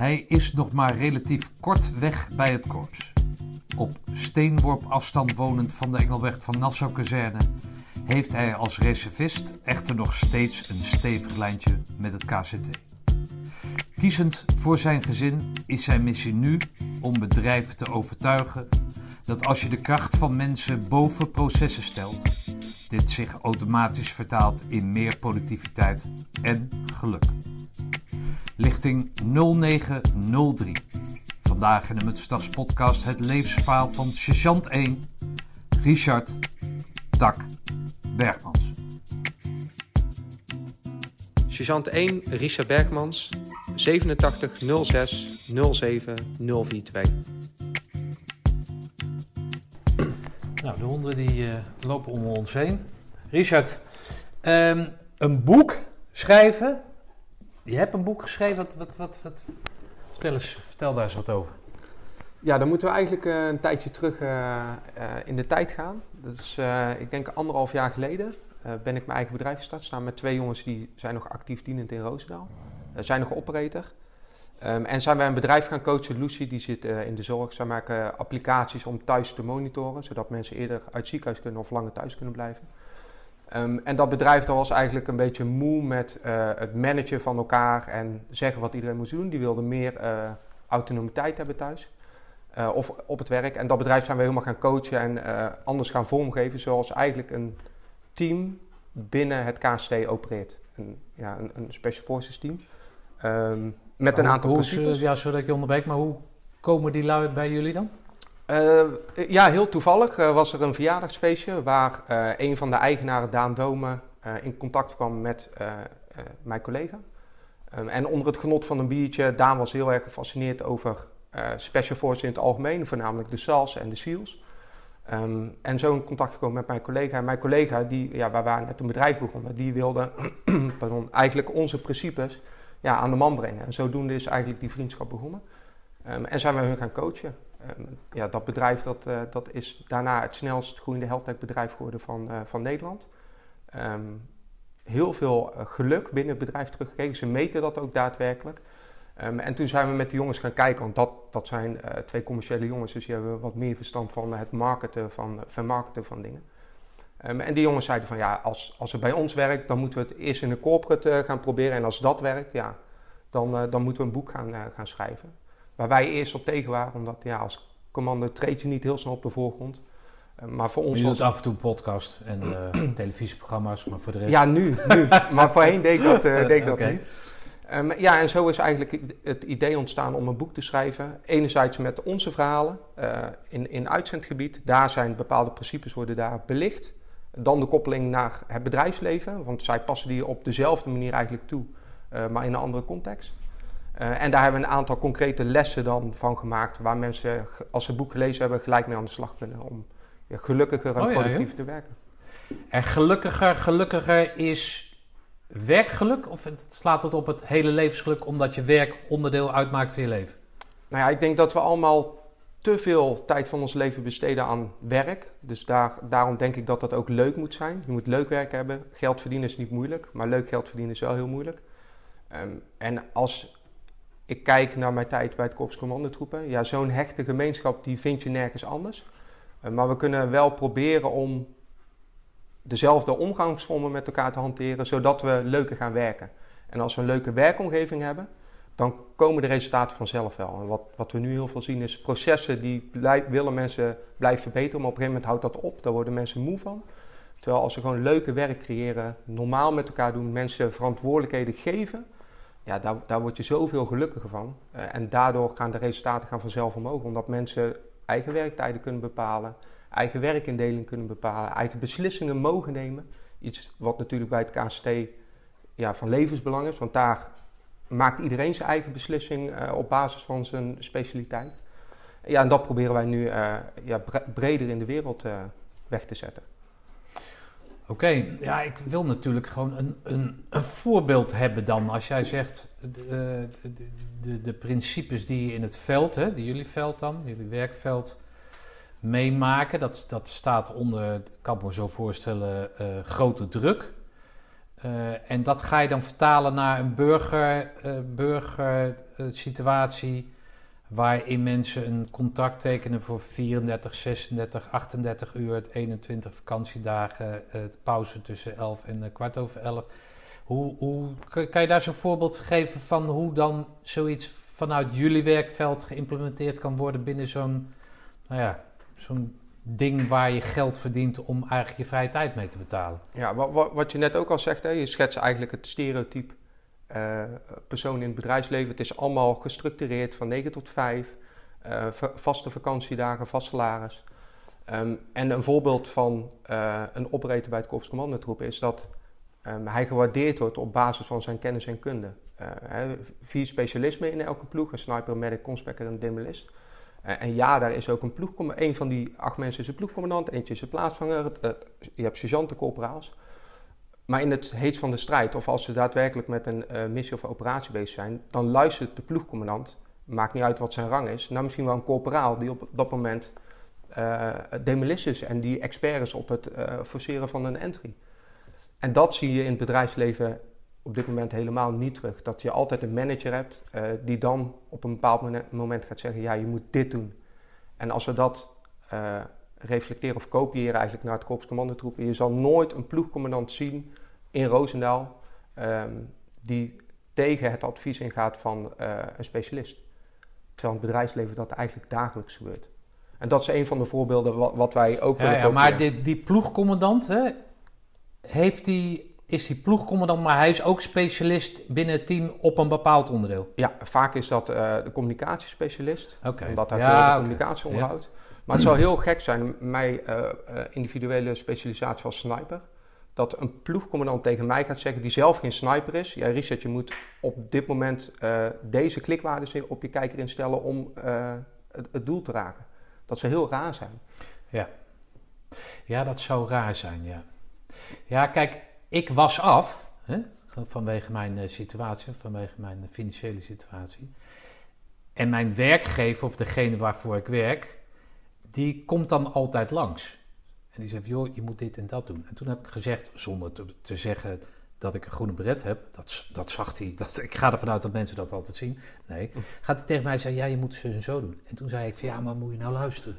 Hij is nog maar relatief kort weg bij het korps. Op steenworp afstand wonend van de Engelbert van Nassau kazerne heeft hij als reservist echter nog steeds een stevig lijntje met het KCT. Kiezend voor zijn gezin is zijn missie nu om bedrijven te overtuigen dat als je de kracht van mensen boven processen stelt, dit zich automatisch vertaalt in meer productiviteit en geluk. Lichting 0903. Vandaag in de Mutstads podcast het levensverhaal van sergeant 1, Richard Tak Bergmans. Sergeant 1 Richard Bergmans, 87 06 07 042. Nou, de honden die uh, lopen om ons heen. Richard, um, een boek schrijven. Je hebt een boek geschreven. Wat, wat, wat, Vertel, eens, vertel daar eens wat over. Ja, dan moeten we eigenlijk uh, een tijdje terug uh, in de tijd gaan. Dat is, ik denk anderhalf jaar geleden, ben ik mijn eigen bedrijf gestart. Staan met twee jongens die zijn nog actief dienend in Roosendaal. zijn nog operator. Um, en zijn wij een bedrijf gaan coachen, Lucy, die zit in de zorg. Zij maken applicaties om thuis te monitoren, zodat mensen eerder uit ziekenhuis kunnen of langer thuis kunnen blijven. Um, en dat bedrijf dat was eigenlijk een beetje moe met uh, het managen van elkaar en zeggen wat iedereen moest doen. Die wilden meer uh, autonomiteit hebben thuis of op het werk. En dat bedrijf zijn we helemaal gaan coachen en anders gaan vormgeven, zoals eigenlijk een team binnen het KST opereert. Een, ja, een, een Special Forces team. Um, met een aantal hoe, principes. Ja, zodat ik je onderbreek, maar hoe komen die lui bij jullie dan? Uh, ja, heel toevallig uh, was er een verjaardagsfeestje waar uh, een van de eigenaren, Daan Domen, in contact kwam met mijn collega. Um, en onder het genot van een biertje, Daan was heel erg gefascineerd over Special Forces in het algemeen, voornamelijk de SALS en de SEALs. Um, en zo in contact gekomen met mijn collega. En mijn collega, die, ja, waar we net een bedrijf begonnen, die wilde pardon, eigenlijk onze principes ja, aan de man brengen. En zodoende is eigenlijk die vriendschap begonnen. Um, en zijn we hun gaan coachen. Um, ja, dat bedrijf dat, uh, dat is daarna het snelst groeiende healthtech bedrijf geworden van, uh, van Nederland. Um, heel veel uh, geluk binnen het bedrijf teruggekregen. Ze meten dat ook daadwerkelijk. en toen zijn we met de jongens gaan kijken, want dat, dat zijn twee commerciële jongens, dus die hebben wat meer verstand van het marketen van, vermarkten van dingen. En die jongens zeiden van ja, als, als het bij ons werkt, dan moeten we het eerst in een corporate gaan proberen. En als dat werkt, ja, dan, dan moeten we een boek gaan, gaan schrijven. Waar wij eerst op tegen waren, omdat ja, als commando treed je niet heel snel op de voorgrond. maar voor ons. Je doet af en toe podcast en televisieprogramma's, maar voor de rest. Ja, nu. nu. maar voorheen deed ik dat, deed ik dat okay. niet. Um, ja, en zo is eigenlijk het idee ontstaan om een boek te schrijven. Enerzijds met onze verhalen in, in uitzendgebied. Daar zijn bepaalde principes worden daar belicht. Dan de koppeling naar het bedrijfsleven, want zij passen die op dezelfde manier eigenlijk toe, uh, maar in een andere context. Uh, en daar hebben we een aantal concrete lessen dan van gemaakt, waar mensen, als ze het boek gelezen hebben, gelijk mee aan de slag kunnen om ja, gelukkiger en oh, productiever ja, te werken. En gelukkiger, gelukkiger is werkgeluk of slaat het op het hele levensgeluk omdat je werk onderdeel uitmaakt van je leven? Nou ja, ik denk dat we allemaal te veel tijd van ons leven besteden aan werk. Dus daar, daarom denk ik dat dat ook leuk moet zijn. Je moet leuk werk hebben. Geld verdienen is niet moeilijk, maar leuk geld verdienen is wel heel moeilijk. Um, en als ik kijk naar mijn tijd bij het Korps Commandotroepen, ja, zo'n hechte gemeenschap die vind je nergens anders. Uh, maar we kunnen wel proberen om dezelfde omgangsvormen met elkaar te hanteren, zodat we leuker gaan werken. En als we een leuke werkomgeving hebben, dan komen de resultaten vanzelf wel. En wat, wat we nu heel veel zien is processen die willen mensen blijven verbeteren, maar op een gegeven moment houdt dat op. Daar worden mensen moe van. Terwijl als ze gewoon leuke werk creëren, normaal met elkaar doen, mensen verantwoordelijkheden geven, ja, daar, daar word je zoveel gelukkiger van. Uh, en daardoor gaan de resultaten gaan vanzelf omhoog, omdat mensen eigen werktijden kunnen bepalen, eigen werkindeling kunnen bepalen, eigen beslissingen mogen nemen. Iets wat natuurlijk bij het KST ja, van levensbelang is, want daar maakt iedereen zijn eigen beslissing uh, op basis van zijn specialiteit. Ja, en dat proberen wij nu uh, ja, breder in de wereld weg te zetten. Oké, ja, ik wil natuurlijk gewoon een, een, een, voorbeeld hebben dan. Als jij zegt de, de, de, de, principes die je in het veld, hè, die jullie veld dan, jullie werkveld meemaken, dat, dat staat onder, ik kan me zo voorstellen, grote druk. Uh, en dat ga je dan vertalen naar een burger, uh, burger situatie waarin mensen een contract tekenen voor 34, 36, 38 uur, 21 vakantiedagen, pauze tussen 11 en kwart over 11. Hoe, hoe, kan je daar zo'n voorbeeld geven van hoe dan zoiets vanuit jullie werkveld geïmplementeerd kan worden binnen zo'n nou ja, zo'n ding waar je geld verdient om eigenlijk je vrije tijd mee te betalen? Ja, wat, wat je net ook al zegt, hè, je schetst eigenlijk het stereotype uh, persoon in het bedrijfsleven. Het is allemaal gestructureerd van 9 tot 5, uh, eh, vaste vakantiedagen, vast salaris. Um, en een voorbeeld van uh, een operator bij het Korps Commandotroep is dat um, hij gewaardeerd wordt op basis van zijn kennis en kunde. He, vier specialismen in elke ploeg: een sniper, medic, conspector en demolist. en ja, daar is ook een ploegcommandant. Een van die acht mensen is een ploegcommandant, eentje is een plaatsvanger. je hebt sergeanten, corporaals. Maar in het heet van de strijd, of als ze daadwerkelijk met een uh, missie of operatie bezig zijn, dan luistert de ploegcommandant, maakt niet uit wat zijn rang is, nou misschien wel een corporaal die op dat moment uh, is en die expert is op het uh, forceren van een entry. En dat zie je in het bedrijfsleven op dit moment helemaal niet terug. Dat je altijd een manager hebt die dan op een bepaald moment gaat zeggen: ja, je moet dit doen. En als we dat reflecteren of kopiëren eigenlijk naar het korps commandotroepen, je zal nooit een ploegcommandant zien in Roosendaal um, die tegen het advies ingaat van uh, een specialist. Terwijl in het bedrijfsleven dat eigenlijk dagelijks gebeurt. En dat is een van de voorbeelden wat, wat wij ook willen. Ja, ja maar die, die ploegcommandant, hè, heeft die, is die ploegcommandant, maar hij is ook specialist binnen het team op een bepaald onderdeel? Ja, vaak is dat uh, de communicatiespecialist. Okay. Omdat hij ja, veel de okay. communicatie onderhoudt. Maar het zou heel gek zijn, mijn uh, individuele specialisatie als sniper dat een ploegcommandant tegen mij gaat zeggen die zelf geen sniper is. Ja, Richard, je moet op dit moment uh, deze klikwaarden op je kijker instellen om het, doel te raken. Dat zou heel raar zijn. Ja. ja, dat zou raar zijn, ja. Ja, kijk, ik was af hè, vanwege mijn situatie, vanwege mijn financiële situatie. En mijn werkgever, of degene waarvoor ik werk, die komt dan altijd langs. En die zei, joh, je moet dit en dat doen. En toen heb ik gezegd, zonder te, te zeggen dat ik een groene beret heb, dat, dat zag hij, dat, ik ga ervan uit dat mensen dat altijd zien. Nee, gaat hij tegen mij zeggen, ja, je moet het zo doen. En toen zei ik, van, ja, maar moet je nou luisteren?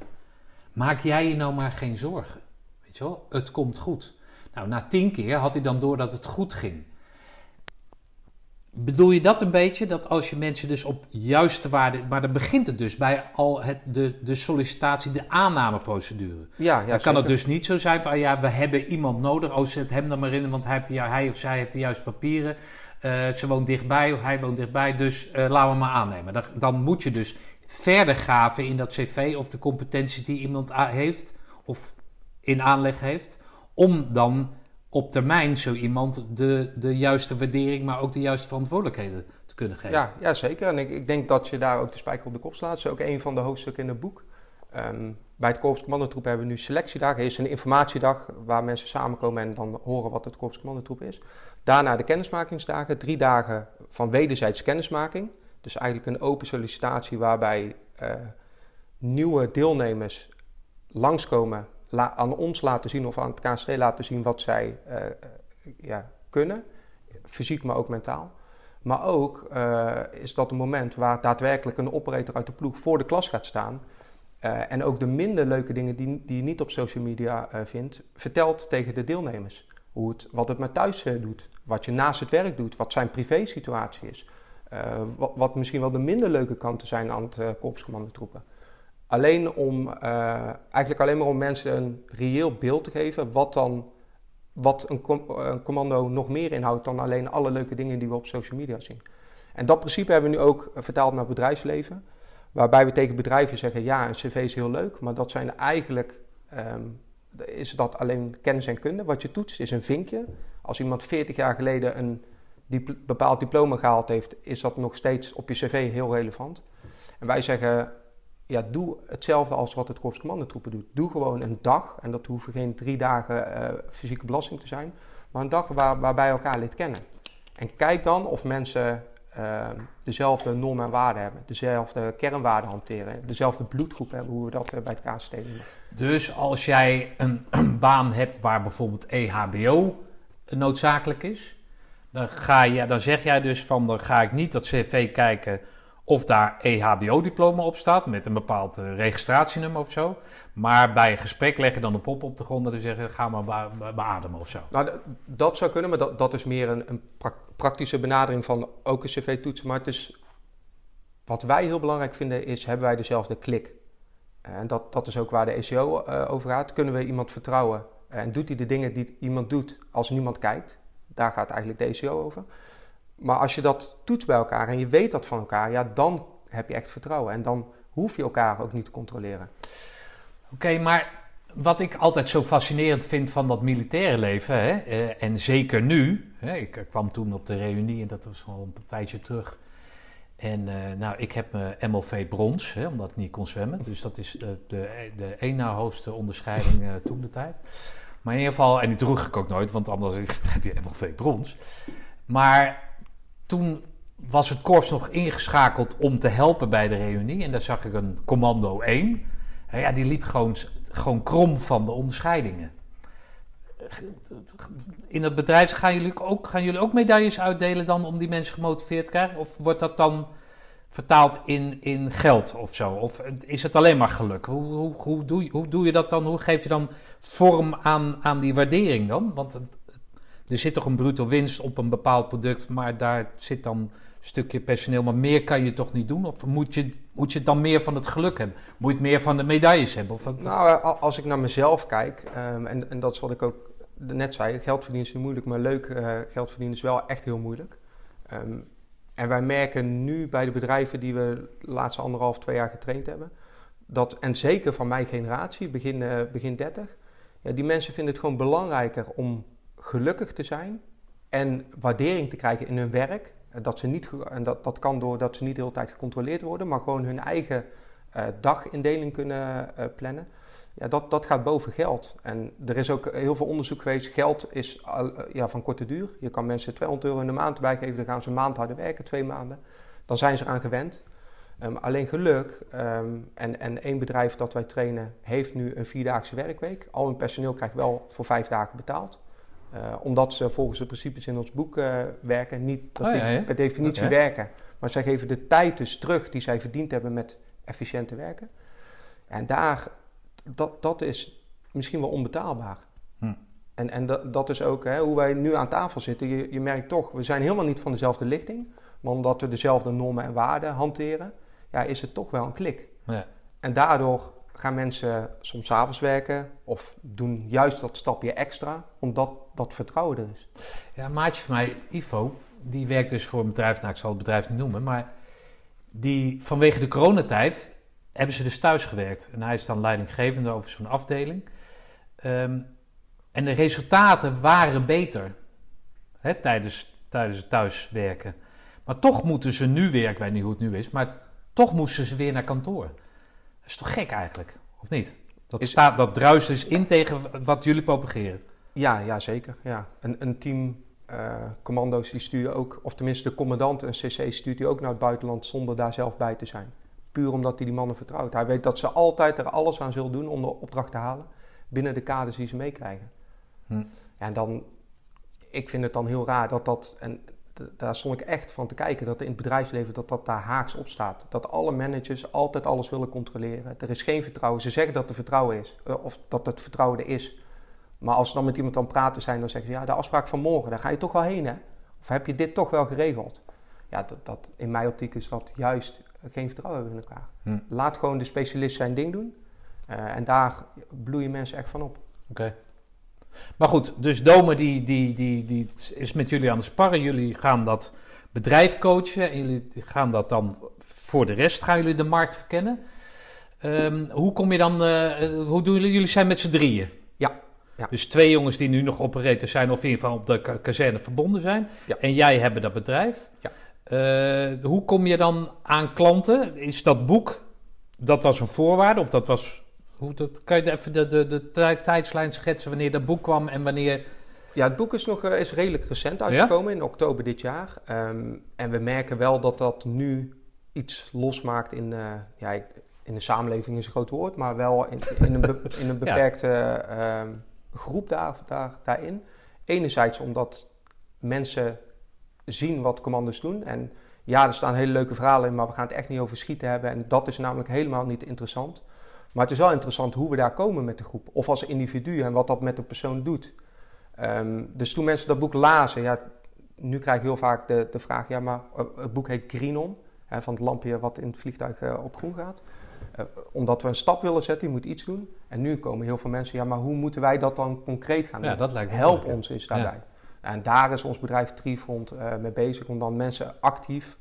Maak jij je nou maar geen zorgen. Weet je wel, het komt goed. Nou, na tien keer had hij dan door dat het goed ging. Bedoel je dat een beetje? Dat als je mensen dus op juiste waarde. Maar dan begint het dus bij al het, de, de sollicitatie, de aannameprocedure. Ja, ja, dan kan het dus niet zo zijn van ja, we hebben iemand nodig. Oh, zet hem dan maar in, want hij, heeft de, hij of zij heeft de juiste papieren. Uh, ze woont dichtbij of hij woont dichtbij, dus uh, laten we maar aannemen. Dan, dan, moet je dus verder gaven in dat cv of de competenties die iemand heeft of in aanleg heeft. Om dan op termijn zo iemand de, de juiste waardering, maar ook de juiste verantwoordelijkheden te kunnen geven. Ja, ja zeker. En ik, ik denk dat je daar ook de spijker op de kop slaat. Dat is ook een van de hoofdstukken in het boek. Um, bij het Korps Commandotroep hebben we nu selectiedagen. Er is een informatiedag waar mensen samenkomen en dan horen wat het Korps Commandotroep is. Daarna de kennismakingsdagen. Drie dagen van wederzijds kennismaking. Dus eigenlijk een open sollicitatie waarbij uh, nieuwe deelnemers langskomen aan ons laten zien of aan het KST laten zien wat zij uh, ja, kunnen, fysiek maar ook mentaal. Maar ook uh, is dat een moment waar daadwerkelijk een operator uit de ploeg voor de klas gaat staan. En ook de minder leuke dingen die, die je niet op social media vindt, vertelt tegen de deelnemers. Hoe het, wat het met thuis doet, wat je naast het werk doet, wat zijn privésituatie is. Wat, wat, misschien wel de minder leuke kanten zijn aan het uh, korpscommandotroepen. Alleen om, uh, eigenlijk alleen maar om mensen een reëel beeld te geven wat dan, wat een, com een, commando nog meer inhoudt dan alleen alle leuke dingen die we op social media zien. En dat principe hebben we nu ook vertaald naar bedrijfsleven, waarbij we tegen bedrijven zeggen, ja, een cv is heel leuk, maar dat zijn eigenlijk, um, is dat alleen kennis en kunde. Wat je toetst is een vinkje. Als iemand 40 jaar geleden een bepaald diploma gehaald heeft, is dat nog steeds op je cv heel relevant. En wij zeggen, ja, doe hetzelfde als wat het Korps Commandotroepen doet. Doe gewoon een dag, en dat hoeven geen drie dagen uh, fysieke belasting te zijn, maar een dag waar, waarbij elkaar leert kennen. En kijk dan of mensen uh, dezelfde normen en waarden hebben, dezelfde kernwaarden hanteren, dezelfde bloedgroep hebben, hoe we dat uh, bij het KST doen. Dus als jij een, een, baan hebt waar bijvoorbeeld EHBO noodzakelijk is. Dan, ga je, dan zeg jij dus van, dan ga ik niet dat cv kijken of daar EHBO-diploma op staat met een bepaald uh, registratienummer of zo. Maar bij een gesprek leg je dan een pop op de grond en zeggen ga maar beademen of zo. Nou, dat zou kunnen, maar dat, dat is meer een, een praktische benadering van ook een cv-toetsen. Maar het is, wat wij heel belangrijk vinden is, hebben wij dezelfde klik? En dat, dat is ook waar de ECO uh, over gaat. Kunnen we iemand vertrouwen? En doet hij de dingen die iemand doet als niemand kijkt? Daar gaat eigenlijk de ECO over. Maar als je dat toetst bij elkaar en je weet dat van elkaar, ja, dan heb je echt vertrouwen. En dan hoef je elkaar ook niet te controleren. Oké, maar wat ik altijd zo fascinerend vind van dat militaire leven, hè, eh, en zeker nu, hè, ik kwam toen op de reunie en dat was al een tijdje terug. En uh, nou, ik heb mijn MLV brons, hè, omdat ik niet kon zwemmen. Dus dat is de, de, de één na hoogste onderscheiding toen de tijd. Maar in ieder geval, en die droeg ik ook nooit, want anders heb je MLV brons. Maar toen was het korps nog ingeschakeld om te helpen bij de reunie. En daar zag ik een commando 1. Ja, die liep gewoon, gewoon krom van de onderscheidingen. In het bedrijf gaan jullie, ook, gaan jullie ook medailles uitdelen dan om die mensen gemotiveerd te krijgen? Of wordt dat dan vertaald in, in geld of zo? Of is het alleen maar geluk? Hoe, hoe, hoe, doe, je, hoe doe je dat dan? Hoe geef je dan vorm aan, aan die waardering dan? Want er zit toch een bruto winst op een bepaald product, maar daar zit dan een stukje personeel. Maar meer kan je toch niet doen? Of moet je, moet je dan meer van het geluk hebben? Moet je het meer van de medailles hebben? Of nou, als ik naar mezelf kijk, um, en, en dat is wat ik ook net zei, geld verdienen is niet moeilijk, maar leuk uh, geld verdienen is wel echt heel moeilijk. Um, en wij merken nu bij de bedrijven die we de laatste anderhalf, twee jaar getraind hebben, dat, en zeker van mijn generatie, begin, uh, begin 30, ja, die mensen vinden het gewoon belangrijker om gelukkig te zijn en waardering te krijgen in hun werk. Dat, ze niet, en dat, dat kan doordat ze niet de hele tijd gecontroleerd worden, maar gewoon hun eigen uh, dagindeling kunnen uh, plannen. Ja, dat, dat gaat boven geld. En er is ook heel veel onderzoek geweest. Geld is ja, van korte duur. Je kan mensen 200 euro in de maand bijgeven, dan gaan ze een maand harder werken, twee maanden. Dan zijn ze eraan gewend. Um, alleen geluk, um, en, en één bedrijf dat wij trainen heeft nu een vierdaagse werkweek. Al hun personeel krijgt wel voor vijf dagen betaald. Uh, omdat ze volgens de principes in ons boek uh, werken, niet dat oh, ja, ja. per definitie okay. werken. Maar zij geven de tijd dus terug die zij verdiend hebben met efficiënte werken. En daar, dat, dat is misschien wel onbetaalbaar. Hm. En, en dat, dat is ook hè, hoe wij nu aan tafel zitten. Je, je merkt toch, we zijn helemaal niet van dezelfde lichting. Maar omdat we dezelfde normen en waarden hanteren, ja, is het toch wel een klik. Ja. En daardoor gaan mensen soms avonds werken of doen juist dat stapje extra, omdat dat vertrouwen er is. Ja, een maatje van mij, Ivo, die werkt dus voor een bedrijf, nou ik zal het bedrijf niet noemen, maar die vanwege de coronatijd hebben ze dus thuis gewerkt. En hij is dan leidinggevende over zo'n afdeling. Um, en de resultaten waren beter hè, tijdens, tijdens het thuiswerken. Maar toch moeten ze nu weer, ik weet niet hoe het nu is, maar toch moesten ze weer naar kantoor. Dat is toch gek eigenlijk, of niet? Dat, is, staat, dat druist dus in tegen wat jullie propageren. Ja, ja zeker. Ja. Een, een team uh, commando's die sturen ook, of tenminste de commandant, een cc, stuurt hij ook naar het buitenland zonder daar zelf bij te zijn. Puur omdat hij die mannen vertrouwt. Hij weet dat ze altijd er alles aan zullen doen om de opdracht te halen binnen de kaders die ze meekrijgen. Hm. Ja, en dan, ik vind het dan heel raar dat dat, en daar stond ik echt van te kijken, dat in het bedrijfsleven dat dat daar haaks op staat. Dat alle managers altijd alles willen controleren. Er is geen vertrouwen. Ze zeggen dat er vertrouwen is, eh, of dat het vertrouwen er is. Maar als ze dan met iemand aan praten zijn, dan zeggen ze, ja, de afspraak van morgen, daar ga je toch wel heen, hè? Of heb je dit toch wel geregeld? Ja, dat, dat in mijn optiek is dat juist geen vertrouwen hebben in elkaar. Hm. Laat gewoon de specialist zijn ding doen. Uh, en daar bloeien mensen echt van op. Oké. Maar goed, dus Dome die, die, die, die is met jullie aan de sparren. Jullie gaan dat bedrijf coachen. En jullie gaan dat dan voor de rest gaan jullie de markt verkennen. Um, hoe kom je dan, uh, hoe doen jullie? Jullie zijn met z'n drieën. Ja. Dus twee jongens die nu nog operator zijn of in ieder geval op de kazerne verbonden zijn. Ja. En jij hebben dat bedrijf. Ja. Uh, hoe kom je dan aan klanten? Is dat boek, dat was een voorwaarde of dat was hoe dat, kan je even de, de, de tijdslijn schetsen wanneer dat boek kwam en wanneer... Ja, het boek is nog uh, is redelijk recent uitgekomen, in oktober dit jaar. Um, en we merken wel dat dat nu iets losmaakt in, uh, ja, in de samenleving is een groot woord, maar wel in, in, een, be, in een beperkte ja. uh, groep daar, daar, daarin. Enerzijds omdat mensen zien wat commando's doen. En ja, er staan hele leuke verhalen in, maar we gaan het echt niet over schieten hebben. En dat is namelijk helemaal niet interessant. Maar het is wel interessant hoe we daar komen met de groep. Of als individu en wat dat met de persoon doet. Ehm, dus toen mensen dat boek lazen, ja, nu krijg ik heel vaak de, de vraag, ja, maar eh, het boek heet Greenon, van het lampje wat in het vliegtuig eh, op groen gaat. Uh, omdat we een stap willen zetten, je moet iets doen. En nu komen heel veel mensen, ja, maar hoe moeten wij dat dan concreet gaan doen? Ja, dat lijkt me Help ons eens daarbij. En daar is ons bedrijf Trifront uh, mee bezig om dan mensen actief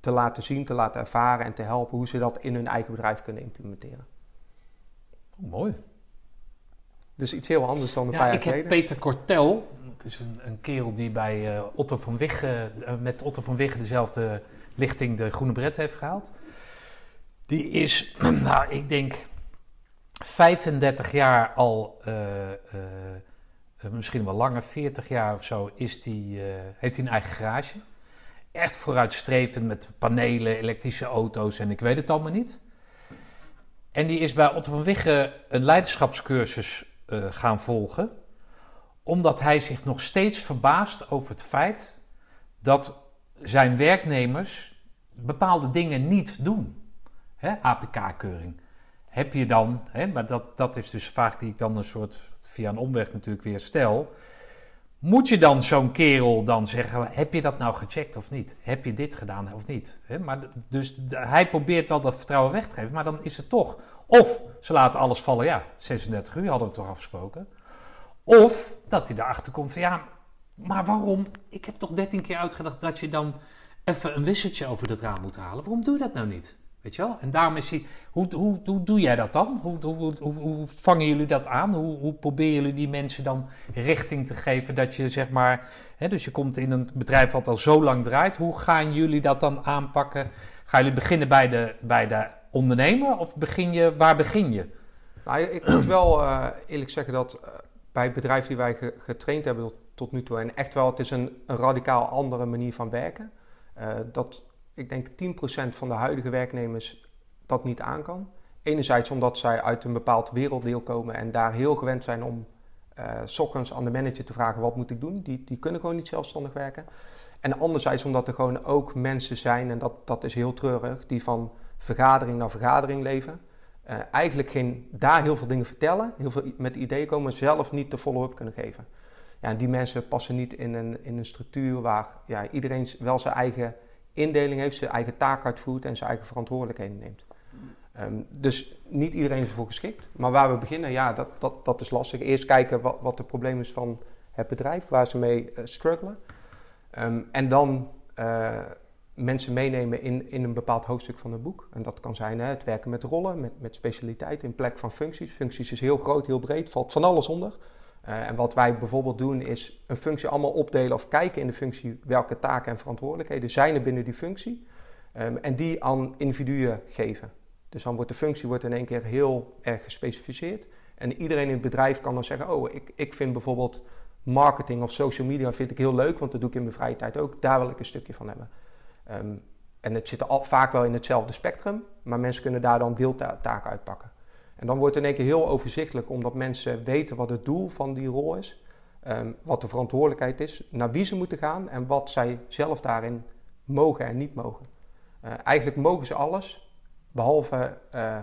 te laten zien, te laten ervaren en te helpen hoe ze dat in hun eigen bedrijf kunnen implementeren. Oh, mooi. Dus iets heel anders dan een ja, paar jaar ik geleden. heb Peter Kortel, dat is een, een kerel die bij uh, Otto van Wigge, uh, met Otto van Wigge dezelfde lichting de groene bret heeft gehaald. Die is, nou ik denk, 35 jaar al, uh, misschien wel langer, 40 jaar of zo, is die, heeft hij een eigen garage. Echt vooruitstrevend met panelen, elektrische auto's en ik weet het allemaal niet. En die is bij Otto van Wigge een leiderschapscursus gaan volgen, omdat hij zich nog steeds verbaast over het feit dat zijn werknemers bepaalde dingen niet doen. APK-keuring. Heb je dan, hè, maar dat, dat is dus vraag die ik dan een soort via een omweg natuurlijk weer stel. Moet je dan zo'n kerel dan zeggen, heb je dat nou gecheckt of niet? Heb je dit gedaan of niet? Maar dus hij probeert wel dat vertrouwen weg te geven, maar dan is het toch... Of ze laten alles vallen, ja, 36 uur hadden we toch afgesproken. Of dat hij erachter komt van, ja, maar waarom? Ik heb toch 13 keer uitgedacht dat je dan even een wisseltje over dat raam moet halen. Waarom doe je dat nou niet? Weet je wel? En daarom is hij. Hoe, hoe, hoe doe jij dat dan? Hoe, hoe, hoe, vangen jullie dat aan? Hoe, hoe proberen jullie die mensen dan richting te geven dat je zeg maar. Hè, dus je komt in een bedrijf wat al zo lang draait. Hoe gaan jullie dat dan aanpakken? Gaan jullie beginnen bij de, bij de ondernemer of begin je, waar begin je? Nou, ik moet wel uh, eerlijk zeggen dat uh, bij het bedrijf die wij ge getraind hebben tot, nu toe. En echt wel, het is een, een radicaal andere manier van werken. Uh, dat ik denk 10% van de huidige werknemers dat niet aan kan. Enerzijds omdat zij uit een bepaald werelddeel komen en daar heel gewend zijn om uh, s ochtends aan de manager te vragen wat moet ik doen. Die, die kunnen gewoon niet zelfstandig werken. En anderzijds omdat er gewoon ook mensen zijn, en dat, dat is heel treurig, die van vergadering naar vergadering leven. Uh, eigenlijk geen, daar heel veel dingen vertellen, heel veel met ideeën komen, zelf niet de follow-up kunnen geven. Ja, die mensen passen niet in een, in een structuur waar ja, iedereen wel zijn eigen indeling heeft, zijn eigen taak uitvoert en zijn eigen verantwoordelijkheden neemt. Um, dus niet iedereen is ervoor geschikt. Maar waar we beginnen, ja, dat, dat, dat is lastig. Eerst kijken wat, wat de probleem is van het bedrijf, waar ze mee uh, struggelen. Um, en dan uh, mensen meenemen in, in een bepaald hoofdstuk van het boek. En dat kan zijn hè, het werken met rollen, met, met specialiteiten in plek van functies. Functies is heel groot, heel breed, valt van alles onder. Uh, en wat wij bijvoorbeeld doen is een functie allemaal opdelen of kijken in de functie welke taken en verantwoordelijkheden zijn er binnen die functie. Um, en die aan individuen geven. Dus dan wordt de functie wordt in één keer heel erg gespecificeerd. En iedereen in het bedrijf kan dan zeggen, oh, ik, ik vind bijvoorbeeld marketing of social media vind ik heel leuk, want dat doe ik in mijn vrije tijd ook. Daar wil ik een stukje van hebben. Um, en het zit al, vaak wel in hetzelfde spectrum, maar mensen kunnen daar dan deeltaken uitpakken. En dan wordt het in één keer heel overzichtelijk, omdat mensen weten wat het doel van die rol is, um, wat de verantwoordelijkheid is, naar wie ze moeten gaan en wat zij zelf daarin mogen en niet mogen. Uh, eigenlijk mogen ze alles, behalve uh,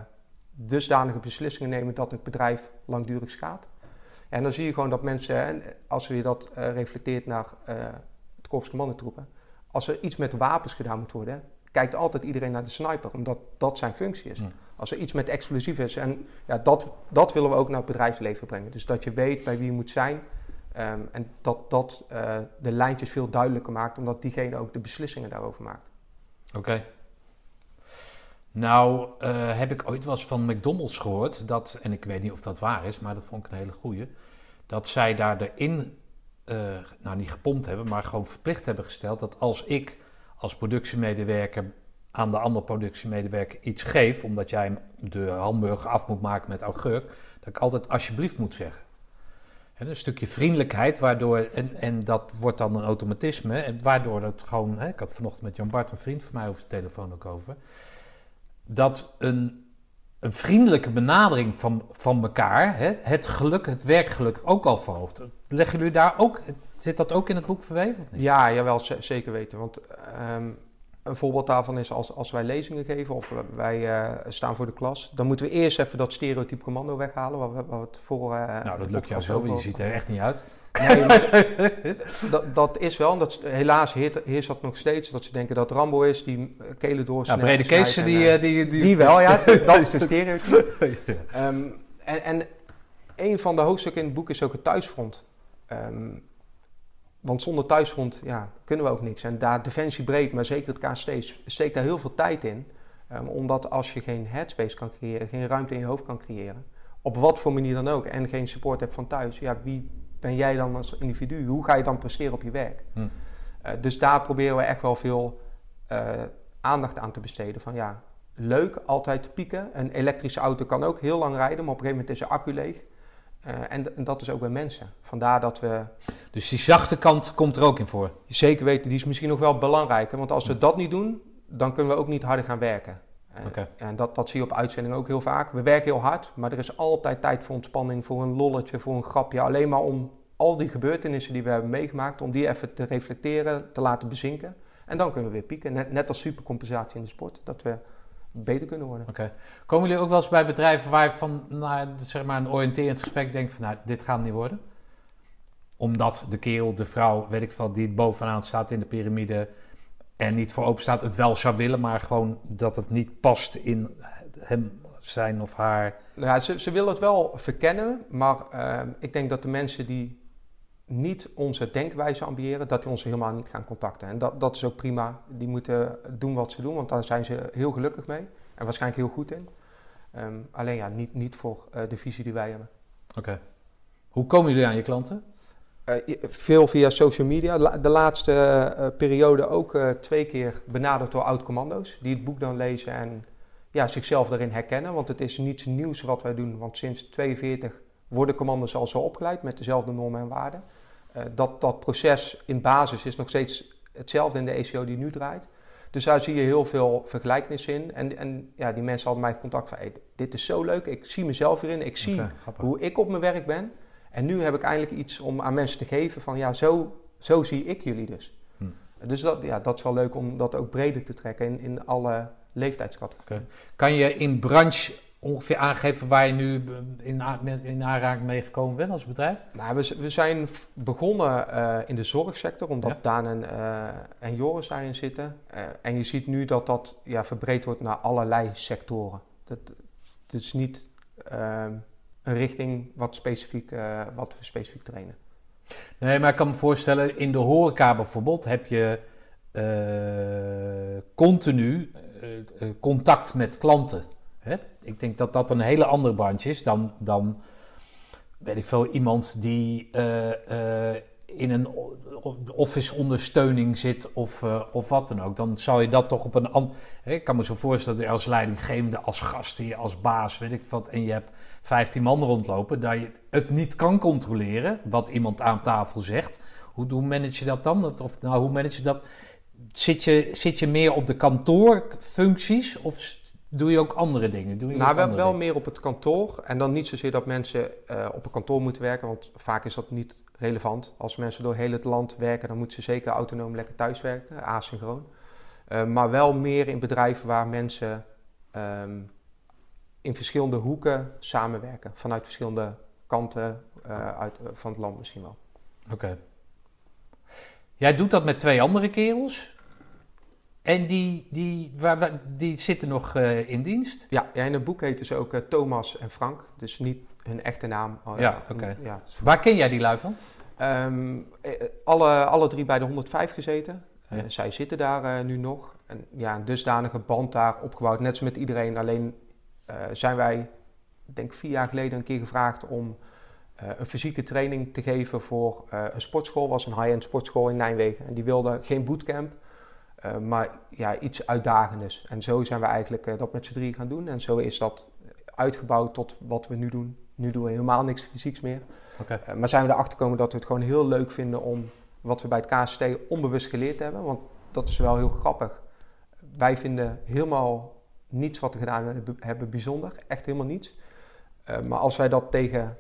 dusdanige beslissingen nemen dat het bedrijf langdurig gaat. En dan zie je gewoon dat mensen, als je dat uh, reflecteert naar het korps commandotroepen, als er iets met wapens gedaan moet worden, kijkt altijd iedereen naar de sniper, omdat dat zijn functie is. Ja. Als er iets met explosief is, en ja, dat, dat willen we ook naar het bedrijfsleven brengen. Dus dat je weet bij wie je moet zijn um, en dat dat uh, de lijntjes veel duidelijker maakt, omdat diegene ook de beslissingen daarover maakt. Oké. Okay. Nou, uh, heb ik ooit wel eens van McDonald's gehoord, dat, en ik weet niet of dat waar is, maar dat vond ik een hele goeie, dat zij daar erin uh, nou niet gepompt hebben, maar gewoon verplicht hebben gesteld dat als ik als productiemedewerker aan de andere productiemedewerker iets geef, omdat jij de hamburger af moet maken met augurk, dat ik altijd alsjeblieft moet zeggen. En een stukje vriendelijkheid, waardoor, en, en dat wordt dan een automatisme, en waardoor het gewoon, hè, ik had vanochtend met Jan Bart, een vriend van mij, over de telefoon ook over, dat een, een vriendelijke benadering van, van elkaar hè, het geluk, het werkgeluk ook al verhoogt. Leggen jullie daar ook, zit dat ook in het boek verweven of niet? Ja, jawel, zeker weten. Want ehm, een voorbeeld daarvan is als, als wij lezingen geven of wij eh, staan voor de klas, dan moeten we eerst even dat stereotype commando weghalen. Waar we, waar we het voor, eh, nou, dat lukt jou zo, want je ziet er echt niet uit. Nee, maar dat, dat is wel, en dat, helaas heert, heerst dat nog steeds, dat ze denken dat Rambo is, die eh, kelen Ja, doorsnijdt. brede Kees, die, die, die, Die wel, ja. Dat is de stereotype. Ehm, en, en een van de hoofdstukken in het boek is ook het thuisfront. Ehm, want zonder thuisfront ja, kunnen we ook niks. En daar Defensie breed, maar zeker het KST, steekt daar heel veel tijd in. Ehm, omdat als je geen headspace kan creëren, geen ruimte in je hoofd kan creëren, op wat voor manier dan ook, en geen support hebt van thuis, ja, wie ben jij dan als individu? Hoe ga je dan presteren op je werk? Hm. Eh, dus daar proberen we echt wel veel eh, aandacht aan te besteden. Van ja, leuk, altijd pieken. Een elektrische auto kan ook heel lang rijden, maar op een gegeven moment is de accu leeg. Eh, en, en dat is ook bij mensen. Vandaar dat we Dus die zachte kant komt er ook in voor. zeker weten, die is misschien nog wel belangrijker. Want als we dat niet doen, dan kunnen we ook niet harder gaan werken. Oké. En dat, dat zie je op uitzendingen ook heel vaak. We werken heel hard, maar er is altijd tijd voor ontspanning, voor een lolletje, voor een grapje. Alleen maar om al die gebeurtenissen die we hebben meegemaakt, om die even te reflecteren, te laten bezinken. En dan kunnen we weer pieken. Net, net als supercompensatie in de sport, dat we beter kunnen worden. Oké. Komen jullie ook wel eens bij bedrijven waar je van nou, zeg maar een oriënterend gesprek denkt van nou, dit gaat niet worden? Omdat de kerel, de vrouw, weet ik veel, die bovenaan staat in de piramide en niet voor open staat, het wel zou willen, maar gewoon dat het niet past in hem, zijn of haar. Nou ja, ze, ze willen het wel verkennen, maar eh, ik denk dat de mensen die niet onze denkwijze ambiëren, dat die ons helemaal niet gaan contacten. En dat, dat is ook prima. Die moeten doen wat ze doen, want daar zijn ze heel gelukkig mee en waarschijnlijk heel goed in. Ehm, alleen ja, niet, niet voor eh, de visie die wij hebben. Oké. Hoe komen jullie aan je klanten? Eh, veel via social media. La- De laatste eh, periode ook twee keer benaderd door oud-commando's. Die het boek dan lezen en ja, zichzelf daarin herkennen. Want het is niets nieuws wat wij doen. Want sinds 42 worden commando's al zo opgeleid met dezelfde normen en waarden. Eh, dat, dat proces in basis is nog steeds hetzelfde in de ECO die nu draait. Dus daar zie je heel veel vergelijkenissen in. En, en ja, die mensen hadden mij contact van... Hey, dit is zo leuk, ik zie mezelf hierin. Ik zie hoe ik op mijn werk ben. En nu heb ik eindelijk iets om aan mensen te geven van ja, zo, zo zie ik jullie dus. Hm. Dus dat, ja, dat is wel leuk om dat ook breder te trekken in, in alle leeftijdscategorieën. Kan je in branche ongeveer aangeven waar je nu in, in aanraking mee gekomen bent als bedrijf? Nou, we, we zijn begonnen eh, in de zorgsector, omdat Ja. Daan en, eh, en Joris daarin zitten. Eh, en je ziet nu dat dat ja, verbreed wordt naar allerlei sectoren. Dat, het is niet ehm, een richting wat, specifiek, wat we specifiek trainen. Nee, maar ik kan me voorstellen, in de horeca bijvoorbeeld heb je continu contact met klanten. Hè? Ik denk dat dat een hele andere branche is dan, dan weet ik veel, iemand die eh, eh, in een office ondersteuning zit of, eh, of wat dan ook. Dan zou je dat toch op een ander... Ik kan me zo voorstellen dat als leidinggevende, als gastheer, als baas, weet ik wat... en je hebt 15 man rondlopen, dat je het niet kan controleren wat iemand aan tafel zegt. Hoe, hoe manage je dat dan? Of nou, hoe manage je dat? Zit je, zit je meer op de kantoorfuncties of doe je ook andere dingen? Doe je Nou, wel, wel meer op het kantoor. En dan niet zozeer dat mensen eh, op een kantoor moeten werken, want vaak is dat niet relevant. Als mensen door heel het land werken, dan moeten ze zeker autonoom lekker thuis werken, asynchroon. Eh, maar wel meer in bedrijven waar mensen ehm, in verschillende hoeken samenwerken. Vanuit verschillende kanten eh, uit, van het land misschien wel. Oké. Jij doet dat met twee andere kerels. En die, die, waar, waar- die zitten nog eh, in dienst. Ja, ja, in het boek heten ze ook eh, Thomas en Frank. Dus niet hun echte naam. Oh, Ja, oké. Ja, Waar ken jij die lui van? Ehm, eh, alle, alle drie bij de 105 gezeten. Ja. zij zitten daar nu nog. En ja, een dusdanige band daar opgebouwd, net zoals met iedereen. Alleen zijn wij, ik denk vier jaar geleden, een keer gevraagd om een fysieke training te geven voor een sportschool. was een high-end sportschool in Nijmegen. En die wilde geen bootcamp, eh, maar ja, iets uitdagendes. En zo zijn we eigenlijk eh, dat met z'n drie gaan doen. En zo is dat uitgebouwd tot wat we nu doen. Nu doen we helemaal niks fysieks meer. Uh, maar zijn we erachter gekomen dat we het gewoon heel leuk vinden om wat we bij het KST onbewust geleerd hebben. Want dat is wel heel grappig. Wij vinden helemaal niets wat we gedaan hebben bijzonder. Echt helemaal niets. Maar als wij dat tegen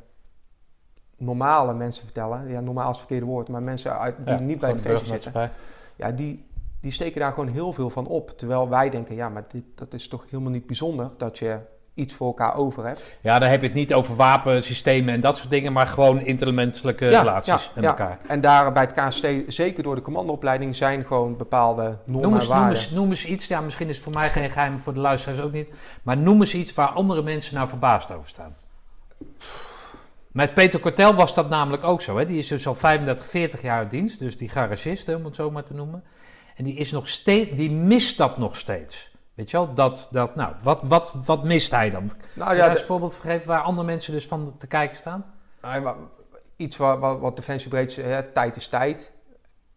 normale mensen vertellen. Ja, normaal is het verkeerde woord, maar mensen uit, die Ja, niet bij het feestje zitten. Ja, die, die steken daar gewoon heel veel van op. Terwijl wij denken, ja, maar dit, dat is toch helemaal niet bijzonder dat je iets voor elkaar over hebt. Ja, dan heb je het niet over wapensystemen en dat soort dingen, maar gewoon intermenselijke relaties met elkaar. En daar bij het KST, zeker door de commandoopleiding, zijn gewoon bepaalde normen Noem eens, en noem, waarden. eens, noem eens iets, ja, misschien is het voor mij geen geheim, voor de luisteraars ook niet, maar noem eens iets waar andere mensen nou verbaasd over staan. Met Peter Kortel was dat namelijk ook zo. Hè? Die is dus al 35, 40 jaar uit dienst, dus die garagist, om het zo maar te noemen. En die, is nog steeds, die mist dat nog steeds. Weet je wel, dat, dat, nou, wat, wat, wat mist hij dan? Nou Ja, de- een voorbeeld geven waar andere mensen dus van te kijken staan? Nou, maar iets wat, wat, wat Defensie breed is, hè, tijd is tijd.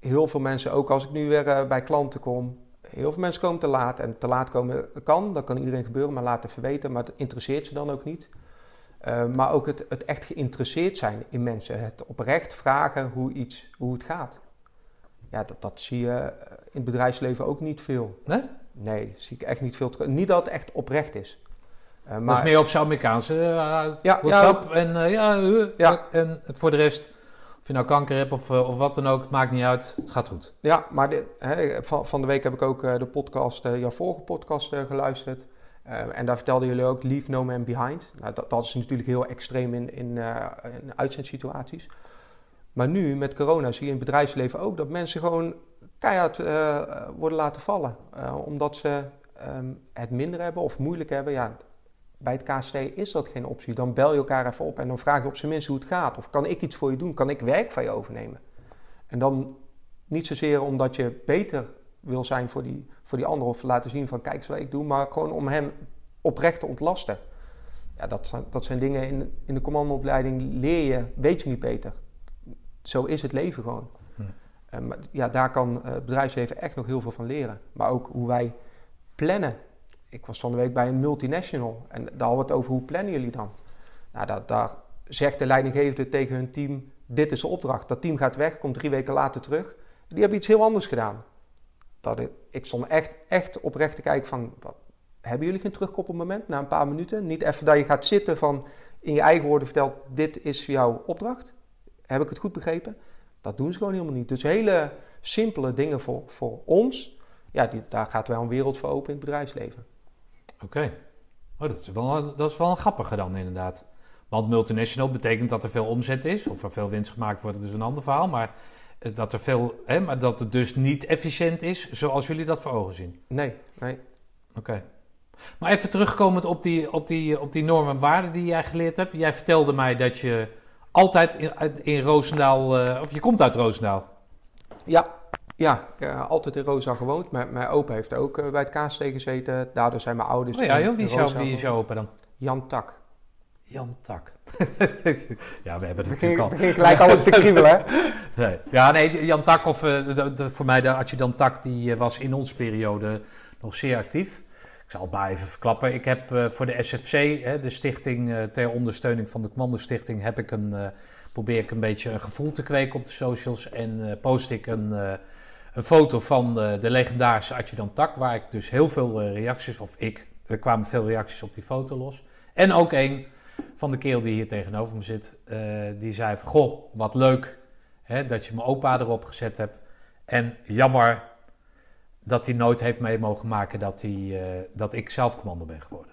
Heel veel mensen, ook als ik nu weer eh, bij klanten kom, heel veel mensen komen te laat. En te laat komen kan, dat kan iedereen gebeuren, maar laat even weten. Maar het interesseert ze dan ook niet. Eh, maar ook het, het echt geïnteresseerd zijn in mensen. Het oprecht vragen hoe, iets, hoe het gaat. Ja, dat, dat zie je eh, in het bedrijfsleven ook niet veel. Nee? Nee, dat zie ik echt niet veel terug. Niet dat het echt oprecht is. Eh, dat maar is meer op zijn Amerikaanse. eh, Ja, what's ja? En, eh, ja, eh, Ja. en voor de rest, of je nou kanker hebt of, eh, of wat dan ook, het maakt niet uit. Het gaat goed. Ja, maar dit, hè, van, van de week heb ik ook eh, de podcast, eh, jouw vorige podcast eh, geluisterd. Eh, en daar vertelden jullie ook Leave No Man Behind. Nou, dat, dat is natuurlijk heel extreem in, in, eh, in uitzendsituaties. Maar nu met corona zie je in het bedrijfsleven ook dat mensen gewoon keihard eh, worden laten vallen. Eh, omdat ze ehm, het minder hebben of moeilijk hebben. Ja, bij het KST is dat geen optie. Dan bel je elkaar even op en dan vraag je op zijn minst hoe het gaat. Of kan ik iets voor je doen? Kan ik werk van je overnemen? En dan niet zozeer omdat je beter wil zijn voor die, voor die ander of laten zien van kijk eens wat ik doe, maar gewoon om hem oprecht te ontlasten. Ja, dat zijn, dat zijn dingen in, in de commandoopleiding leer je, weet je niet beter. Zo is het leven gewoon. Hm. Maar ja, daar kan eh, het bedrijfsleven echt nog heel veel van leren. Maar ook hoe wij plannen. Ik was van de week bij een multinational en daar hadden we het over hoe plannen jullie dan? Nou, daar, zegt de leidinggevende tegen hun team: Dit is de opdracht. Dat team gaat weg, komt drie weken later terug. Die hebben iets heel anders gedaan. Dat ik, ik stond echt, echt oprecht te kijken: van, wat, Hebben jullie geen terugkoppelmoment na een paar minuten? Niet even dat je gaat zitten van in je eigen woorden vertelt: Dit is jouw opdracht. Heb ik het goed begrepen? Dat doen ze gewoon helemaal niet. Dus hele simpele dingen voor, voor ons. Ja, die, daar gaat wel een wereld voor open in het bedrijfsleven. Oké. Oh, dat, is wel, dat is wel een grappige dan inderdaad. Want multinational betekent dat er veel omzet is. Of er veel winst gemaakt wordt, dat is een ander verhaal. Maar eh, dat, er veel, hè, maar dat het dus niet efficiënt is zoals jullie dat voor ogen zien. Nee, nee. Oké. Maar even terugkomend op die, op, die, op die normen en waarden die jij geleerd hebt. Jij vertelde mij dat je altijd in, in Roosendaal, eh, of je komt uit Roosendaal. Ja, ja, ja, altijd in Rosa gewoond. Mijn, mijn opa heeft ook eh, bij het KST gezeten. Daardoor zijn mijn ouders... oh ja, in- joh, wie, is jouw, Roosendaal wie is jouw opa dan? Jan Tak. Jan Tak. ja, we hebben het natuurlijk al. begin gelijk alles te kriebelen, hè? Nee. Ja, nee, Jan Tak, of eh, de- de- voor mij de adjudant Tak, die eh, was in onze periode nog zeer actief. Ik zal het maar even verklappen. Ik heb eh, voor de SFC, hè, de stichting eh, ter ondersteuning van de Commandostichting, heb ik een, eh, probeer ik een beetje een gevoel te kweken op de socials. En post ik een, een foto van de legendarische adjudant Tak, waar ik dus heel veel reacties, of ik, er kwamen veel reacties op die foto los. En ook een van de kerel die hier tegenover me zit, die zei van, goh, wat leuk hè, dat je mijn opa erop gezet hebt. En jammer dat hij nooit heeft mee mogen maken dat, hij, eh, dat ik zelf commando ben geworden.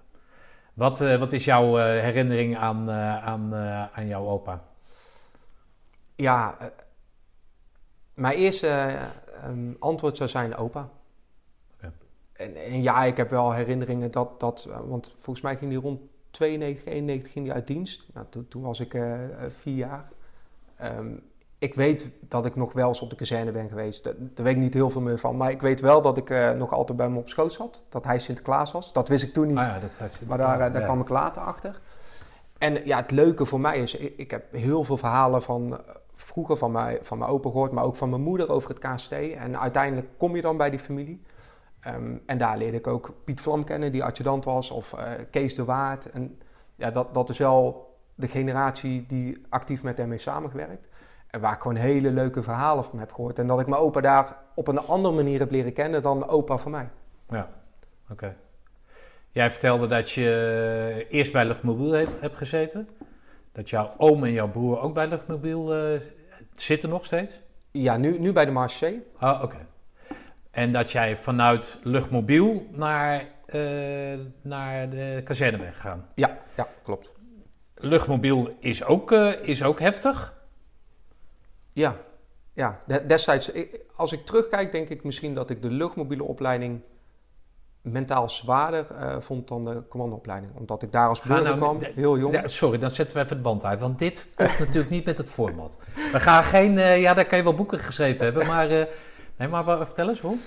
Wat, eh, wat is jouw eh, herinnering aan, aan, aan jouw opa? Ja, mijn eerste eh, ehm, antwoord zou zijn opa. En, en ja, ik heb wel herinneringen dat, dat want volgens mij ging die rond 92, 91 ging die uit dienst. Nou, toen, toen was ik vier jaar. Ehm, ik weet dat ik nog wel eens op de kazerne ben geweest. Daar, daar weet ik niet heel veel meer van. Maar ik weet wel dat ik eh, nog altijd bij hem op schoot zat. Dat hij Sinterklaas was. Dat wist ik toen niet. Ah ja, dat, Maar daar, eh, daar ja. kwam ik later achter. En ja, het leuke voor mij is, ik, ik heb heel veel verhalen van eh, vroeger van mijn, van mijn opa gehoord, maar ook van mijn moeder over het KST. En uiteindelijk kom je dan bij die familie. Ehm, en daar leerde ik ook Piet Vlam kennen, die adjudant was, of Kees de Waard. En ja, dat, dat is wel de generatie die actief met hem heeft samengewerkt. En waar ik gewoon hele leuke verhalen van heb gehoord. En dat ik mijn opa daar op een andere manier heb leren kennen dan opa van mij. Ja, oké. Jij vertelde dat je eerst bij Luchtmobiel hebt, hebt gezeten. dat jouw oom en jouw broer ook bij luchtmobiel eh, zitten nog steeds? Ja, nu, nu bij de Marche. Ah, oké. En dat jij vanuit luchtmobiel naar, eh, naar de kazerne bent gegaan? Ja, ja klopt. Luchtmobiel is ook, eh, is ook heftig? Ja, ja. De- destijds, als ik terugkijk, denk ik misschien dat ik de luchtmobiele opleiding mentaal zwaarder eh, vond dan de commandoopleiding. Omdat ik daar als burger nou- kwam, heel jong. Sorry, dan zetten we even het band uit. Want dit klopt natuurlijk niet met het format. We gaan geen... eh, ja, daar kan je wel boeken geschreven hebben, maar... eh, nee, maar vertel eens hoe.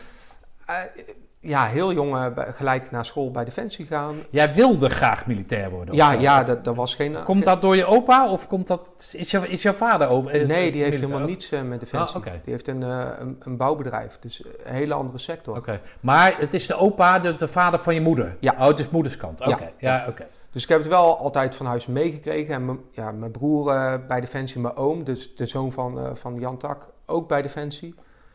Eh, ja, heel jong eh, gelijk naar school bij Defensie gaan. Jij wilde graag militair worden? Ja, zo? ja Of dat, dat was geen... Komt dat door je opa of komt dat... Is, je, is jouw vader opa? eh, Nee, die heeft militair helemaal niets eh, met Defensie. Ah, oké. Die heeft een, eh, een, een bouwbedrijf, dus een hele andere sector. Oké, maar het is de opa, de, de vader van je moeder? Ja. Oh, het is moederskant. Oké, Ja. ja, oké. Dus ik heb het wel altijd van huis meegekregen. En mijn- ja, mijn broer eh, bij Defensie, mijn oom, dus de zoon van, eh, van Jan Tak, ook bij Defensie.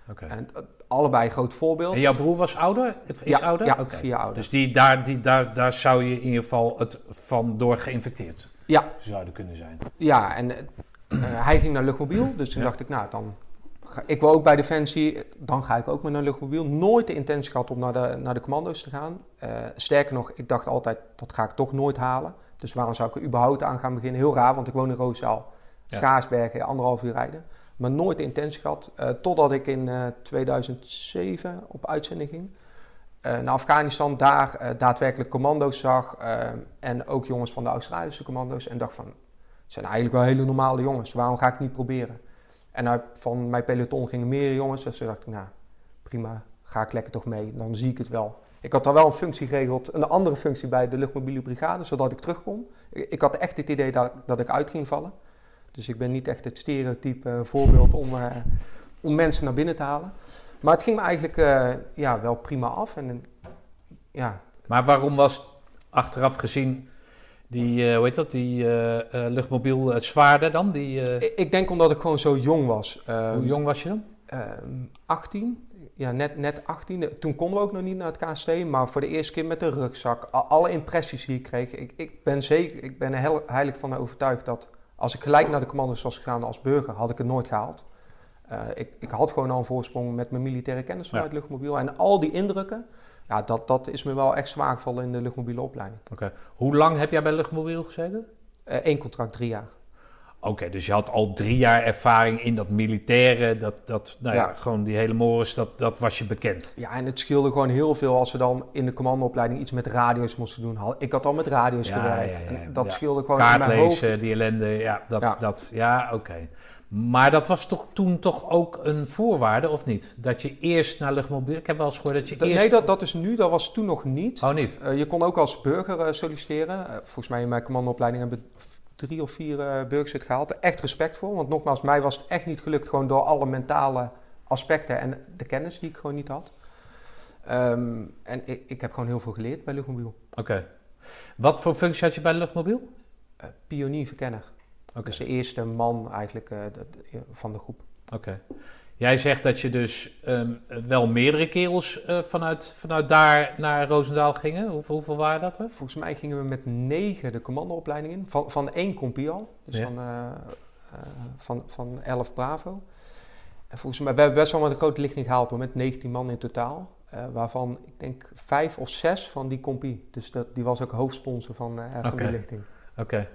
oké. En eh, allebei een groot voorbeeld. En jouw broer was ouder? Is ja, ouder? Ja, vier ouder. Dus die, daar, die, daar, daar zou je in ieder geval het van door geïnfecteerd Ja, zouden kunnen zijn. ja, en eh, eh, hij ging naar luchtmobiel. Dus toen Ja. dacht ik, nou, dan... Ga, ik wil ook bij Defensie, dan ga ik ook maar naar luchtmobiel. Nooit de intentie gehad om naar de, naar de commando's te gaan. Eh, sterker nog, ik dacht altijd, dat ga ik toch nooit halen. Dus waarom zou ik er überhaupt aan gaan beginnen? Heel raar, want ik woon in Roosendaal. Schaarsbergen, anderhalf uur rijden. Maar nooit de intentie gehad. eh, totdat ik in eh, 2007 op uitzending ging. eh, naar Afghanistan, daar eh, daadwerkelijk commando's zag. eh, en ook jongens van de Australische commando's. En dacht van, het zijn eigenlijk wel hele normale jongens. Waarom ga ik niet proberen? En uit, van mijn peloton gingen meer jongens. Dus toen dacht ik, nou, prima, ga ik lekker toch mee. Dan zie ik het wel. Ik had daar wel een functie geregeld, een andere functie bij de luchtmobiele brigade, zodat ik terug kon. Ik, ik had echt het idee dat, dat ik uit ging vallen. Dus ik ben niet echt het stereotype voorbeeld om, eh, om mensen naar binnen te halen. Maar het ging me eigenlijk eh, ja, wel prima af. En, eh, ja, Maar waarom was achteraf gezien die, hoe heet dat, die luchtmobiel het zwaarder dan? Die, ik, ik denk omdat ik gewoon zo jong was. Ehm, hoe jong was je dan? Ehm, 18. Ja, net, net 18. Toen konden we ook nog niet naar het KST, maar voor de eerste keer met de rugzak. Alle impressies die ik kreeg. Ik, ik ben zeker, ik ben er heilig van overtuigd dat als ik gelijk naar de commando's was gegaan als burger, had ik het nooit gehaald. Eh, ik, ik had gewoon al een voorsprong met mijn militaire kennis vanuit luchtmobiel. En al die indrukken, ja, dat, dat is me wel echt zwaar gevallen in de luchtmobiele opleiding. Oké. Hoe lang heb jij bij luchtmobiel gezeten? Eén contract, drie jaar. Oké, dus je had al drie jaar ervaring in dat militaire, dat, dat nou ja, Ja. gewoon die hele morris, dat, dat was je bekend. Ja, en het scheelde gewoon heel veel als we dan in de commandoopleiding iets met radio's moesten doen. Ik had al met radio's Ja, gewerkt. ja, En dat scheelde gewoon in Kaart mijn hoofd. lezen, die ellende, ja, dat, Ja. dat, ja, oké. Maar dat was toch toen toch ook een voorwaarde, of niet? Dat je eerst naar luchtmobiel, ik heb wel eens gehoord dat je Dat- eerst... Nee, dat, dat is nu, dat was toen nog niet. Oh, niet? Eh, je kon ook als burger eh, solliciteren. Eh, volgens mij in mijn commandoopleiding hebben drie of vier eh, burgers gehaald. Echt respect voor, want nogmaals, mij was het echt niet gelukt. Gewoon door alle mentale aspecten en de kennis die ik gewoon niet had. Ehm, en ik, ik heb gewoon heel veel geleerd bij luchtmobiel. Oké. Wat voor functie had je bij luchtmobiel? Eh pionierverkenner. Oké. Dus de eerste man eigenlijk dat- eh, van de groep. Oké. Jij zegt dat je dus ehm, wel meerdere kerels eh, vanuit, vanuit daar naar Roosendaal gingen. Hoeveel, hoeveel waren dat er? Volgens mij gingen we met negen de commandoopleiding in. Van, van één compie al. Dus Ja. van, eh, eh, van, van 11 Bravo. En volgens mij, we hebben best wel met een grote lichting gehaald hoor. Met 19 man in totaal. Waarvan ik denk vijf of zes van die compie. Dus dat, die was ook hoofdsponsor van, van Oké. die lichting. Oké.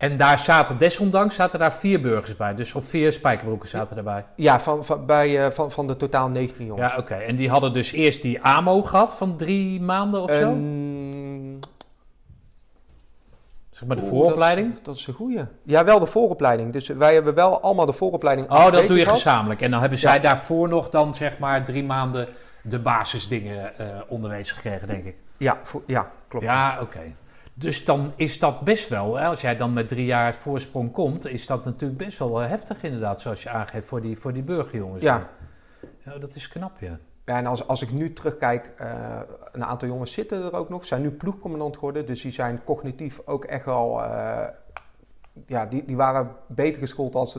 En daar zaten desondanks zaten daar vier burgers bij. Dus of vier spijkerbroeken zaten erbij. Ja, van, van, bij, eh, van, van de totaal 19 jongens. Ja, oké. En die hadden dus eerst die AMO gehad van drie maanden of zo? En- Zeg maar de Oeh, vooropleiding? Dat, is- dat is een goeie. Ja, wel de vooropleiding. Dus wij hebben wel allemaal de vooropleiding Oh, dat doe je gehad. gezamenlijk. En dan hebben zij Ja. daarvoor nog dan zeg maar drie maanden de basisdingen eh onderwezen gekregen, denk ik. Ja, voor- ja klopt. Ja, oké. Dus dan is dat best wel, hè, als jij dan met drie jaar voorsprong komt, is dat natuurlijk best wel eh, heftig inderdaad, zoals je aangeeft, voor die, voor die burgerjongens. Ja. ja, dat is knap, ja. Ja, en als, als ik nu terugkijk, eh, een aantal jongens zitten er ook nog, zijn nu ploegcommandant geworden. Dus die zijn cognitief ook echt wel, eh, ja, die, die waren beter geschoold als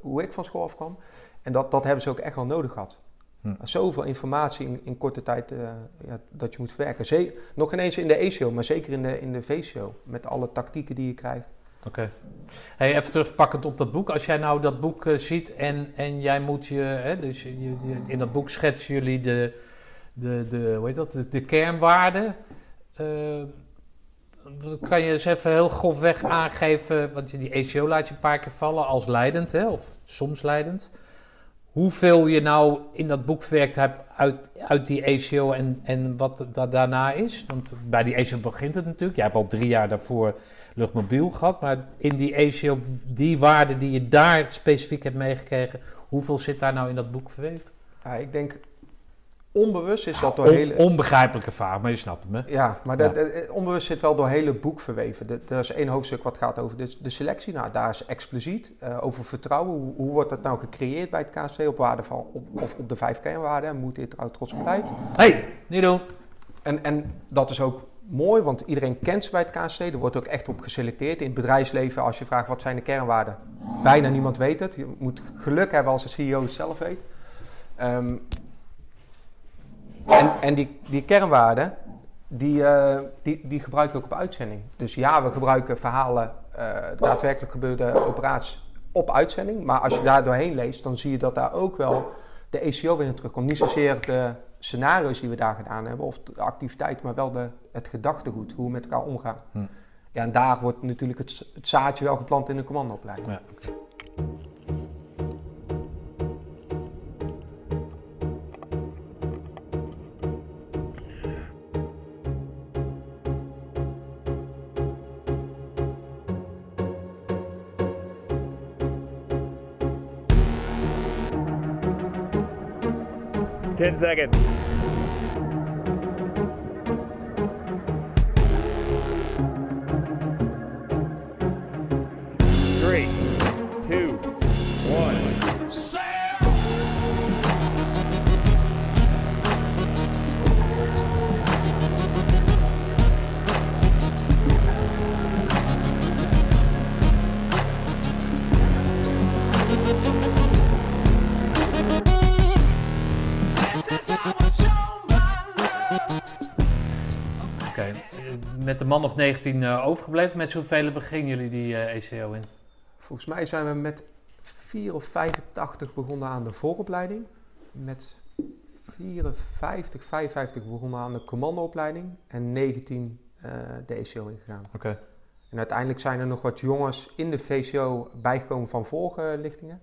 hoe ik van school afkwam. En dat, dat hebben ze ook echt wel nodig gehad. Hm. Zoveel informatie in, in korte tijd eh, ja, dat je moet verwerken. Nog ineens in de E-show, maar zeker in de, in de V-show. Met alle tactieken die je krijgt. Oké. Hey, even terugpakkend op dat boek. Als jij nou dat boek uh, ziet en, en jij moet je, hè, dus je, je, in dat boek schetsen jullie de, de, de, hoe heet dat, de, de kernwaarden. Uh, kan je eens even heel grofweg aangeven, want die ECO laat je een paar keer vallen als leidend, hè, of soms leidend. Hoeveel je nou in dat boek verwerkt hebt uit, uit die ECO en, en wat da daarna is. Want bij die ECO begint het natuurlijk. Jij hebt al drie jaar daarvoor luchtmobiel gehad. Maar in die ECO, die waarden die je daar specifiek hebt meegekregen, hoeveel zit daar nou in dat boek? Ja, ik denk onbewust is dat door hele... Onbegrijpelijke vraag, maar je snapt hè? Ja, maar Dat, eh, onbewust zit wel door hele boek verweven. er is één hoofdstuk wat gaat over de, de selectie. Nou, daar is expliciet uh, over vertrouwen. Hoe, hoe, wordt dat nou gecreëerd bij het KST op waarde van... Op, of op de vijf kernwaarden. Moet dit eruit trots beleid? hey, niet doen. En, en dat is ook mooi, want iedereen kent ze bij het KST. Er wordt ook echt op geselecteerd. In het bedrijfsleven, als je vraagt wat zijn de kernwaarden... Bijna niemand weet het. Je moet geluk hebben als de CEO het zelf weet. Um, en, en die, die kernwaarden, die, uh, die, die gebruik ik ook op uitzending. Dus ja, we gebruiken verhalen, uh, daadwerkelijk gebeurde operaties op uitzending. Maar als je daar doorheen leest, dan zie je dat daar ook wel de ECO weer in terugkomt. Niet zozeer de scenario's die we daar gedaan hebben of de activiteit, maar wel de, het gedachtegoed, hoe we met elkaar omgaan. Hm. Ja, en daar wordt natuurlijk het, het zaadje wel geplant in de commandoopleiding. Ja, 10 seconds. Met de man of 19 uh, overgebleven. Met zoveel beginnen jullie die uh, eh, ECO in? Volgens mij zijn we met 4 of 85 begonnen aan de vooropleiding. Met 54, 55 begonnen aan de commandoopleiding. En 19 uh, eh, de ECO ingegaan. Oké. En uiteindelijk zijn er nog wat jongens in de VCO bijgekomen van vorige lichtingen.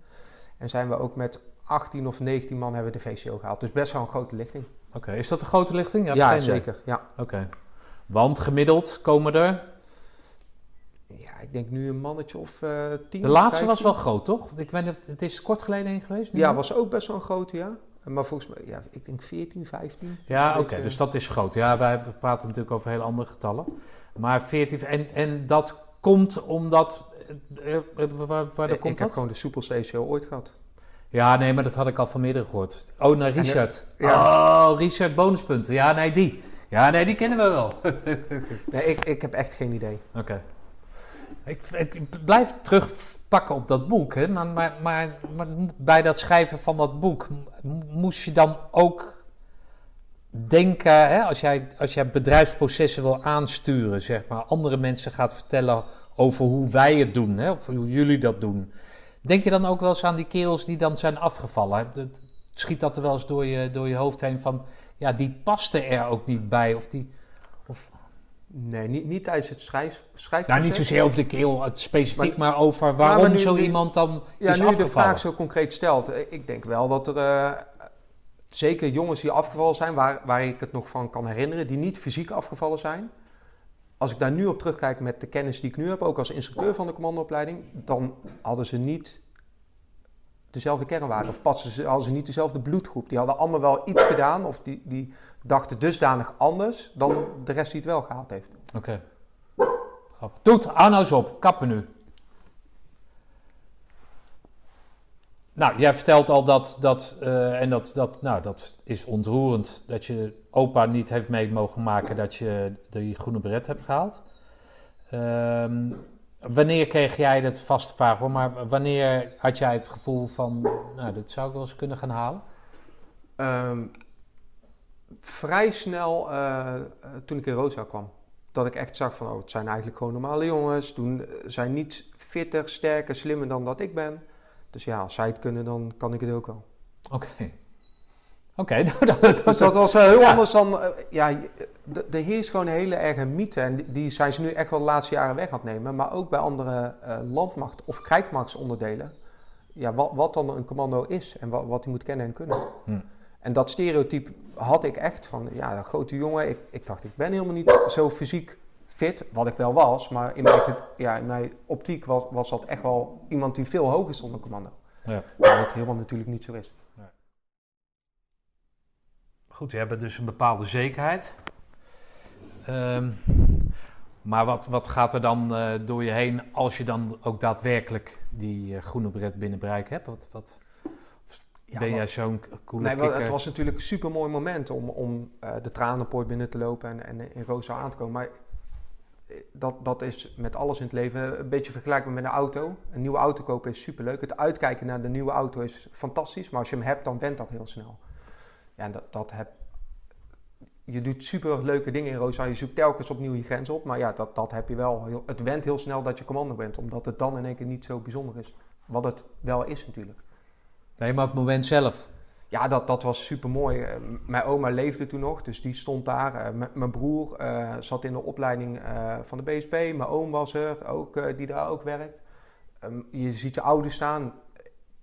En zijn we ook met 18 of 19 man hebben de VCO gehaald. Dus best wel een grote lichting. Oké, is dat een grote lichting? Ja, ja zeker. Ja. Oké. Want gemiddeld komen er. Ja, ik denk nu een mannetje of uh, tien. De laatste was wel groot, toch? Ik weet het is kort geleden heen geweest. Ja, was ook best wel een grote, ja. Maar volgens mij, ja, ik denk 14, 15. Ja, oké, dus dat is groot. Ja, wij praten natuurlijk over heel andere getallen. Maar 14, en, en dat komt omdat. Uh, waar, waar ik, komt ik heb gewoon de Super CCO ooit gehad. Ja, nee, maar dat had ik al van meerdere gehoord. Oh, naar Richard. Ja. Oh, Richard bonuspunten. Ja, nee, die. Ja, nee, die kennen we wel. nee, ik, ik heb echt geen idee. Oké. Ik, ik, blijf terugpakken op dat boek. Hè? Maar, maar, maar, maar, bij dat schrijven van dat boek moest je dan ook denken, hè? Als, jij, als jij bedrijfsprocessen wil aansturen, zeg maar, andere mensen gaat vertellen over hoe wij het doen, hè? of hoe jullie dat doen. Denk je dan ook wel eens aan die kerels die dan zijn afgevallen? Schiet dat er wel eens door je, door je hoofd heen van ja, die paste er ook niet bij. Of die, of... Nee, niet, niet tijdens het schrijf, schrijfproces. Nou, niet zozeer over de keel specifiek, maar, over waarom zo iemand dan ja, is nu afgevallen. je de vraag zo concreet stelt. Eh, ik denk wel dat er uh, zeker jongens die afgevallen zijn, waar, waar ik het nog van kan herinneren, die niet fysiek afgevallen zijn. Als ik daar nu op terugkijk met de kennis die ik nu heb, ook als instructeur van de commandoopleiding, dan hadden ze niet dezelfde kernwaarden of passen ze, hadden ze niet dezelfde bloedgroep. Die hadden allemaal wel iets gedaan of die, die dachten dusdanig anders dan de rest die het wel gehaald heeft. Oké. Okay. Doet, nou eens op. Kappen nu. Nou, jij vertelt al dat, dat uh, en dat, dat, nou, dat is ontroerend, dat je opa niet heeft mee mogen maken dat je die groene beret hebt gehaald. Um, Wanneer kreeg jij dat vaste vraag hoor, maar wanneer had jij het gevoel van, nou, dit zou ik wel eens kunnen gaan halen? Um, vrij snel uh, toen ik in Rosa kwam. dat ik echt zag van, oh, het zijn eigenlijk gewoon normale jongens. Doen, zijn niet fitter, sterker, slimmer dan dat ik ben. Dus ja, als zij het kunnen, dan kan ik het ook wel. Oké. Oké, nou, dat, dat, Dus dat was heel Ja. anders dan... eh, ja, er heerst gewoon een hele erge mythe. En die, die zijn ze nu echt wel de laatste jaren weg aan het nemen. Maar ook bij andere eh, landmacht- of krijgsmachtsonderdelen. Ja, wat, wat dan een commando is en wat, wat hij moet kennen en kunnen. Hm. En dat stereotype had ik echt van... Ja, een grote jongen. Ik, ik dacht, ik ben helemaal niet zo fysiek fit. Wat ik wel was. Maar in mijn, ja, in mijn optiek was, was dat echt wel iemand die veel hoger stond dan commando. Ja. Maar wat helemaal natuurlijk niet zo is. Goed, we hebben dus een bepaalde zekerheid. Ehm, maar wat, wat gaat er dan eh, door je heen als je dan ook daadwerkelijk die eh, groene bret binnen bereik hebt? Wat, wat, Ja, ben jij zo'n coole Nee, kikker? het was natuurlijk een super mooi moment om, om eh, de tranenpoort binnen te lopen en, en in Rosa aan te komen. Maar dat, dat is met alles in het leven een beetje vergelijkbaar met een auto. Een nieuwe auto kopen is super leuk. Het uitkijken naar de nieuwe auto is fantastisch. Maar als je hem hebt, dan went dat heel snel. Ja, en dat, dat heb, je doet super leuke dingen in Rosa. Je zoekt telkens opnieuw je grens op. Maar ja, dat, dat heb je wel. Heel, het went heel snel dat je commando bent. Omdat het dan in één keer niet zo bijzonder is. Wat het wel is natuurlijk. Nee, maar op het moment zelf. Ja, dat, dat was super mooi. mijn oma leefde toen nog, dus die stond daar. Eh, m- mijn broer eh, zat in de opleiding eh, van de BSP. Mijn oom was er, ook, eh, die daar ook werkt. Ehm, je ziet je ouders staan.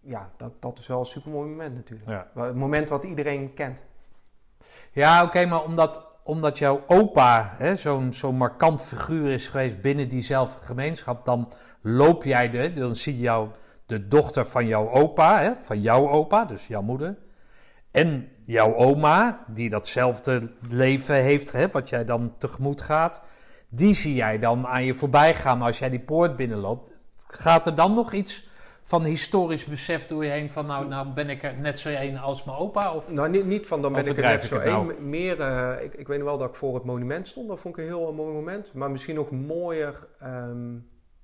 Ja, dat, dat is wel een super mooi moment natuurlijk. Ja, Het moment wat iedereen kent. Ja oké, maar omdat, omdat jouw opa zo'n zo'n markant figuur is geweest binnen diezelfde gemeenschap, dan loop jij de, dan zie je jou, de dochter van jouw opa, hè, van jouw opa, dus jouw moeder, en jouw oma, die datzelfde leven heeft, hè, wat jij dan tegemoet gaat, die zie jij dan aan je voorbij gaan als jij die poort binnenloopt. Gaat er dan nog iets van historisch besef door je heen van, nou, nou ben ik er net zo een als mijn opa? Of Nou, niet, niet van dan ben ik er net zo het nou? één. Meer, eh, ik, ik weet wel dat ik voor het monument stond. Dat vond ik een heel mooi moment. Maar misschien nog mooier, ehm,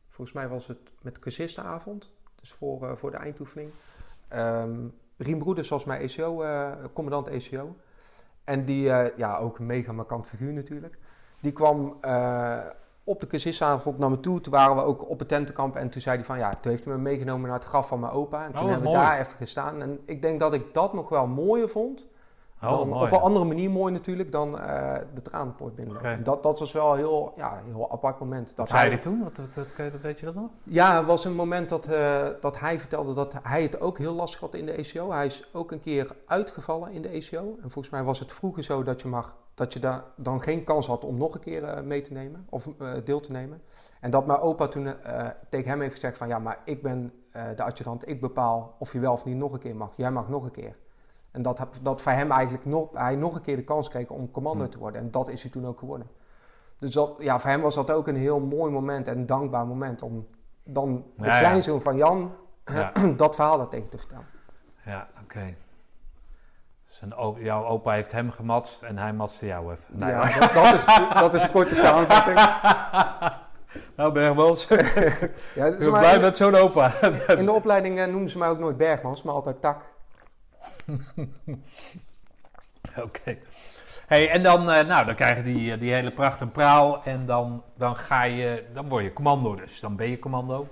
volgens mij was het met cursistenavond. Dus voor, eh, voor de eindoefening. Ehm Rien Broeders was mijn ECO, eh, commandant ECO. En die, eh, ja, ook een mega markant figuur natuurlijk. Die kwam eh, op de cursistenavond naar me toe. Toen waren we ook op het tentenkamp. En toen zei hij van, ja, toen heeft hij me meegenomen naar het graf van mijn opa. En toen wat hebben we daar even gestaan. En ik denk dat ik dat nog wel mooier vond. Oh, dan, op een andere manier mooi natuurlijk dan eh, de tranenpoort binnen. Dat, dat was wel een heel, ja, heel apart moment. Dat Wat zei hij toen? Wat, wat, weet je dat nog? Ja, het was een moment dat, eh, dat hij vertelde dat hij het ook heel lastig had in de ECO. Hij is ook een keer uitgevallen in de ECO. En volgens mij was het vroeger zo dat je, mag, dat je daar dan geen kans had om nog een keer eh, mee te nemen of deel te nemen. En dat mijn opa toen tegen hem heeft gezegd van ja, maar ik ben de adjudant, ik bepaal of je wel of niet nog een keer mag. Jij mag nog een keer. En dat, dat voor hem eigenlijk nog, hij nog een keer de kans kreeg om commando Hm. te worden. En dat is hij toen ook geworden. Dus dat, ja, voor hem was dat ook een heel mooi moment en een dankbaar moment om dan de Ja, ja. kleinzoon van Jan Ja, dat verhaal daar tegen te vertellen. ja oké. Dus een o- jouw opa heeft hem gematst en hij matste jou even. Nee, ja, dat, dat, is, dat is een korte samenvatting. Nou, Bergmans, ik Ja, dus ben blij met zo'n opa. in de opleiding eh, noemden ze mij ook nooit Bergmans, maar altijd Tak. Oké. Hey, en dan, eh, nou, dan krijg je die, eh, die hele pracht en praal en dan, dan ga je, dan word je commando dus. Dan ben je commando.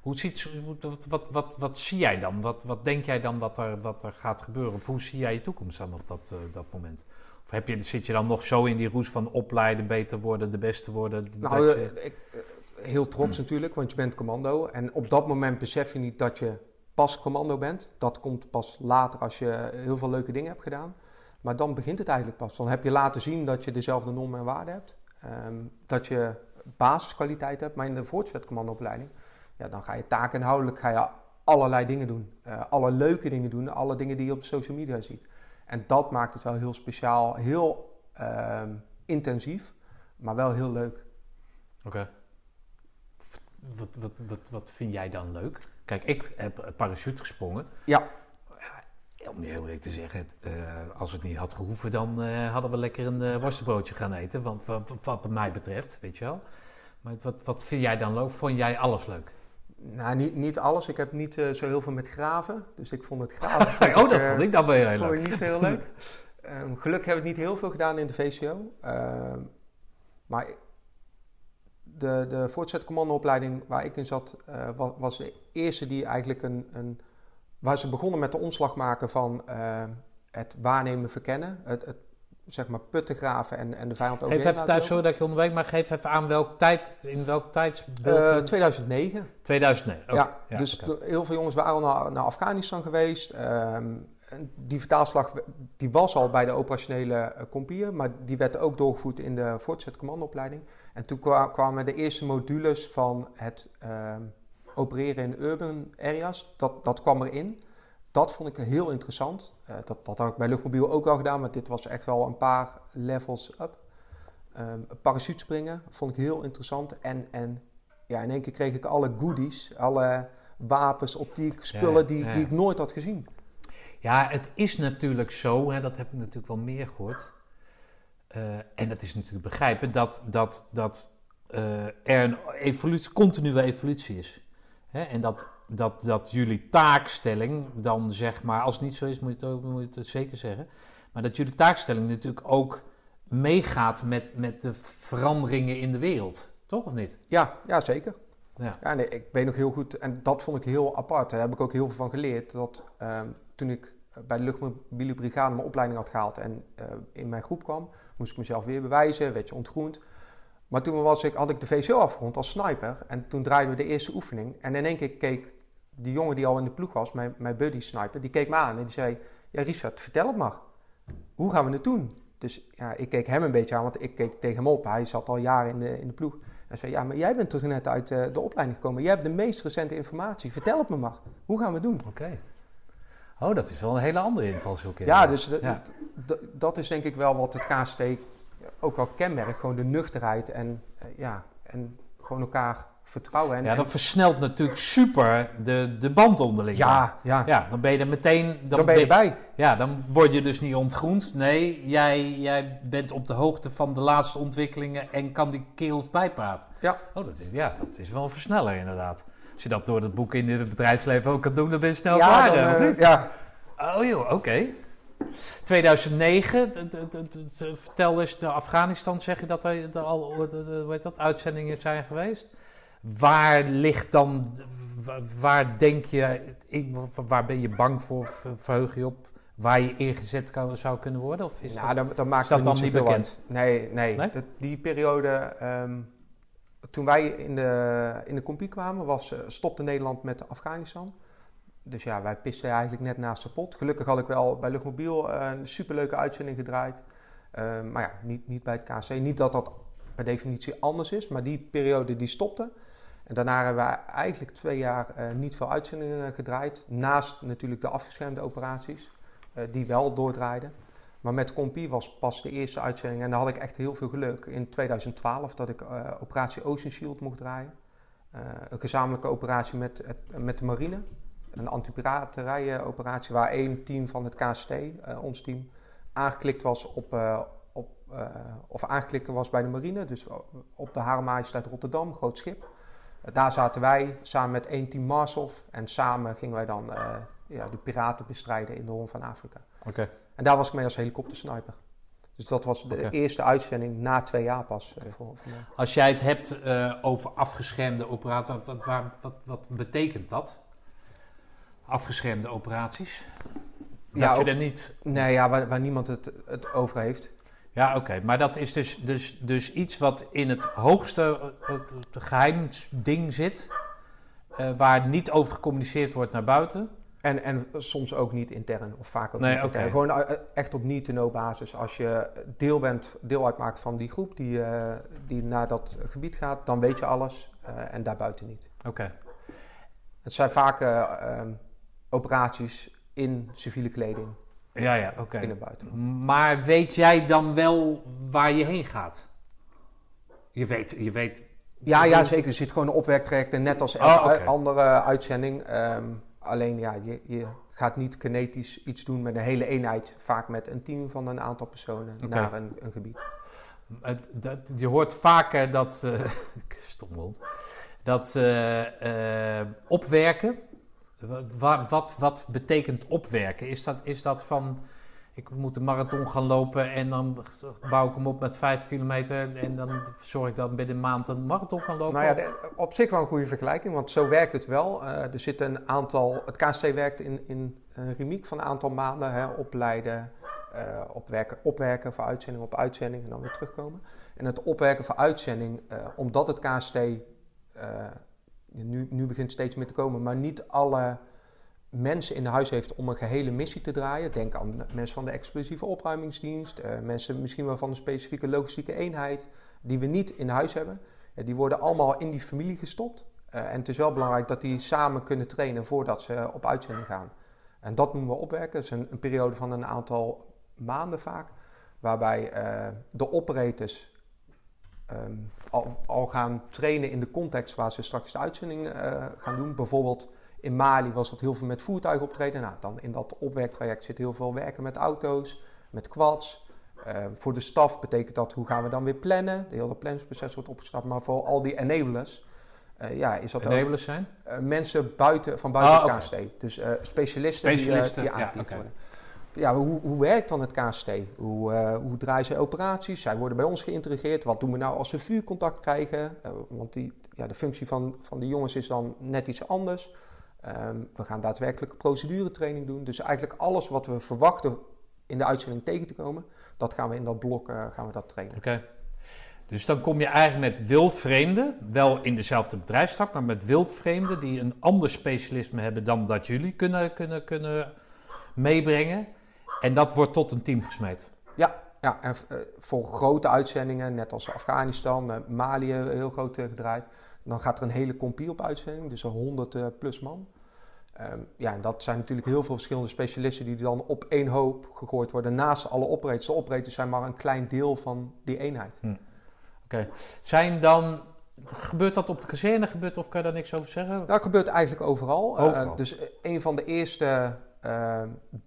Hoe ziet, wat, wat, wat, wat zie jij dan? Wat, wat denk jij dan wat er, wat er gaat gebeuren? Of hoe zie jij je toekomst dan op dat, eh, dat moment? Of heb je, zit je dan nog zo in die roes van opleiden, beter worden, de beste worden? Nou, dat je- ik, heel trots natuurlijk, want je bent commando. En op dat moment besef je niet dat je pas commando bent. Dat komt pas later als je heel veel leuke dingen hebt gedaan. Maar dan begint het eigenlijk pas. Dan heb je laten zien dat je dezelfde normen en waarden hebt. Ehm, dat je basiskwaliteit hebt. Maar in de voortgezet commandoopleiding, ja, dan ga je taakinhoudelijk ga je allerlei dingen doen. Eh, alle leuke dingen doen, alle dingen die je op social media ziet. En dat maakt het wel heel speciaal, heel ehm, intensief, maar wel heel leuk. Oké. Wat, wat, wat, wat vind jij dan leuk? Kijk, ik heb parachute gesprongen. Ja. Om je heel eerlijk te zeggen, eh, als het niet had gehoeven, dan eh, hadden we lekker een eh, worstenbroodje gaan eten. Want wat, wat, wat mij betreft, weet je wel. Maar wat, wat vind jij dan leuk? Vond jij alles leuk? Nou, niet, niet alles. Ik heb niet zo heel veel met graven. Dus ik vond het graven. vond oh, dat vond ik dan wel heel vond leuk. ik niet zo heel leuk. Ehm, gelukkig heb ik niet heel veel gedaan in de VCO. Ehm, maar de, de voortzetcommandoopleiding waar ik in zat, eh, was, was de eerste die eigenlijk een, een... Waar ze begonnen met de omslag maken van eh, het waarnemen, verkennen. Het, het zeg maar putten graven en, en de vijand over. Geef even thuis, sorry dat ik je onderbreek, maar geef even aan welk tijd, in welk tijdsbeeld... Eh, we- 2009. 2009, oké. ja, dus heel veel jongens waren al naar, naar Afghanistan geweest. Ehm, die vertaalslag die was al bij de operationele eh, kompier, maar die werd ook doorgevoerd in de voortzetcommandoopleiding. En toen kwa- kwamen de eerste modules van het ehm, opereren in urban areas, dat, dat kwam erin. Dat vond ik heel interessant. Eh, dat, dat had ik bij Luchtmobiel ook al gedaan, maar dit was echt wel een paar levels up. Ehm parachutespringen vond ik heel interessant. En, en ja, in één keer kreeg ik alle goodies, alle wapens, optiek, spullen Ja, die, ja. die ik nooit had gezien. Ja, het is natuurlijk zo, hè, dat heb ik natuurlijk wel meer gehoord. Eh, en dat is natuurlijk begrijpen dat, dat, dat eh, er een evolutie, continue evolutie is. Hè? En dat, dat, dat jullie taakstelling dan zeg maar, als het niet zo is, moet je het, ook, moet je het zeker zeggen. Maar dat jullie taakstelling natuurlijk ook meegaat met, met de veranderingen in de wereld. Toch of niet? Ja, ja zeker. Ja. Ja, nee, ik weet nog heel goed, en dat vond ik heel apart. Daar heb ik ook heel veel van geleerd. Dat ehm, toen ik bij de luchtmobiele brigade mijn opleiding had gehaald en eh, in mijn groep kwam, moest ik mezelf weer bewijzen, werd je ontgroend. Maar toen was ik, had ik de VCO afgerond als sniper en toen draaiden we de eerste oefening. En in één keer keek die jongen die al in de ploeg was, mijn, buddy sniper, die keek me aan en die zei... Ja, Richard, vertel het maar. Hoe gaan we het doen? Dus ja, ik keek hem een beetje aan, want ik keek tegen hem op. Hij zat al jaren in de, in de ploeg. Hij zei, ja, maar jij bent toch net uit eh, de opleiding gekomen. Jij hebt de meest recente informatie. Vertel het me maar. Hoe gaan we het doen? Oké. Oh, dat is wel een hele andere invalshoek. Ja, dus Ja. dat is denk ik wel wat het KST ook wel kenmerkt. Gewoon de nuchterheid en, eh, ja, en gewoon elkaar vertrouwen. En, Ja, en- dat versnelt natuurlijk super de, de band onderling. ja, ja, Ja, dan ben je er meteen... dan ben je erbij. Ja, dan word je dus niet ontgroend. Nee, jij, jij bent op de hoogte van de laatste ontwikkelingen en kan die kerels bijpraten. Ja. Oh, dat is, ja, dat is wel een versneller inderdaad. Als je dat door het boek in het bedrijfsleven ook kan doen, dan ben je snel ja, klaar. dan, eh, niet? ja, Oh joh, oké. 2009, d- d- d- d- d- vertel eens, de Afghanistan zeg je dat er al eh, hoe heet dat, uitzendingen zijn geweest. Waar ligt dan, wa- waar denk je, waar ben je bang voor, ver- verheug je op, waar je ingezet kan, zou kunnen worden? Of is nou, dat, dan, dan maakt is dat het dan niet bekend? uit. Nee, nee. Nee? Dat- die periode, ehm, toen wij in de, in de compie kwamen, was, eh, stopte Nederland met Afghanistan. Dus ja, wij pisten eigenlijk net naast de pot. Gelukkig had ik wel bij Luchtmobiel eh, een superleuke uitzending gedraaid. Ehm, maar ja, niet, niet bij het KC. Niet dat dat per definitie anders is, maar die periode die stopte. En daarna hebben we eigenlijk twee jaar eh, niet veel uitzendingen gedraaid. Naast natuurlijk de afgeschermde operaties, eh, die wel doordraaiden. Maar met Compie was pas de eerste uitzending en daar had ik echt heel veel geluk. In 2012 dat ik eh, operatie Ocean Shield mocht draaien. Eh, een gezamenlijke operatie met, met de marine. Een antipiraterij-operatie waar één team van het KST, eh, ons team, aangeklikt was op, op of aangeklikt was bij de marine. Dus op de Hare Rotterdam, groot schip. Daar zaten wij samen met één team Marshof en samen gingen wij dan ja, de piraten bestrijden in de Hoorn van Afrika. Oké. En daar was ik mee als helikoptersniper. Dus dat was de eerste uitzending na twee jaar pas. eh, voor, voor mij. Als jij het hebt eh, over afgeschermde operaties, wat, wat, wat, wat betekent dat? Afgeschermde operaties? Dat Ja, je er niet Nee, ja, waar, waar niemand het, het over heeft. Ja, oké. Maar dat is dus, dus, dus iets wat in het hoogste uh, geheimding zit. eh, waar niet over gecommuniceerd wordt naar buiten. En, en soms ook niet intern, of vaak ook Nee, niet intern. Gewoon eh, echt op need-to-know basis. Als je deel, bent, deel uitmaakt van die groep die, eh, die naar dat gebied gaat, dan weet je alles eh, en daarbuiten niet. Oké. Het zijn vaak eh, ehm, operaties in civiele kleding Ja, ja, oké. in het buitenland. Maar weet jij dan wel waar je heen gaat? Je weet, je weet. Ja, ja, zeker. Er zit gewoon een opwerktraject en net als Oh, andere uitzending. ehm, alleen ja, je, je gaat niet kinetisch iets doen met een hele eenheid. Vaak met een team van een aantal personen naar een, een gebied. Het, dat, je hoort vaker dat. eh stom. Dat eh, opwerken. Wat, wat, wat betekent opwerken? Is dat, is dat van. Ik moet een marathon gaan lopen en dan bouw ik hem op met vijf kilometer en dan zorg ik dat binnen een maand een marathon kan lopen? Nou ja, de- op zich wel een goede vergelijking, want zo werkt het wel. Eh, er zit een aantal, het KST werkt in, in een remiek van een aantal maanden, hè, opleiden, eh, opwerken, opwerken voor uitzending op uitzending en dan weer terugkomen. En het opwerken voor uitzending, eh, omdat het KST eh, nu, nu begint steeds meer te komen, maar niet alle mensen in huis heeft om een gehele missie te draaien. Denk aan mensen van de explosieve opruimingsdienst, eh, mensen misschien wel van een specifieke logistieke eenheid die we niet in huis hebben. Die worden allemaal in die familie gestopt. Eh, en het is wel belangrijk dat die samen kunnen trainen voordat ze op uitzending gaan. En dat noemen we opwerken. Dat is een, periode van een aantal maanden vaak. Waarbij eh, de operators ehm, al, al gaan trainen in de context waar ze straks de uitzending gaan doen. Bijvoorbeeld in Mali was dat heel veel met voertuigen optreden. Nou, dan in dat opwerktraject zit heel veel werken met auto's, met quads. Eh, voor de staf betekent dat hoe gaan we dan weer plannen. De hele planningsproces wordt opgestart. Maar voor al die enablers eh, ja, is dat ook Enablers zijn? eh, mensen buiten, van buiten Ah, het KST. Dus eh, specialisten, Specialisten, die, die ja, worden. Ja, hoe, hoe werkt dan het KST? Hoe, hoe draaien zij operaties? Zij worden bij ons geïntegreerd. Wat doen we nou als we vuurcontact krijgen? Want die, ja, de functie van, van die jongens is dan net iets anders. Ehm, we gaan daadwerkelijk proceduretraining doen. Dus eigenlijk alles wat we verwachten in de uitzending tegen te komen, dat gaan we in dat blok eh, gaan we dat trainen. Oké. Dus dan kom je eigenlijk met wildvreemden, wel in dezelfde bedrijfstak, maar met wildvreemden die een ander specialisme hebben dan dat jullie kunnen, kunnen, kunnen meebrengen. En dat wordt tot een team gesmeed. Ja, ja en eh, voor grote uitzendingen, net als Afghanistan, eh, Mali eh, heel groot gedraaid, dan gaat er een hele compie op uitzending, dus een 100 eh, plus man. Ehm, ja, en dat zijn natuurlijk heel veel verschillende specialisten die dan op één hoop gegooid worden naast alle operators. De operators zijn maar een klein deel van die eenheid. Oké. Zijn dan, gebeurt dat op de kazerne gebeurt of kan je daar niks over zeggen? Dat gebeurt eigenlijk overal. Overal. dus een van de eerste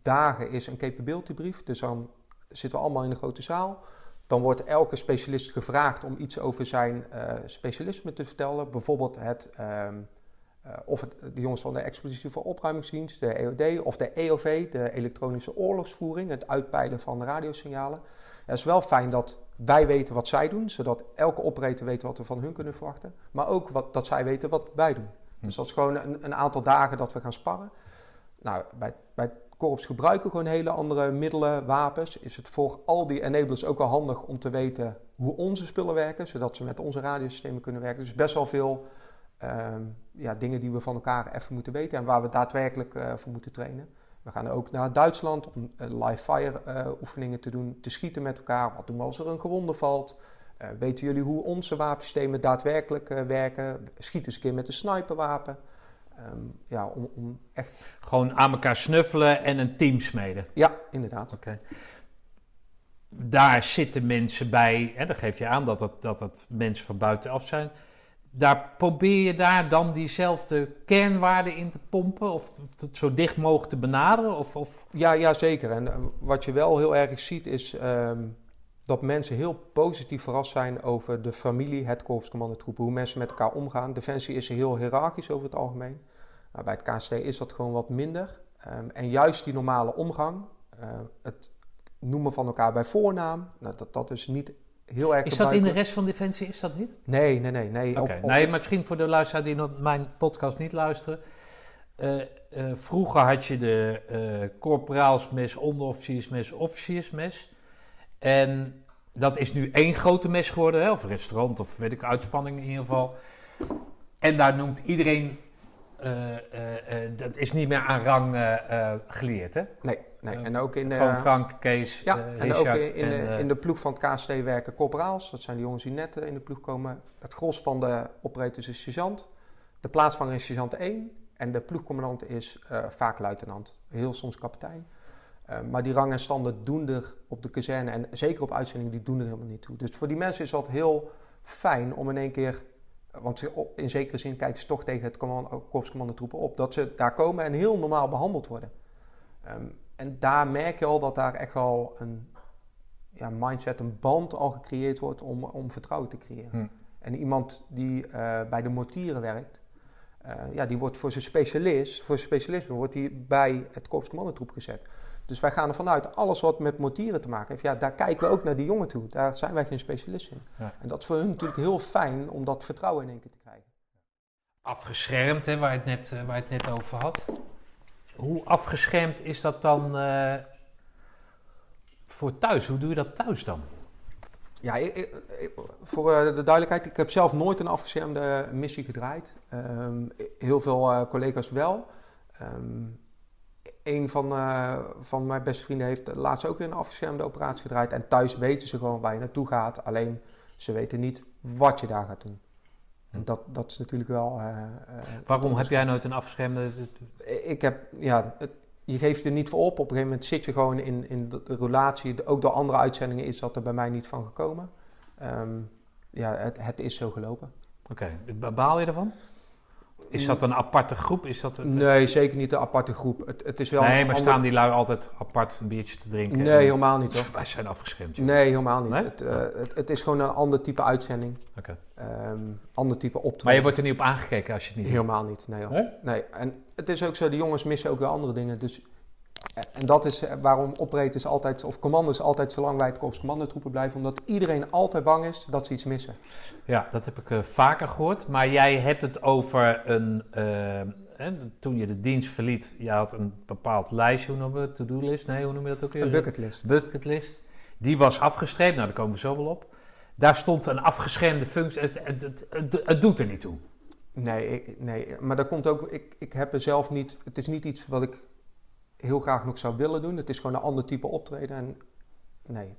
dagen is een capability brief. Dus dan zitten we allemaal in een grote zaal. Dan wordt elke specialist gevraagd om iets over zijn eh, specialisme te vertellen. Bijvoorbeeld het, ehm, eh, of het, de jongens van de explosieve opruimingsdienst, de EOD, of de EOV, de elektronische oorlogsvoering, het uitpeilen van radiosignalen. Het is wel fijn dat wij weten wat zij doen, zodat elke operator weet wat we van hun kunnen verwachten. Maar ook wat, dat zij weten wat wij doen. Dus dat is gewoon een, een aantal dagen dat we gaan sparren. Nou, bij, bij korps gebruiken gewoon hele andere middelen, wapens. Is het voor al die enablers ook wel handig om te weten hoe onze spullen werken, zodat ze met onze radiosystemen kunnen werken. Dus best wel veel ehm, ja, dingen die we van elkaar even moeten weten en waar we daadwerkelijk eh, voor moeten trainen. We gaan ook naar Duitsland om eh, live fire eh, oefeningen te doen, te schieten met elkaar. Wat doen we als er een gewonde valt? Weten jullie hoe onze wapensystemen daadwerkelijk werken? Schiet eens een keer met een sniperwapen. Ehm, ja, om, om echt... Gewoon aan elkaar snuffelen en een team smeden. Ja, inderdaad. Oké. Daar zitten mensen bij, hè, dan geef je aan dat het, dat het mensen van buitenaf zijn. Daar probeer je daar dan diezelfde kernwaarden in te pompen of het zo dicht mogelijk te benaderen? Of, of... Ja, ja, zeker. En eh, wat je wel heel erg ziet is ehm, dat mensen heel positief verrast zijn over de familie, het korpscommandotroepen, hoe mensen met elkaar omgaan. Defensie is heel hiërarchisch over het algemeen. Nou, bij het KST is dat gewoon wat minder. Ehm, en juist die normale omgang, eh, het noemen van elkaar bij voornaam, nou, dat, dat is niet heel erg Is dat in de rest van Defensie, is dat niet? Nee, nee, nee. nee. Oké, nee, maar misschien voor de luisteraar die nog mijn podcast niet luisteren. Eh, eh, vroeger had je de corporaalsmes, onderofficiersmes, officiersmes. En dat is nu één grote mes geworden, hè? of restaurant, of weet ik, uitspanning in ieder geval. En daar noemt iedereen, eh, eh, eh, dat is niet meer aan rang geleerd, hè? Nee, nee. En ook in... Gewoon Frank, Kees, Ja, eh, en ook Richard in, in, de, en, in de ploeg van het KST werken corporaals. Dat zijn de jongens die net in de ploeg komen. Het gros van de operators is sergeant. De plaatsvanger is sergeant 1. En de ploegcommandant is vaak luitenant. Heel soms kapitein. Eh, maar die rang en standen doen er op de kazerne en zeker op uitzending, die doen er helemaal niet toe. Dus voor die mensen is dat heel fijn om in één keer, want in zekere zin kijken ze toch tegen het command- korpscommandotroepen op, dat ze daar komen en heel normaal behandeld worden. Ehm, en daar merk je al dat daar echt wel een ja, mindset, een band al gecreëerd wordt om, om vertrouwen te creëren. Hm. En iemand die eh, bij de mortieren werkt, eh, ja, die wordt voor zijn specialist, voor zijn specialisme, wordt hij bij het korpscommandotroep gezet. Dus wij gaan ervan uit, alles wat met motieren te maken heeft, ja, daar kijken we ook naar die jongen toe. Daar zijn wij geen specialist in. Ja. En dat is voor hun natuurlijk heel fijn om dat vertrouwen in één keer te krijgen. Afgeschermd, hè, waar, je het net, eh, waar je het net over had. Hoe afgeschermd is dat dan eh, voor thuis? Hoe doe je dat thuis dan? Ja, ik- voor eh, de duidelijkheid, ik heb zelf nooit een afgeschermde missie gedraaid. Ehm, heel veel collega's wel. Ehm een van, eh, van mijn beste vrienden heeft laatst ook weer een afgeschermde operatie gedraaid. En thuis weten ze gewoon waar je naartoe gaat. Alleen ze weten niet wat je daar gaat doen. En dat, dat is natuurlijk wel... eh, eh, Waarom heb jij nooit een afgeschermde... ik heb, ja, het- je geeft er niet voor op. Op een gegeven moment zit je gewoon in, in de relatie. Ook door andere uitzendingen is dat er bij mij niet van gekomen. Ehm, ja, het, het is zo gelopen. Oké, baal je ervan? Is dat een aparte groep? Is dat het, Nee, zeker niet een aparte groep. Het, het is wel nee, maar ander- staan die lui altijd apart een biertje te drinken? Nee, En- helemaal niet hoor. Wij zijn afgeschermd. joh. Nee, helemaal niet. Nee? Het, eh, het, het is gewoon een ander type uitzending. Oké. Ehm, ander type optreden. Maar je wordt er niet op aangekeken als je het niet doet? Helemaal niet, nee hoor. Nee? Nee, en het is ook zo, de jongens missen ook weer andere dingen. Dus, en dat is eh, waarom operators altijd, of commanders altijd zo lang bij het korps commandotroepen blijven. Omdat iedereen altijd bang is dat ze iets missen. Ja, dat heb ik eh, vaker gehoord. Maar jij hebt het over een... eh, toen je de dienst verliet, je had een bepaald lijstje, hoe noem je het? To-do-list? Nee, hoe noem je dat ook weer? Een bucketlist. bucketlist. Die was afgestreept, nou daar komen we zo wel op. Daar stond een afgeschermde functie. Het, het, het, het, het doet er niet toe. Nee, ik- nee, maar dat komt ook, ik, ik heb er zelf niet, het is niet iets wat ik heel graag nog zou willen doen. Het is gewoon een ander type optreden. En nee,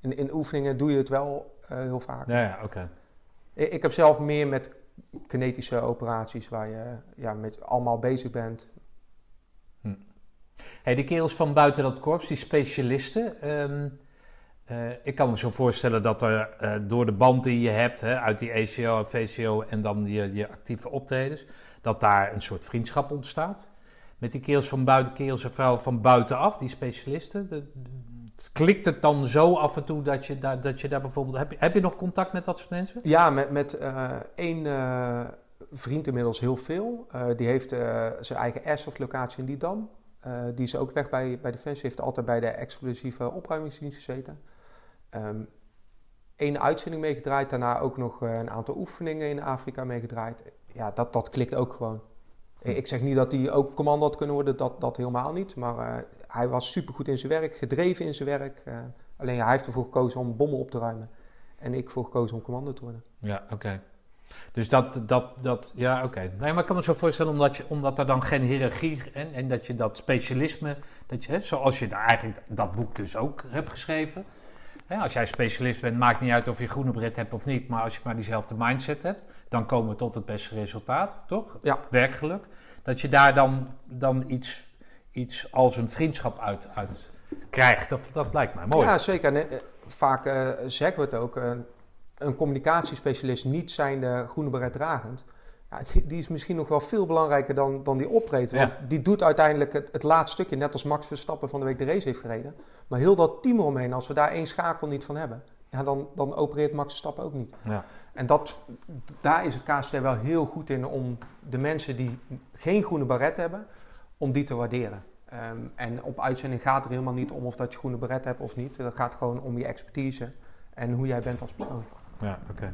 in, in oefeningen doe je het wel eh, heel vaak. Ja, ja, oké. Ik, ik heb zelf meer met kinetische operaties waar je ja, met allemaal bezig bent. Hey, die kerels van buiten dat korps, die specialisten. ehm, eh, ik kan me zo voorstellen dat er eh, door de band die je hebt, hè, uit die ECO en VCO en dan je, je actieve optredens, dat daar een soort vriendschap ontstaat. Met die kerels van buiten, kerels en vrouwen van buitenaf, die specialisten. De, klikt het dan zo af en toe dat je, daar, dat je daar bijvoorbeeld... Heb je, heb je nog contact met dat soort mensen? Ja, met, met eh, één eh, vriend inmiddels heel veel. Eh, die heeft zijn eigen airsoft locatie in Didam. Die is ook weg bij, bij Defensie. Heeft altijd bij de explosieve opruimingsdienst gezeten. Ehm Eén uitzending meegedraaid. Daarna ook nog een aantal oefeningen in Afrika meegedraaid. Ja, dat, dat klikt ook gewoon. Ik ik zeg niet dat hij ook commando had kunnen worden. Dat, dat helemaal niet. Maar eh, hij was supergoed in zijn werk. Gedreven in zijn werk. eh, alleen hij heeft ervoor gekozen om bommen op te ruimen. En ik voor gekozen om commando te worden. Ja, oké. Dus dat, dat, dat ja, oké. Nee, maar ik kan me zo voorstellen, omdat, je, omdat er dan geen hiërarchie en, en dat je dat specialisme, dat je, hè, zoals je eigenlijk dat boek dus ook hebt geschreven. Hè, als jij specialist bent, maakt niet uit of je groene bret hebt of niet, maar als je maar diezelfde mindset hebt, dan komen we tot het beste resultaat, toch? Ja. Werkgeluk. Dat je daar dan, dan iets, iets als een vriendschap uit, uit krijgt. Dat, dat lijkt mij mooi. Ja, zeker. En, eh, vaak eh, zeggen we het ook. eh, een communicatiespecialist niet zijnde groene beret dragend. Ja, die, die is misschien nog wel veel belangrijker dan, dan die optreedt. Ja. Want die doet uiteindelijk het, het laatste stukje, net als Max Verstappen van de week de race heeft gereden. Maar heel dat team eromheen, als we daar één schakel niet van hebben, ja, dan, dan opereert Max Verstappen ook niet. Ja. En dat, daar is het KST wel heel goed in om de mensen die geen groene baret hebben, om die te waarderen. Ehm, en op uitzending gaat er helemaal niet om of dat je groene baret hebt of niet. Het gaat gewoon om je expertise en hoe jij bent als persoon. Ja, oké.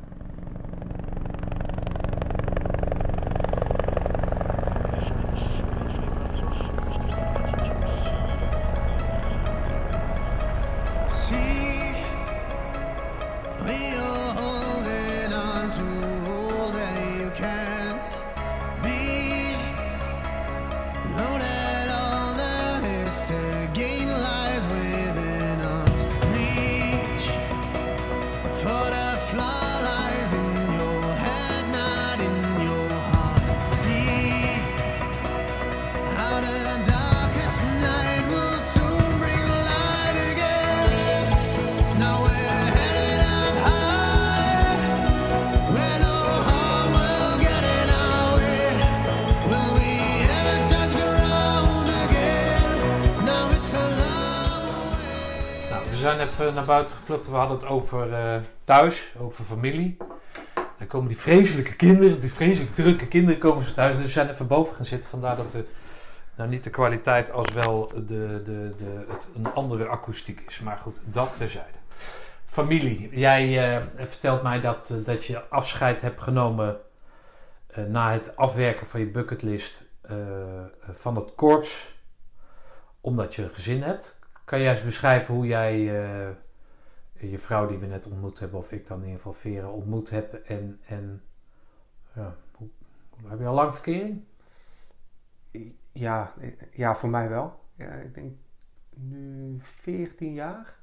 Even naar buiten gevlucht. We hadden het over eh, thuis, over familie. Dan komen die vreselijke kinderen, die vreselijk drukke kinderen komen ze thuis. Dus we zijn even boven gaan zitten. Vandaar dat de Nou, niet de kwaliteit als wel de, de, de, het een andere akoestiek is. Maar goed, dat terzijde. Familie. Jij eh, vertelt mij dat, eh, dat je afscheid hebt genomen na het afwerken van je bucketlist van het korps. Omdat je een gezin hebt. Kan jij eens beschrijven hoe jij eh, je vrouw die we net ontmoet hebben, of ik dan in ieder geval Vera ontmoet heb. En, en ja, hoe, heb je al lang verkering? Ja, ja, voor mij wel. Ja, ik denk nu 14 jaar.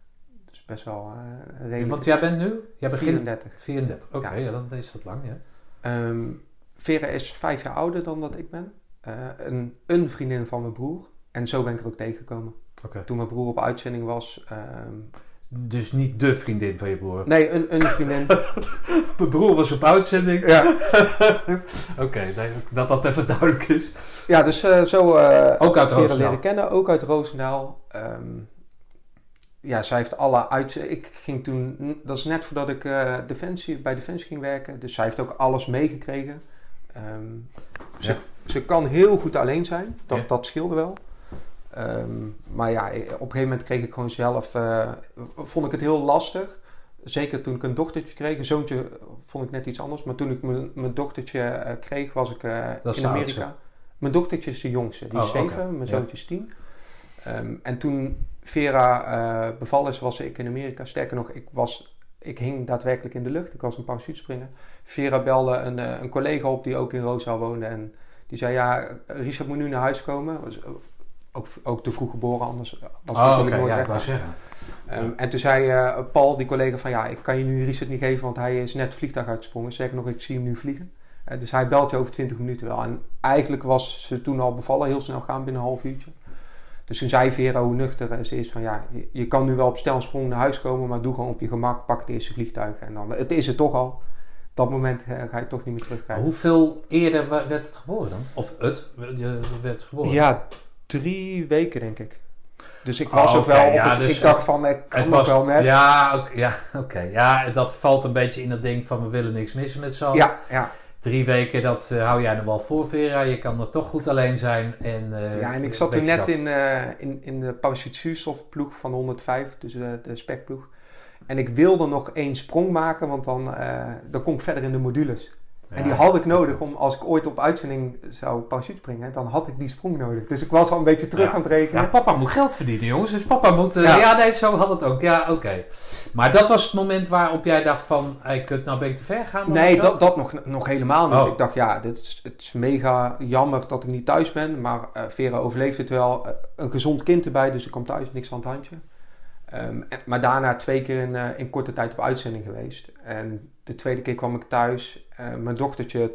Dus best wel eh, redelijk. Want jij bent nu? Jij begint 34. 34. Oké, Ja. ja. dan is dat lang, ja. Ehm, Vera is vijf jaar ouder dan dat ik ben. Eh, een, een vriendin van mijn broer. En zo ben ik er ook tegengekomen. Toen mijn broer op uitzending was. ehm, Dus niet de vriendin van je broer. nee, een, een vriendin. Mijn broer was op uitzending. ja. Oké, nee, dat dat even duidelijk is. ja, dus eh, zo eh Ook uit Roosendaal. leren kennen. Ook uit Roosendaal. Ehm, ja, zij heeft alle uit. Ik ging toen. Dat is net voordat ik eh, Defensie, bij Defensie ging werken. Dus zij heeft ook alles meegekregen. Ehm, ze, ze kan heel goed alleen zijn. Dat, Ja. dat scheelde wel. Ehm, maar ja, op een gegeven moment kreeg ik gewoon zelf. eh, vond ik het heel lastig. Zeker toen ik een dochtertje kreeg. Een zoontje vond ik net iets anders. Maar toen ik mijn, dochtertje eh, kreeg, was ik eh, in Amerika. Mijn dochtertje is de jongste. Die is Oh, zeven. Mijn Ja. zoontje is tien. Ehm, en toen Vera bevallen is, was ik in Amerika. Sterker nog, ik, was, ik hing daadwerkelijk in de lucht. Ik was een parachutespringer. Vera belde een, een collega op die ook in Roosendaal woonde. En die zei, ja, Richard moet nu naar huis komen. Was, ook, ook te vroeg geboren, anders was het Oh, natuurlijk nooit ja, ik wou zeggen. Ehm, en toen zei eh, Paul, die collega, van ja, ik kan je nu Richard niet geven, want hij is net het vliegtuig uitgesprongen. Zeker nog, ik zie hem nu vliegen. Eh, dus hij belt je over 20 minuten wel. En eigenlijk was ze toen al bevallen, heel snel gaan binnen een half uurtje. Dus toen zei Vera hoe nuchter eh, ze is van ja, je, kan nu wel op stel en sprong naar huis komen, maar doe gewoon op je gemak, pak het eerste vliegtuig. En dan, het is het toch al. Dat moment ga je toch niet meer terugkrijgen. Hoeveel eerder werd het geboren dan? Of het werd geboren? Ja, drie weken denk ik. Dus ik was Oh, ook oké, wel, op ja, het- dus ik dacht het- van, ik kan Het nog was, wel net. ja, oké, ja, oké. ja, dat valt een beetje in dat ding van we willen niks missen met z'n allen. ja, ja. Drie weken, dat eh, hou jij nog wel voor, Vera. Je kan er toch goed alleen zijn. En, eh, Ja, en ik zat toen net dat. in, eh, in, in de parachute-zuurstofploeg van de 105, dus eh, de spekploeg. En ik wilde nog één sprong maken, want dan, eh, dan kom ik verder in de modules. En die had ik nodig om, als ik ooit op uitzending zou parachute springen, dan had ik die sprong nodig. Dus ik was al een beetje terug Ja. aan het rekenen. Ja, papa moet geld verdienen, jongens. Dus papa moet... eh, Ja. ja. nee, zo had het ook. Ja, oké. Maar dat was het moment waarop jij dacht van... Hey, kut, nou ben ik te ver gaan. Nee, dat, dat nog, nog helemaal niet. Oh. Ik dacht, ja, dit is, het is mega jammer dat ik niet thuis ben. Maar eh, Vera overleeft het wel. Eh, een gezond kind erbij, dus ik kwam thuis, niks aan het handje. Ehm, en- maar daarna twee keer in, in korte tijd op uitzending geweest. En de tweede keer kwam ik thuis. Eh, mijn dochtertje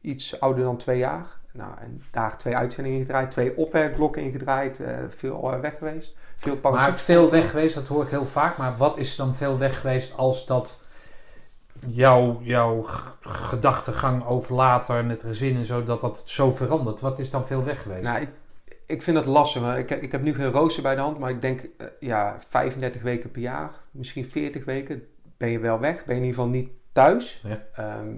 iets ouder dan twee jaar. Nou, en daar twee uitzendingen ingedraaid. Twee opwerkblokken ingedraaid. eh, veel eh, weg geweest. Veel Maar veel weg geweest, dat hoor ik heel vaak. Maar wat is dan veel weg geweest als dat jouw, gedachtegang over later en het gezin en zo, dat dat zo verandert? Wat is dan veel weg geweest? Nou, ik, ik vind het lastig. Ik, ik heb nu geen rooster bij de hand, maar ik denk ja, 35 weken per jaar, misschien 40 weken, ben je wel weg. Ben je in ieder geval niet thuis. Ja. Ehm,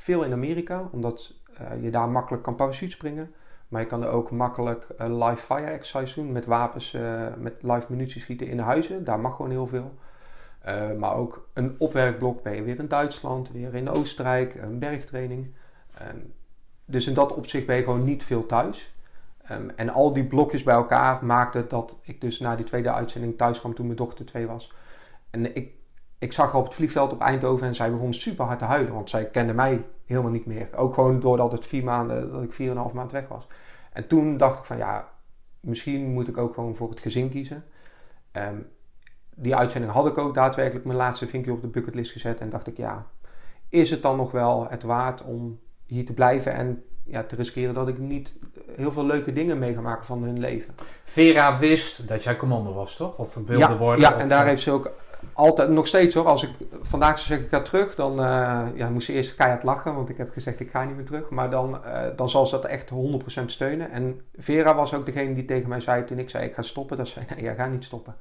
veel in Amerika, omdat eh, je daar makkelijk kan parachute springen. Maar je kan er ook makkelijk eh, live fire exercise doen met wapens, eh, met live munitie schieten in de huizen. Daar mag gewoon heel veel. Maar ook een opwerkblok ben je weer in Duitsland, weer in Oostenrijk, een bergtraining. Ehm, dus in dat opzicht ben je gewoon niet veel thuis. Ehm, en al die blokjes bij elkaar maakte dat ik dus na die tweede uitzending thuis kwam toen mijn dochter twee was. En ik, ik zag haar op het vliegveld op Eindhoven en zij begon super hard te huilen. Want zij kende mij helemaal niet meer. Ook gewoon doordat het vier maanden, dat ik vier en een half maand weg was. En toen dacht ik van ja, misschien moet ik ook gewoon voor het gezin kiezen. Ehm, die uitzending had ik ook daadwerkelijk mijn laatste vinkje op de bucketlist gezet. En dacht ik ja, is het dan nog wel het waard om hier te blijven en ja, te riskeren dat ik niet heel veel leuke dingen mee ga maken van hun leven. Vera wist dat jij commando was, toch? Of wilde ja, worden? Ja, of, en daar eh, heeft ze ook altijd, nog steeds hoor, als ik vandaag zou zeggen ik ga terug, dan eh, ja, moest ze eerst keihard lachen, want ik heb gezegd ik ga niet meer terug. Maar dan, eh, dan zal ze dat echt 100% steunen. En Vera was ook degene die tegen mij zei toen ik zei ik ga stoppen, dat ze zei nee, jij gaat niet stoppen.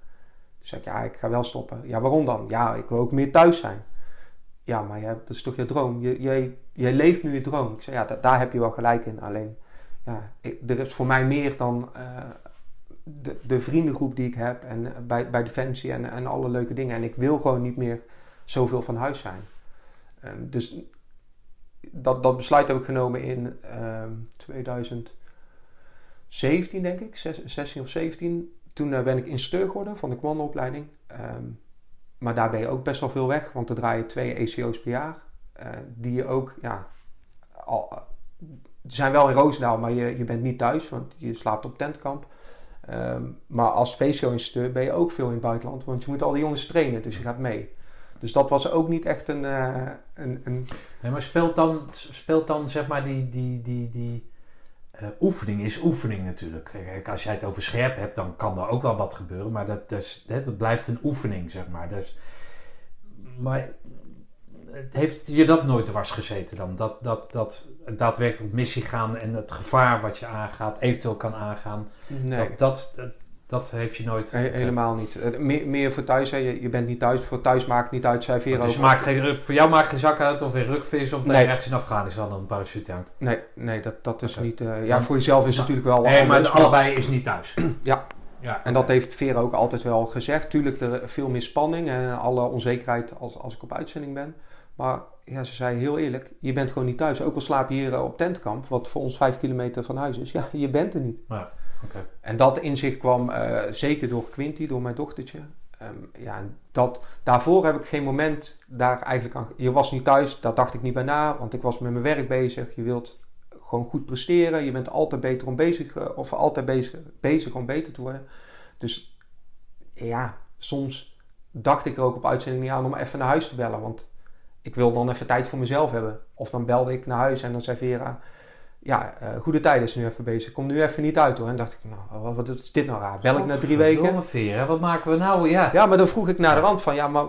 Toen zei ik ja, ik ga wel stoppen. Ja, waarom dan? Ja, ik wil ook meer thuis zijn. Ja, maar dat is toch je droom? Jij, leeft nu je droom. Ik zei ja, da- daar heb je wel gelijk in. Alleen, ja, ik- er is voor mij meer dan eh, de, de vriendengroep die ik heb en eh, bij, bij Defensie en, en alle leuke dingen. En ik wil gewoon niet meer zoveel van huis zijn. Ehm, dus dat, dat besluit heb ik genomen in ehm 2017, denk ik, zes- 16 of 17. Toen eh, ben ik instructeur geworden van de commandoopleiding. Ehm, maar daar ben je ook best wel veel weg, want er draaien twee ECO's per jaar. eh, die je ook, ja, zijn wel in Roosendaal, maar je, je bent niet thuis, want je slaapt op tentkamp. Ehm, maar als VCO-instructeur ben je ook veel in het buitenland, want je moet al die jongens trainen, dus je gaat mee. Dus dat was ook niet echt een, eh, een, een Nee, maar speelt dan, speelt dan zeg maar die, die, die, die eh, oefening is oefening natuurlijk. Kijk, als jij het over scherp hebt, dan kan er ook wel wat gebeuren. Maar dat, dat, is, blijft een oefening, zeg maar. Maar heeft je dat nooit dwars gezeten dan? Dat, dat, dat daadwerkelijk op missie gaan en het gevaar wat je aangaat, eventueel kan aangaan. nee. Dat, dat, dat, dat heeft je nooit... He- helemaal niet. Eh, meer, meer voor thuis, hè. Je, je bent niet thuis. Voor thuis maakt niet uit, zei Vera Dus ook. maakt geen, voor jou maakt geen zak uit of in rugvis of Nee. je ergens in Afghanistan een parachute hangt. Nee, nee dat, dat is niet... eh, ja, voor jezelf is het natuurlijk wel Nee, maar anders, allebei is niet thuis. Ja. ja. En dat heeft Vera ook altijd wel gezegd. Tuurlijk, er veel meer spanning en alle onzekerheid als, als ik op uitzending ben. Maar ja, ze zei heel eerlijk, je bent gewoon niet thuis. Ook al slaap je hier eh, op tentkamp, wat voor ons vijf kilometer van huis is. Ja, je bent er niet. Ja. En dat inzicht kwam eh, zeker door Quinty, door mijn dochtertje. Ehm, ja, dat, daarvoor heb ik geen moment daar eigenlijk aan... Je was niet thuis, daar dacht ik niet bij na, want ik was met mijn werk bezig. Je wilt gewoon goed presteren. Je bent altijd beter om bezig, eh, of altijd bezig, bezig om beter te worden. Dus ja, soms dacht ik er ook op uitzending niet aan om even naar huis te bellen. Want ik wil dan even tijd voor mezelf hebben. Of dan belde ik naar huis en dan zei Vera... Ja, eh, goede tijden is nu even bezig. Kom nu even niet uit hoor. En dacht ik, nou, wat, is dit nou raar? Bel ik na drie weken? Hè? wat maken we nou? Ja, Ja, maar dan vroeg ik naar de rand van, ja, maar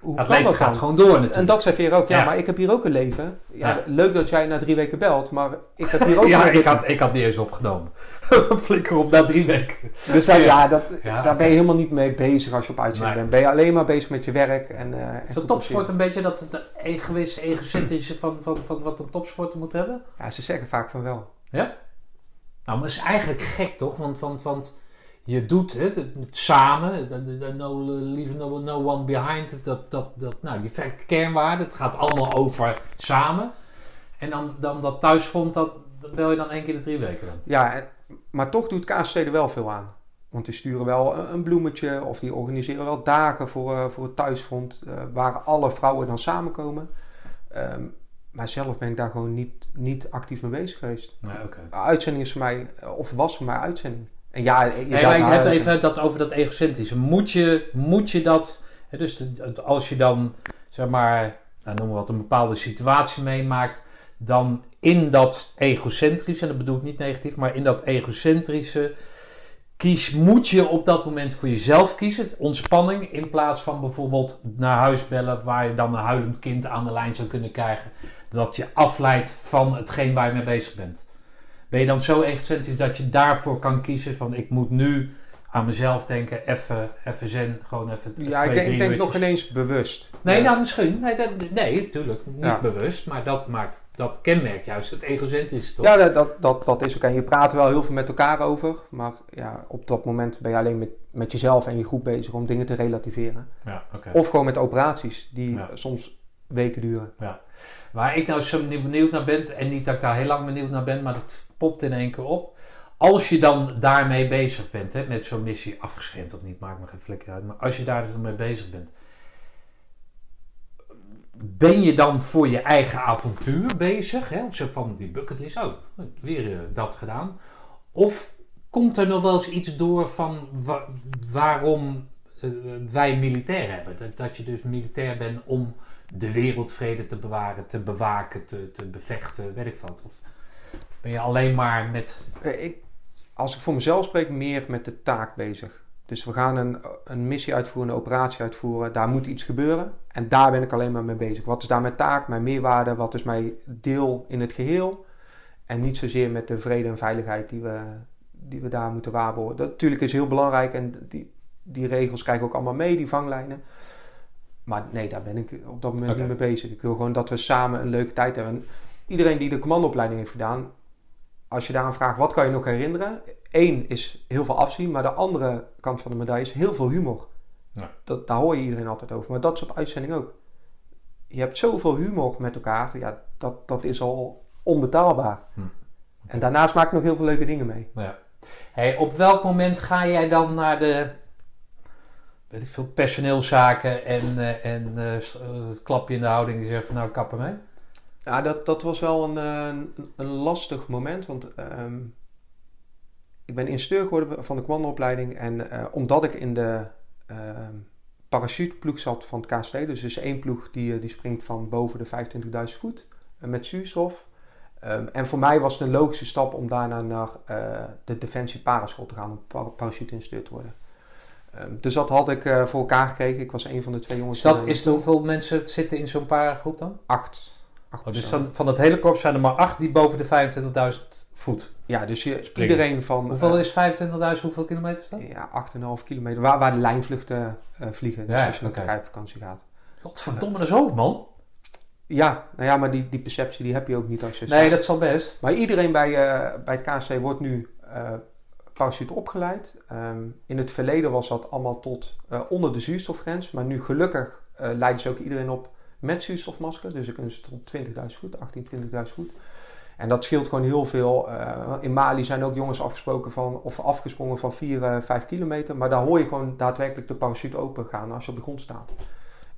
hoe het kan leven dat dan? gaat gewoon door natuurlijk. En dat zei Vera ook, ja, Ja. maar ik heb hier ook een leven. Ja, Ja. Leuk dat jij na drie weken belt, maar ik heb hier ook ja, een ik had, ik had niet eens opgenomen. Flikker op na drie weken. Dus ja, dat, Ja, daar ben je helemaal niet mee bezig als je op uitzending Nee. bent. Ben je alleen maar bezig met je werk. En, eh, en Is dat topsport een beetje dat, dat egoïst, egocentrische van, van, van wat een topsporter moet hebben? Ja, ze zeggen vaak van wel. Ja? Nou, maar dat is eigenlijk gek toch? Want, want, want je doet het, het, het samen, no, leave no, no one behind, dat, dat, dat, nou, die kernwaarden, het gaat allemaal over samen. En dan, dan dat thuisfront, dat, dat bel je dan één keer in de drie weken dan. Ja, maar toch doet KSC er wel veel aan. Want die sturen wel een, bloemetje of die organiseren wel dagen voor, eh, voor het thuisfront eh, waar alle vrouwen dan samenkomen. Ehm, maar zelf ben ik daar gewoon niet, niet actief mee bezig geweest. Nee. Uitzending is voor mij, of was voor mij uitzending. Ja, Nee, maar ik heb even dat over dat egocentrische. Moet je, moet je dat, dus als je dan, zeg maar, nou, noem maar wat, een bepaalde situatie meemaakt, dan in dat egocentrische, en dat bedoel ik niet negatief, maar in dat egocentrische, kies, moet je op dat moment voor jezelf kiezen, ontspanning, in plaats van bijvoorbeeld naar huis bellen, waar je dan een huilend kind aan de lijn zou kunnen krijgen, dat je afleidt van hetgeen waar je mee bezig bent. Ben je dan zo egocentrisch dat je daarvoor kan kiezen van ik moet nu aan mezelf denken, even, even zen, gewoon even Ja, twee, ik denk, drie ik denk nog ineens bewust. Nee, Ja. nou misschien. Nee, dat, nee natuurlijk. Niet Ja. bewust, maar dat maakt, dat kenmerkt juist het egocentrische toch? Ja, dat, dat, dat, dat is ook. En je praat wel heel veel met elkaar over. Maar ja, op dat moment ben je alleen met, met jezelf en je groep bezig om dingen te relativeren. Ja, oké. Of gewoon met operaties die Ja. soms weken duren. Waar ik nou zo benieuwd naar ben, en niet dat ik daar heel lang benieuwd naar ben, maar dat popt in één keer op. Als je dan daarmee bezig bent, hè, met zo'n missie, afgeschermd of niet, maakt me geen flikker uit. Maar als je daar dus mee bezig bent, ben je dan voor je eigen avontuur bezig? Hè? Of zo van die bucketlist, oh, weer eh, dat gedaan. Of komt er nog wel eens iets door van wa- waarom eh, wij militair hebben? Dat, dat je dus militair bent om de wereldvrede te bewaren, te bewaken, te, te bevechten, weet ik wat. Of, ben je alleen maar met... Eh, Ik, als ik voor mezelf spreek, meer met de taak bezig. Dus we gaan een, een missie uitvoeren, een operatie uitvoeren. Daar moet iets gebeuren. En daar ben ik alleen maar mee bezig. Wat is daar mijn taak, mijn meerwaarde? Wat is mijn deel in het geheel? En niet zozeer met de vrede en veiligheid die we, die we daar moeten waarborgen. Dat natuurlijk is heel belangrijk. En die, die regels krijgen we ook allemaal mee, die vanglijnen. Maar nee, daar ben ik op dat moment niet mee bezig. Ik wil gewoon dat we samen een leuke tijd hebben. En iedereen die de commandoopleiding heeft gedaan, als je daaraan vraagt, wat kan je nog herinneren? Eén is heel veel afzien, maar de andere kant van de medaille is heel veel humor. Ja. Dat, daar hoor je iedereen altijd over. Maar dat is op uitzending ook. Je hebt zoveel humor met elkaar, ja, dat, dat is al onbetaalbaar. Hm. En daarnaast maak ik nog heel veel leuke dingen mee. Ja. Hey, op welk moment ga jij dan naar de weet ik veel, personeelszaken en, eh, en eh, eh, het klapje in de houding die zegt van nou kappen mee? Ja, dat, dat was wel een, een, een lastig moment. Want ehm, ik ben instructeur geworden van de commandoopleiding. En omdat ik in de ehm parachuteploeg zat van het KST. Dus is één ploeg die, die springt van boven de 25.000 voet met zuurstof. Ehm, en voor mij was het een logische stap om daarna naar de Defensie Paraschool te gaan. Om para- parachuteinstructeur te worden. Ehm, dus dat had ik eh, voor elkaar gekregen. Ik was een van de twee jongens. Dus dat die- is de, hoeveel mensen zitten in zo'n paragroep dan? acht. acht Oh, dus van, het hele korps zijn er maar acht die boven de 25.000 voet. Ja, dus je, Springen. iedereen van... Hoeveel eh, is 25.000? Hoeveel kilometer is dat? Ja, 8,5 kilometer. Waar, waar de lijnvluchten eh, vliegen. Dus Ja, als je op oké. vakantie gaat. Godverdomme, dat is hoog man. Ja, nou ja, maar die, die perceptie die heb je ook niet als je Nee, staat. dat zal best. Maar iedereen bij, eh, bij het KSC wordt nu eh parachute opgeleid. Ehm, in het verleden was dat allemaal tot eh, onder de zuurstofgrens. Maar nu gelukkig eh, leiden ze ook iedereen op met zuurstofmasker. Dus dan kunnen ze tot 20.000 voet, 18, 20.000 voet. En dat scheelt gewoon heel veel. Eh, in Mali zijn ook jongens afgesproken van, of afgesprongen van 4, eh 5 kilometer. Maar daar hoor je gewoon daadwerkelijk de parachute open gaan als je op de grond staat.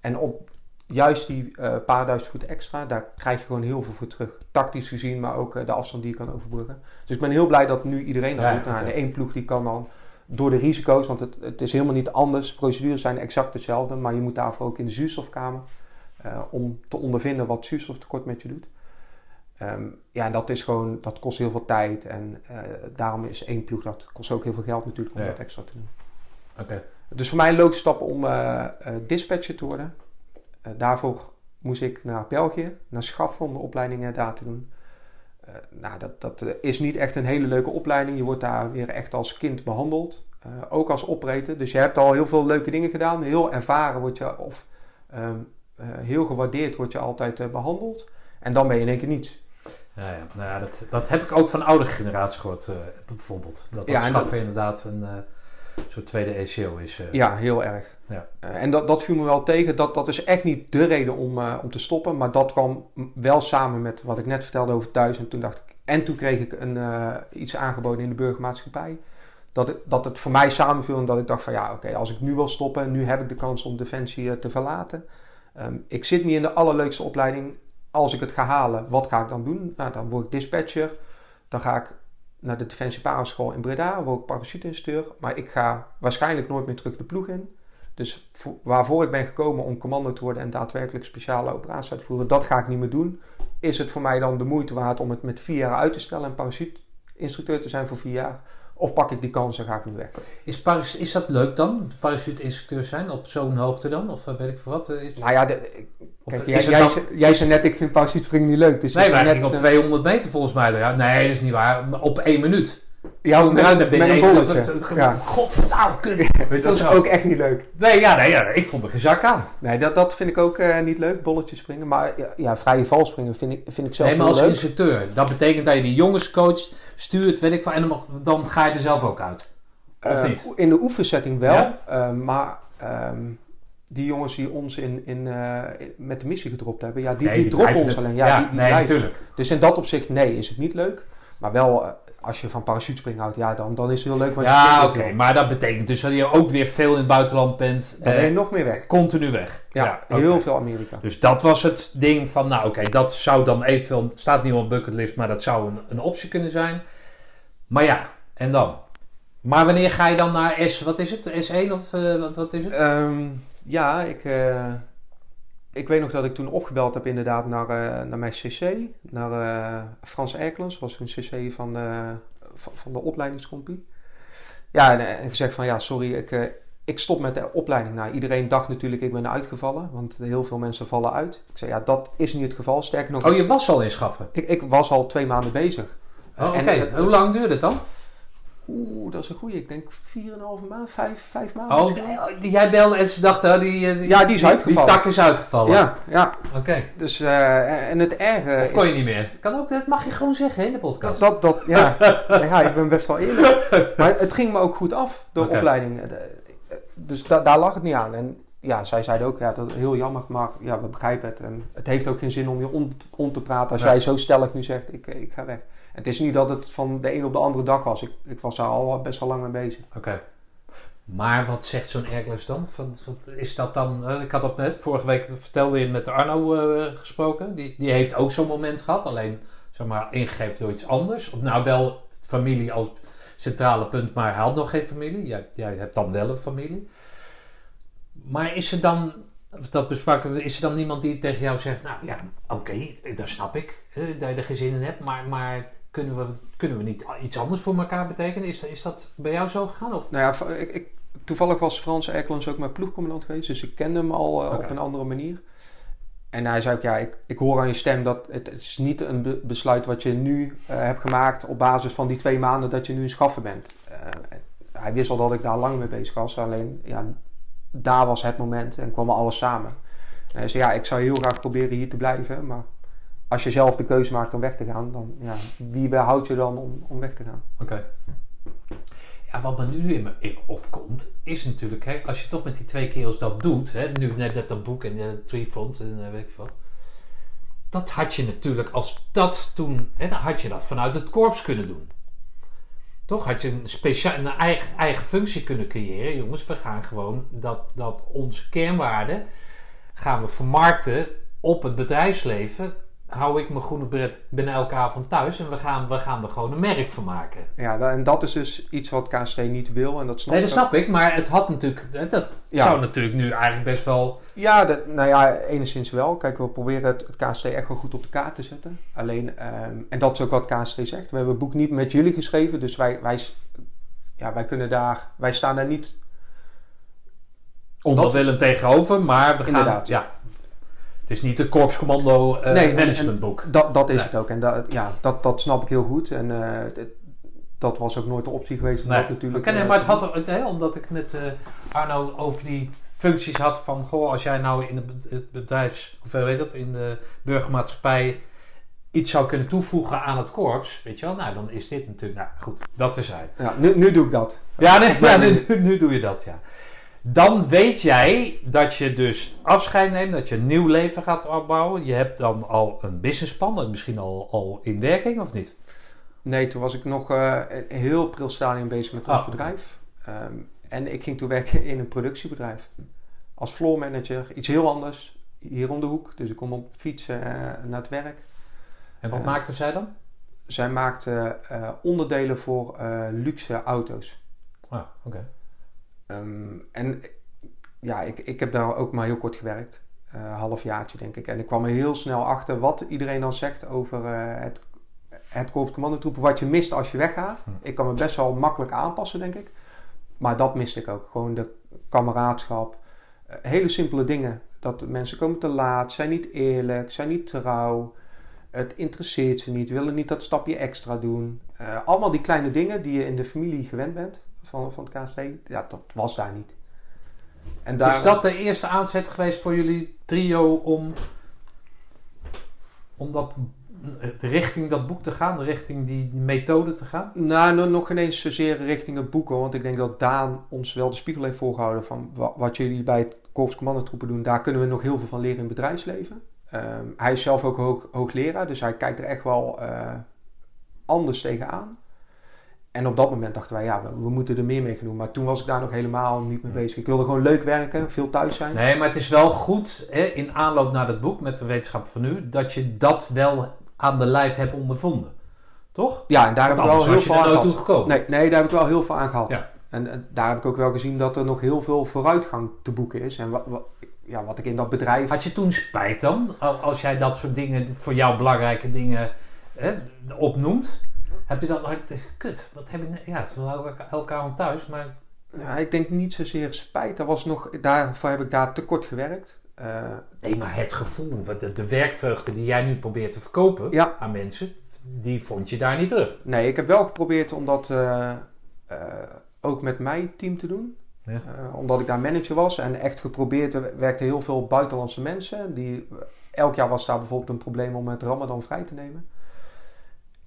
En op juist die paar duizend voet extra, daar krijg je gewoon heel veel voor terug. Tactisch gezien, maar ook de afstand die je kan overbruggen. Dus ik ben heel blij dat nu iedereen dat Ja, doet. Nou. De één ploeg die kan dan door de risico's, want het, het is helemaal niet anders. Procedures zijn exact hetzelfde, maar je moet daarvoor ook in de zuurstofkamer eh, om te ondervinden wat zuurstoftekort met je doet. Ehm, ja, en dat is gewoon, dat kost heel veel tijd en eh, daarom is één ploeg, dat kost ook heel veel geld natuurlijk om Ja. dat extra te doen. Oké. Dus voor mij een logische stap om eh, dispatcher te worden. Daarvoor moest ik naar België, naar Schaf om de opleidingen daar te doen. Eh, nou, dat, dat eh, is niet echt een hele leuke opleiding. Je wordt daar weer echt als kind behandeld. Eh, ook als operator. Dus je hebt al heel veel leuke dingen gedaan. Heel ervaren word je, of ehm, eh, heel gewaardeerd word je altijd eh, behandeld. En dan ben je in één keer niets. Ja, ja. Nou ja, dat, dat heb ik ook van oudere generaties gehoord, eh, bijvoorbeeld. Dat dat Ja, schaffen dat- inderdaad een soort tweede ECO is. eh. Ja, heel erg. Ja. Eh, en dat, dat viel me wel tegen. Dat, dat is echt niet de reden om, eh, om te stoppen. Maar dat kwam wel samen met wat ik net vertelde over thuis. En toen dacht ik. En toen kreeg ik een, iets aangeboden in de burgermaatschappij. Dat het, dat het voor mij samenviel. En dat ik dacht van ja, oké, als ik nu wil stoppen. Nu heb ik de kans om Defensie te verlaten. Ehm, ik zit niet in de allerleukste opleiding. Als ik het ga halen, wat ga ik dan doen? Nou, dan word ik dispatcher. Dan ga ik naar de Defensie Paraschool in Breda, word ik parachuteinstructeur. Maar ik ga waarschijnlijk nooit meer terug de ploeg in. Dus voor- waarvoor ik ben gekomen om commando te worden en daadwerkelijk speciale operaties uit te voeren, dat ga ik niet meer doen. Is het voor mij dan de moeite waard om het met vier jaar uit te stellen en parachuteinstructeur te zijn voor vier jaar? Of pak ik die kans en ga ik nu weg? Is, paras- is dat leuk dan, parachute-instructeur zijn op zo'n hoogte dan? Of eh, weet ik veel wat? eh, Is, Nou ja, de, of kijk, jij, jij, dan- zei- jij zei net, ik vind parachutespringen niet leuk. Dus Nee, wij ben gingen op eh, 200 meter volgens mij eruit. Nee, dat is niet waar. Op één minuut. Ja, Sprong met, eruit een- met bolletje. het- Ja. Kut. Weet Dat is zo? ook echt niet leuk. Nee, ja, nee, ja, ik vond me gezak aan. Nee, dat, dat vind ik ook eh, niet leuk, bolletjes springen. Maar ja, ja, vrije valspringen vind ik, vind ik zelf Nee, maar als leuk. instructeur. Dat betekent dat je die jongens coacht, stuurt, weet ik veel. En dan, ga je er zelf ook uit. Of Eh, niet? In de oefensetting wel. Ja? eh, maar ehm, die jongens die ons in, in, met de missie gedropt hebben, ja, die, Nee, die, droppen ons het. alleen. Ja, Ja, die, die nee, blijven. natuurlijk. Dus in dat opzicht, nee, is het niet leuk. Maar wel, als je van parachutespringen houdt, ja, dan, dan is het heel leuk. Want Ja, oké. Maar dat betekent dus dat je ook weer veel in het buitenland bent. Dan ben je eh, nog meer weg. continu weg. Ja, heel veel Amerika. Dus dat was het ding van, nou oké, dat zou dan eventueel, het staat niet op bucketlist, maar dat zou een, een optie kunnen zijn. Maar ja, en dan? Maar wanneer ga je dan naar S, wat is het? S1 of eh, wat, wat is het? Ehm, ja, ik, eh, ik weet nog dat ik toen opgebeld heb inderdaad naar, eh, naar mijn cc. Naar eh, Frans Erkelens, was een cc van, eh, van, van de opleidingscompie. Ja, en, en gezegd van ja, sorry, ik, eh, ik stop met de opleiding. Nou, iedereen dacht natuurlijk ik ben uitgevallen, want heel veel mensen vallen uit. Ik zei ja, dat is niet het geval. Sterker nog, oh, je was al in Schaffen. ik, ik was al twee maanden bezig. Oh, oké. Eh, Hoe lang duurde het dan? Oeh, dat is een goeie. Ik denk 4,5 maand, 5, 5 maanden. Oh, die- die- jij belde en ze dachten, oh, die, eh, die, Ja, die is uitgevallen. Die tak is uitgevallen. Ja, ja. Oké. Dus, eh, en het erge Of kon je niet meer? Kan ook, dat mag je gewoon zeggen in de podcast. Dat, dat, ja. ja, ik ben best wel eerlijk. Maar het ging me ook goed af, de opleiding. Eh, Dus da- daar lag het niet aan. En ja, zij zeiden ook, ja, dat is heel jammer, maar ja, we begrijpen het. En het heeft ook geen zin om je om, om te praten als Nee. jij zo stellig nu zegt, ik, ik ga weg. Het is niet dat het van de een op de andere dag was. Ik, ik was daar al best wel lang mee bezig. Oké. Maar wat zegt zo'n erglus dan? Wat, wat is dat dan? eh, Ik had dat net, vorige week vertelde je met Arno eh, gesproken. Die, die heeft ook zo'n moment gehad, alleen zeg maar ingegeven door iets anders. Of nou wel familie als centrale punt, maar hij had nog geen familie. Jij, jij hebt dan wel een familie. Maar is er dan, dat bespraken is er dan niemand die tegen jou zegt: Nou ja, oké, dat snap ik, eh, dat je er geen zin in hebt, maar, maar kunnen, we, kunnen we niet iets anders voor elkaar betekenen? Is, dat- is dat bij jou zo gegaan? Of? Nou ja, ik, ik, toevallig was Frans Erkelens ook mijn ploegcommandant geweest. Dus ik kende hem al eh, op een andere manier. En hij zei ook, ja, ik, ik hoor aan je stem dat het, het is niet een be- besluit wat je nu eh, hebt gemaakt op basis van die twee maanden dat je nu een schaffer bent. Eh, hij wist al dat ik daar lang mee bezig was. Alleen, ja, daar was het moment en kwam alles samen. En hij zei, ja, ik zou heel graag proberen hier te blijven. Maar als je zelf de keuze maakt om weg te gaan, dan ja, wie weerhoudt je dan om, om weg te gaan? Oké. Ja, wat me nu in me opkomt, is natuurlijk, hè, als je toch met die twee kerels dat doet, hè, nu net, dat boek en de Three Fronts en eh, weet ik wat. Dat had je natuurlijk, als dat toen, hè, dan had je dat vanuit het korps kunnen doen. Toch had je een, speciaal, een eigen, eigen functie kunnen creëren. Jongens, we gaan gewoon dat, dat onze kernwaarden gaan we vermarkten op het bedrijfsleven. Hou ik mijn groene bret binnen elke avond thuis en we gaan, we gaan er gewoon een merk van maken. Ja, en dat is dus iets wat KST niet wil. En dat snap Nee, dat ik snap ik, maar het had natuurlijk, dat Ja. zou natuurlijk nu eigenlijk best wel. Ja, dat, nou ja, enigszins wel. Kijk, we proberen het, het KST echt wel goed op de kaart te zetten. Alleen, ehm, en dat is ook wat KST zegt. We hebben het boek niet met jullie geschreven, dus wij, wij, ja, wij kunnen daar, wij staan daar niet. onwillend tegenover, maar we gaan. Inderdaad. Ja. Is niet een korpscommando Nee, en- managementboek. Dat, dat is Nee. het ook. En dat, ja, dat, dat snap ik heel goed. En eh, het- dat was ook nooit de optie geweest. Nee, natuurlijk, nee, eh, maar het had er, het, hè, omdat ik met Arno over die functies had van, goh, als jij nou in het be- het bedrijfs, of weet dat, in de burgermaatschappij iets zou kunnen toevoegen aan het korps, weet je wel, nou dan is dit natuurlijk, nou goed, dat is hij. Ja, nu, nu doe ik dat. Ja, nee, ja nu, nu doe je dat, ja. Dan weet jij dat je dus afscheid neemt, dat je een nieuw leven gaat opbouwen. Je hebt dan al een businessplan, misschien al, al in werking, of niet? Nee, toen was ik nog eh, een heel pril stadium bezig met ons Ah, bedrijf. Ehm, en ik ging toen werken in een productiebedrijf. Als floor manager, iets heel anders. Hier om de hoek. Dus ik kon op fietsen eh, naar het werk. En wat Ja. maakte zij dan? Zij maakte eh, onderdelen voor eh, luxe auto's. Ah, oké. Ehm, en ja, ik, ik heb daar ook maar heel kort gewerkt. Een halfjaartje denk ik. En ik kwam er heel snel achter wat iedereen dan zegt over eh, het, het korps commandotroepen. Wat je mist als je weggaat. Hm. Ik kan me best wel makkelijk aanpassen denk ik. Maar dat miste ik ook. Gewoon de kameraadschap. Eh, hele simpele dingen. Dat mensen komen te laat, zijn niet eerlijk, zijn niet trouw. Het interesseert ze niet, willen niet dat stapje extra doen. Allemaal die kleine dingen die je in de familie gewend bent van, van het KST. Ja, dat was daar niet. En daar, Is dat de eerste aanzet geweest voor jullie trio om, om dat, richting dat boek te gaan, richting die, die methode te gaan? Nou, no- nog geen eens zozeer richting het boeken. Want ik denk dat Daan ons wel de spiegel heeft voorgehouden van wa- wat jullie bij het Korps Commandotroepen doen. Daar kunnen we nog heel veel van leren in het bedrijfsleven. Ehm, hij is zelf ook hoog, hoogleraar, dus hij kijkt er echt wel eh, anders tegenaan. En op dat moment dachten wij, ja, we, we moeten er meer mee gaan doen. Maar toen was ik daar nog helemaal niet mee bezig. Ik wilde gewoon leuk werken, veel thuis zijn. Nee, maar het is wel goed hè, in aanloop naar dat boek met de wetenschap van nu, dat je dat wel aan de lijf hebt ondervonden. Toch? Ja, en daar heb ik wel heel veel aan gehad. Nee, nee, daar heb ik wel heel veel aan gehad. Ja. En, en daar heb ik ook wel gezien dat er nog heel veel vooruitgang te boeken is. En wat, wat, ja, wat ik in dat bedrijf... Had je toen spijt dan, al- als jij dat soort dingen, voor jou belangrijke dingen hè, opnoemt? Heb je dan, had je- kut, wat heb ik, nou- ja, het is wel elke avond thuis, maar Ja, ik denk niet zozeer spijt. Er was nog, daarvoor heb ik daar te kort gewerkt. Eh, Nee, maar het gevoel, de, de werkvreugde die jij nu probeert te verkopen Ja. aan mensen, die vond je daar niet terug. nee, ik heb wel geprobeerd om dat eh, eh, ook met mijn team te doen. Ja. Omdat ik daar manager was en echt geprobeerd, er werkten heel veel buitenlandse mensen. Die, elk jaar was daar bijvoorbeeld een probleem om het Ramadan vrij te nemen.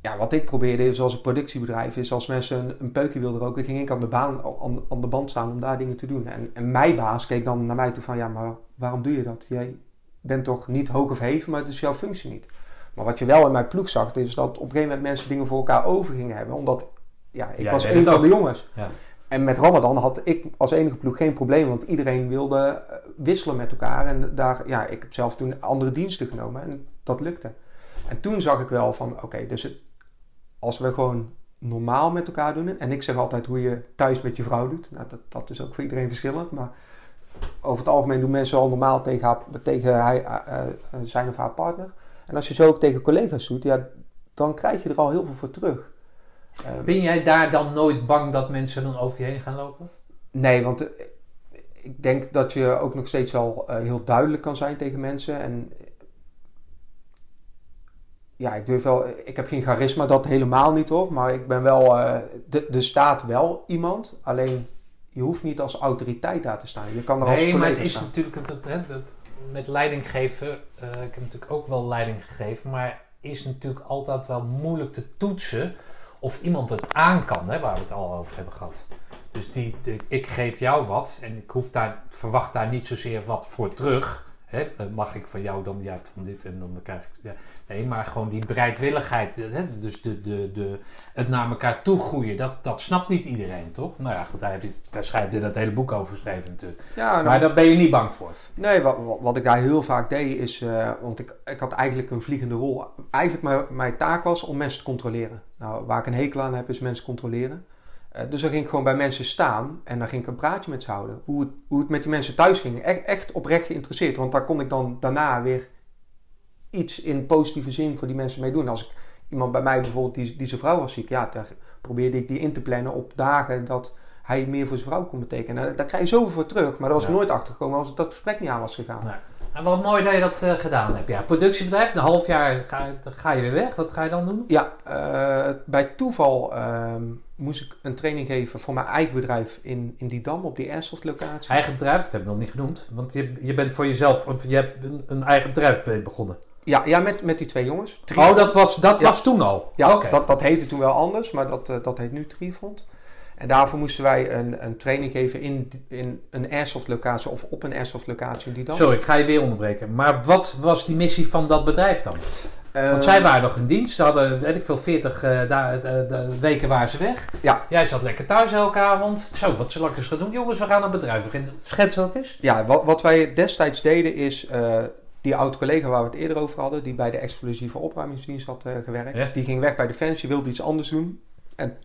Ja, wat ik probeerde is als een productiebedrijf, is als mensen een, een peukje wilden roken, ging ik aan de, baan, aan, aan de band staan om daar dingen te doen. En, en mijn baas keek dan naar mij toe van, ja, maar waarom doe je dat? Jij bent toch niet hoog of heven, maar het is jouw functie niet. Maar wat je wel in mijn ploeg zag, is dat op een gegeven moment mensen dingen voor elkaar over gingen hebben. Omdat, ja, ik was een van de jongens. Ja. En met Ramadan had ik als enige ploeg geen probleem, want iedereen wilde eh, wisselen met elkaar. En daar, ja, ik heb zelf toen andere diensten genomen en dat lukte. En toen zag ik wel van, oké, dus het, als we gewoon normaal met elkaar doen. En ik zeg altijd hoe je thuis met je vrouw doet. Nou, dat, dat is ook voor iedereen verschillend. Maar over het algemeen doen mensen al normaal tegen, haar, tegen hij, eh, eh, zijn of haar partner. En als je zo ook tegen collega's doet, ja, dan krijg je er al heel veel voor terug. Eh, Ben jij daar dan nooit bang dat mensen dan over je heen gaan lopen? Nee, want eh, ik denk dat je ook nog steeds wel eh, heel duidelijk kan zijn tegen mensen. En eh, ja, ik durf wel. Ik heb geen charisma, dat helemaal niet hoor. Maar ik ben wel. eh de, er staat wel iemand. Alleen je hoeft niet als autoriteit daar te staan. Je kan er als Nee, maar collega het is staan. natuurlijk het, het, het- het- met leiding geven. eh, ik heb natuurlijk ook wel leiding gegeven, maar is natuurlijk altijd wel moeilijk te toetsen of iemand het aan kan, hè, waar we het al over hebben gehad. Dus die, die- ik geef jou wat en ik hoef daar, verwacht daar niet zozeer wat voor terug. Hè? Eh, Mag ik van jou dan ja, van dit en dan krijg ik. Ja. Nee, maar gewoon die bereidwilligheid, hè? dus de, de, de, het naar elkaar toe groeien, dat, dat snapt niet iedereen, toch? Nou ja, goed, daar, heb je, daar schrijf je dat hele boek over geschreven natuurlijk. Ja, nou, Maar daar ben je niet bang voor. Nee, wat, wat- wat ik daar heel vaak deed is, eh, want ik, ik had eigenlijk een vliegende rol. Eigenlijk mijn, mijn taak was om mensen te controleren. Nou, waar ik een hekel aan heb is mensen controleren. Eh, dus dan ging ik gewoon bij mensen staan en dan ging ik een praatje met ze houden. Hoe het, hoe het met die mensen thuis ging. Echt, echt oprecht geïnteresseerd, want daar kon ik dan daarna weer iets in positieve zin voor die mensen mee doen. Als ik iemand bij mij bijvoorbeeld, die, die zijn vrouw was ziek, ja, daar probeerde ik die in te plannen op dagen dat hij meer voor zijn vrouw kon betekenen. Daar, daar krijg je zoveel voor terug, maar daar was ik nooit achter gekomen als ik dat gesprek niet aan was gegaan. Nee. En wat mooi dat je dat eh, gedaan hebt. Ja, productiebedrijf, een half jaar ga, ga je weer weg. Wat ga je dan doen? Ja, eh, bij toeval ehm, moest ik een training geven voor mijn eigen bedrijf in, in die dam op die airsoft locatie. Eigen bedrijf, dat heb ik nog niet genoemd. Want je, je bent voor jezelf, of je hebt een, een eigen bedrijf be- begonnen. Ja, ja met, met die twee jongens. Oh, dat was, dat Ja. was toen al? Ja, dat, dat heette toen wel anders, maar dat, eh, dat heet nu Trifond. En daarvoor moesten wij een, een training geven in, in een airsoft locatie of op een airsoft locatie die dam. Sorry, ik ga je weer onderbreken. Maar wat was die missie van dat bedrijf dan? Eh, Want zij waren nog in dienst. Ze hadden, weet ik veel, 40 eh, da- da- da- weken waren ze weg. Ja. Jij zat lekker thuis elke avond. Zo, wat zal ik eens gaan doen? Jongens, we gaan een bedrijf beginnen. Schets wat het is. Ja, wat, wat wij destijds deden is, eh, die oude collega waar we het eerder over hadden, die bij de explosieve opruimingsdienst had eh, gewerkt, Ja. die ging weg bij Defensie, wilde iets anders doen. En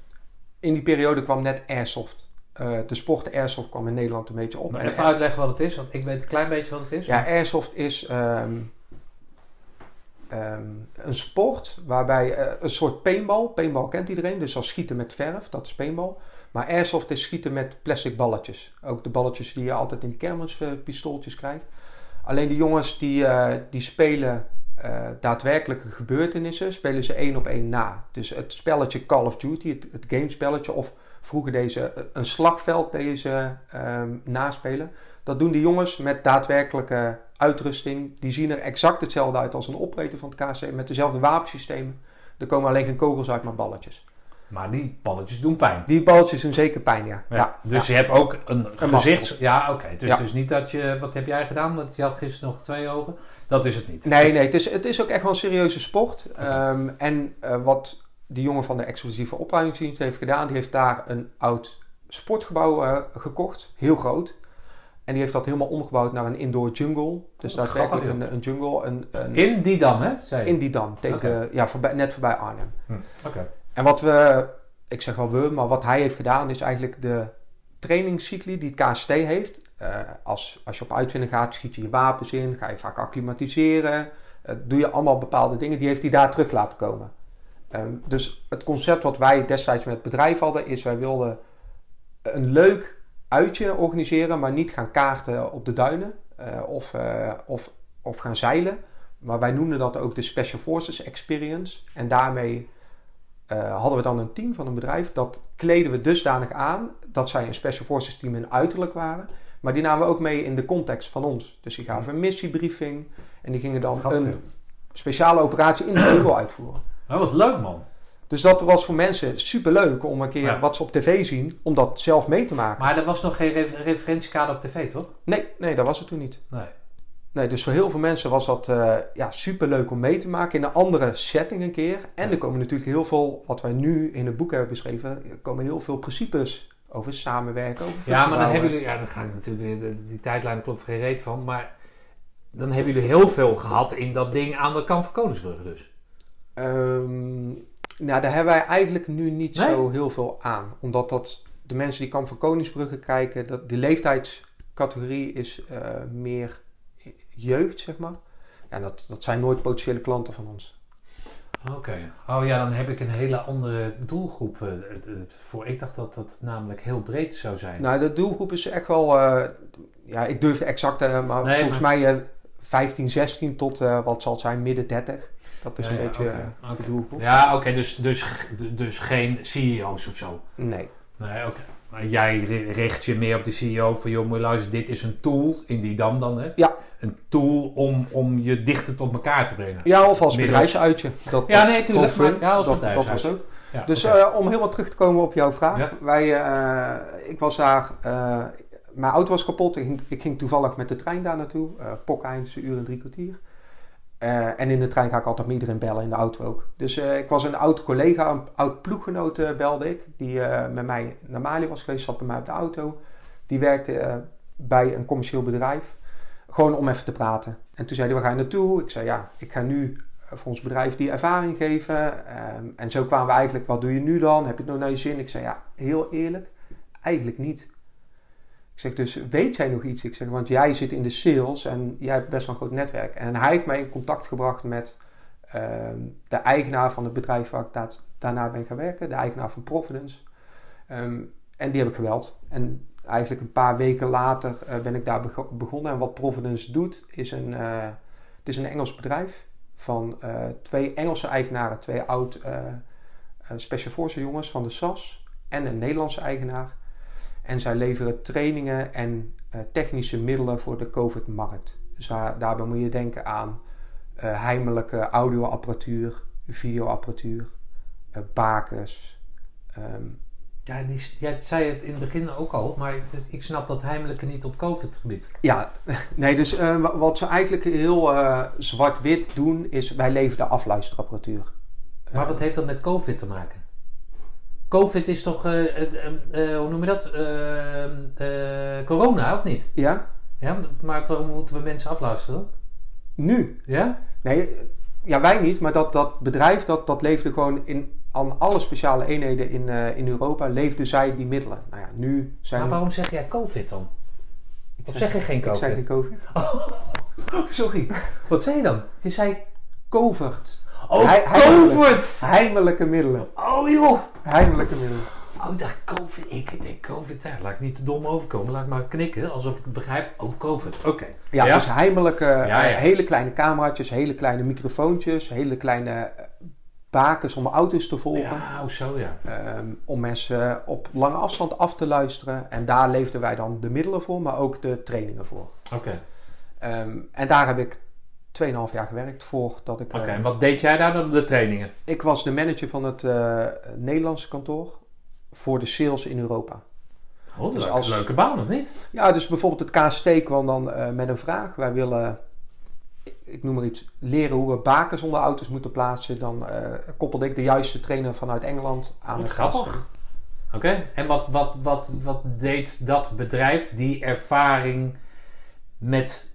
in die periode kwam net Airsoft. Eh, de sport Airsoft kwam in Nederland een beetje op. Maar En even uitleggen wat het is, want ik weet een klein beetje wat het is. Ja, Airsoft is ehm, ehm, een sport waarbij eh, een soort paintball, paintball kent iedereen, dus als schieten met verf, dat is paintball. Maar Airsoft is schieten met plastic balletjes. Ook de balletjes die je altijd in die kermispistooltjes krijgt. Alleen die jongens die, eh, die spelen eh, daadwerkelijke gebeurtenissen, spelen ze één op één na. Dus het spelletje Call of Duty, het, het gamespelletje, of vroeger deze, een slagveld deze ehm, naspelen. Dat doen die jongens met daadwerkelijke uitrusting. Die zien er exact hetzelfde uit als een operator van het KC, met dezelfde wapensystemen. Er komen alleen geen kogels uit, maar balletjes. Maar die balletjes doen pijn. Die balletjes doen zeker pijn, ja. Ja, dus je hebt ook een, Een gezicht. Ja, oké. Ja. dus niet dat je. Wat heb jij gedaan? Want je had gisteren nog twee ogen. Dat is het niet. Nee, nee, het is, het is ook echt wel een serieuze sport. Ehm, en eh, wat die jongen van de explosieve opruimingsdienst heeft gedaan, die heeft daar een oud sportgebouw eh, gekocht, heel groot. En die heeft dat helemaal omgebouwd naar een indoor jungle. Dus Wat daadwerkelijk grappig, een, een jungle een, een, In die dam, hè? Zei in die dam, tegen, ja, voorbij, net voorbij Arnhem. Hm, Oké. En wat we, ik zeg wel we, maar wat hij heeft gedaan is eigenlijk de trainingscycli die het KST heeft. Eh, als, als je op uitvinding gaat, schiet je je wapens in, ga je vaak acclimatiseren, eh, doe je allemaal bepaalde dingen, die heeft hij daar terug laten komen. Ehm, dus het concept wat wij destijds met het bedrijf hadden, is wij wilden een leuk uitje organiseren, maar niet gaan kaarten op de duinen eh, of, of, of gaan zeilen. Maar wij noemden dat ook de Special Forces Experience. En daarmee hadden we dan een team van een bedrijf. Dat kleden we dusdanig aan dat zij een Special Forces team in uiterlijk waren. Maar die namen we ook mee in de context van ons. Dus die gaven een missiebriefing. En die gingen dan een speciale operatie in de jungle uitvoeren. Wat leuk man. Dus dat was voor mensen superleuk om een keer Ja. wat ze op tv zien, om dat zelf mee te maken. Maar er was nog geen re- referentiekader op tv, toch? Nee, nee, dat was het toen niet. Nee. Nee, dus voor heel veel mensen was dat eh ja, superleuk om mee te maken in een andere setting een keer. En er komen natuurlijk heel veel, wat wij nu in het boek hebben beschreven, er komen heel veel principes over samenwerken, over Ja, maar dan hebben jullie... Ja, dan ga ik natuurlijk... weer- Die, die tijdlijn klopt geen reet van. Maar dan hebben jullie heel veel gehad in dat ding aan de kant van Koningsbrugge dus. Ehm, nou, daar hebben wij eigenlijk nu niet Nee? zo heel veel aan. Omdat dat de mensen die Kamp van Koningsbrugge kijken, dat, de leeftijdscategorie is eh, meer jeugd, zeg maar. Ja, dat, dat zijn nooit potentiële klanten van ons. Oké. Oh ja, dan heb ik een hele andere doelgroep eh, voor. Ik dacht dat dat namelijk heel breed zou zijn. Nou, de doelgroep is echt wel, eh, ja, ik durf de exacte, maar Nee, volgens maar- mij eh 15, 16 tot, eh, wat zal het zijn, midden 30. Dat is Ja, een ja, beetje eh, oké. de doelgroep. Ja, oké. dus, dus, dus geen CEO's of zo. Nee. Nee, oké. Maar jij ri- richt je meer op de CEO van... joh, moet je luisteren, dit is een tool in die dam dan, hè? Ja. Een tool om, om je dichter tot elkaar te brengen. Ja, of als Middels- bedrijfsuitje. Dat, Ja, nee, tuurlijk, maar- ja, als dat, dat bedrijfsuitje. was ook. Ja, Dus oké. eh, om helemaal terug te komen op jouw vraag. Ja. Wij, eh, ik was daar, eh, mijn auto was kapot. Ik ging, ik ging toevallig met de trein daar naartoe. Uh, een uur en drie kwartier. Eh, en in de trein ga ik altijd met iedereen bellen, in de auto ook. Dus eh, ik was een oud collega, een oud ploeggenoot eh, belde ik. Die met mij naar Mali was geweest, zat bij mij op de auto. Die werkte bij een commercieel bedrijf. Gewoon om even te praten. En toen zei hij, waar ga je naartoe? Ik zei, ja, ik ga nu voor ons bedrijf die ervaring geven. Ehm, en zo kwamen we eigenlijk, wat doe je nu dan? Heb je het nog naar je zin? Ik zei, ja, heel eerlijk, eigenlijk niet. Zeg, dus weet jij nog iets? Ik zeg, want jij zit in de sales en jij hebt best wel een groot netwerk. En hij heeft mij in contact gebracht met ehm, de eigenaar van het bedrijf waar ik da- daarna ben gaan werken. De eigenaar van Providence. Ehm, en die heb ik gebeld. En eigenlijk een paar weken later eh, ben ik daar bego- begonnen. En wat Providence doet, is een, eh, het is een Engels bedrijf van eh, twee Engelse eigenaren, twee oud Special Forces jongens van de SAS en een Nederlandse eigenaar. En zij leveren trainingen en eh, technische middelen voor de COVID-markt. Dus daar- daarbij moet je denken aan eh heimelijke audioapparatuur, videoapparatuur, eh, bakens. ehm, Ja, die, jij zei het in het begin ook al, maar het- ik snap dat heimelijke niet op COVID-gebied. Ja, nee, dus wa- wat ze eigenlijk heel zwart-wit doen, is wij leveren afluisterapparatuur. Maar wat heeft dat met COVID te maken? COVID is toch, eh, eh, eh, hoe noem je dat? Corona, of niet? Ja, Ja, maar waarom moeten we mensen afluisteren dan? nu. Ja? Nee, ja, wij niet, maar dat, dat bedrijf dat, dat leefde gewoon in, aan alle speciale eenheden in, in Europa, leefden zij die middelen. Nou ja, nu zijn Maar waarom zeg jij COVID dan? Of zeg- zeg je geen ik COVID? zeg geen COVID. Sorry, wat zei je dan? Je zei... Covert. Oh. COVID! Heimelijke middelen. Oh joh! Heimelijke middelen. Oh, daar COVID. Ik denk COVID. Daar. Laat ik niet te dom overkomen. Laat ik maar knikken alsof ik het begrijp. Oh, COVID. Oké. Ja, Ja? dus heimelijke, Ja, ja. eh, hele kleine cameraatjes, hele kleine microfoontjes, hele kleine eh, bakens om auto's te volgen. Ja, oh, zo ja. Ehm, om mensen op lange afstand af te luisteren. En daar leefden wij dan de middelen voor, maar ook de trainingen voor. Oké. Ehm, en daar heb ik 2,5 jaar gewerkt voordat ik... Oké, eh, en wat deed jij daar dan? De trainingen? ik was de manager van het eh, Nederlandse kantoor voor de sales in Europa. Oh, Dus leuke, als- leuke baan, of niet? Ja, dus bijvoorbeeld het KST kwam dan eh, met een vraag. Wij willen, ik- noem maar iets, leren hoe we bakens onder auto's moeten plaatsen. Dan koppelde ik de juiste trainer vanuit Engeland aan Wat het grappig. Oké, en wat, wat, wat, wat deed dat bedrijf, die ervaring met,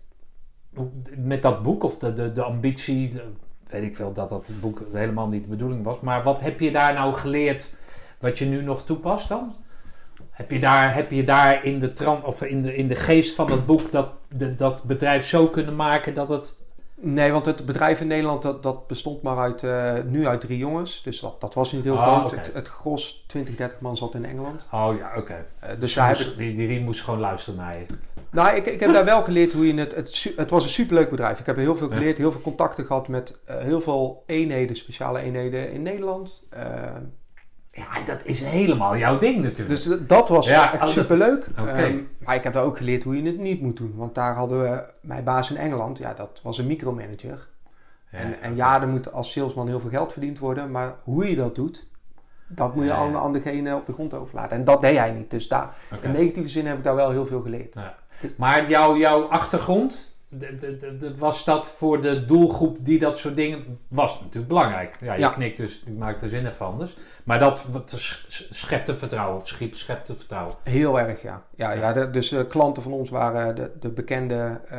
met dat boek of de, de, de ambitie? de- weet ik wel dat dat boek helemaal niet de bedoeling was. Maar wat heb je daar nou geleerd wat je nu nog toepast dan? Heb je daar, heb je daar in, de of in, de, in de geest van dat boek dat, de, dat bedrijf zo kunnen maken dat het... Nee, want het bedrijf in Nederland dat, dat bestond maar uit, eh, nu uit drie jongens. Dus dat, dat was niet heel Ah, groot. Het, het gros, 20, 30 man zat in Engeland. Oh ja, oké. Eh, dus Dus wij moest- hebben, die, die moest gewoon luisteren naar je. Nou, ik, ik heb daar wel geleerd hoe je het, het... Het was een superleuk bedrijf. Ik heb heel veel geleerd, heel veel contacten gehad met eh, heel veel eenheden, speciale eenheden in Nederland. Eh, Ja, dat is helemaal jouw ding natuurlijk. dus dat was Ja, oh, echt is- superleuk. oké. Ehm, maar ik heb daar ook geleerd hoe je het niet moet doen. Want daar hadden we mijn baas in Engeland, ja, dat was een micromanager. Ja, en, en ja, er moet als salesman heel veel geld verdiend worden. Maar hoe je dat doet, dat moet je Ja, aan, degene op de grond overlaten. En dat deed hij niet. Dus daar, in negatieve zin heb ik daar wel heel veel geleerd. Ja. Maar jouw, jouw achtergrond, de, de, de- de- was dat voor de doelgroep die dat soort dingen... Was natuurlijk belangrijk. Ja, je Ja. knikt dus, je maakt er zin van dus. Maar dat schepte vertrouwen, of schiep, schepte vertrouwen. Heel erg, ja. ja, Ja. ja. de, dus de klanten van ons waren de, de bekende eh,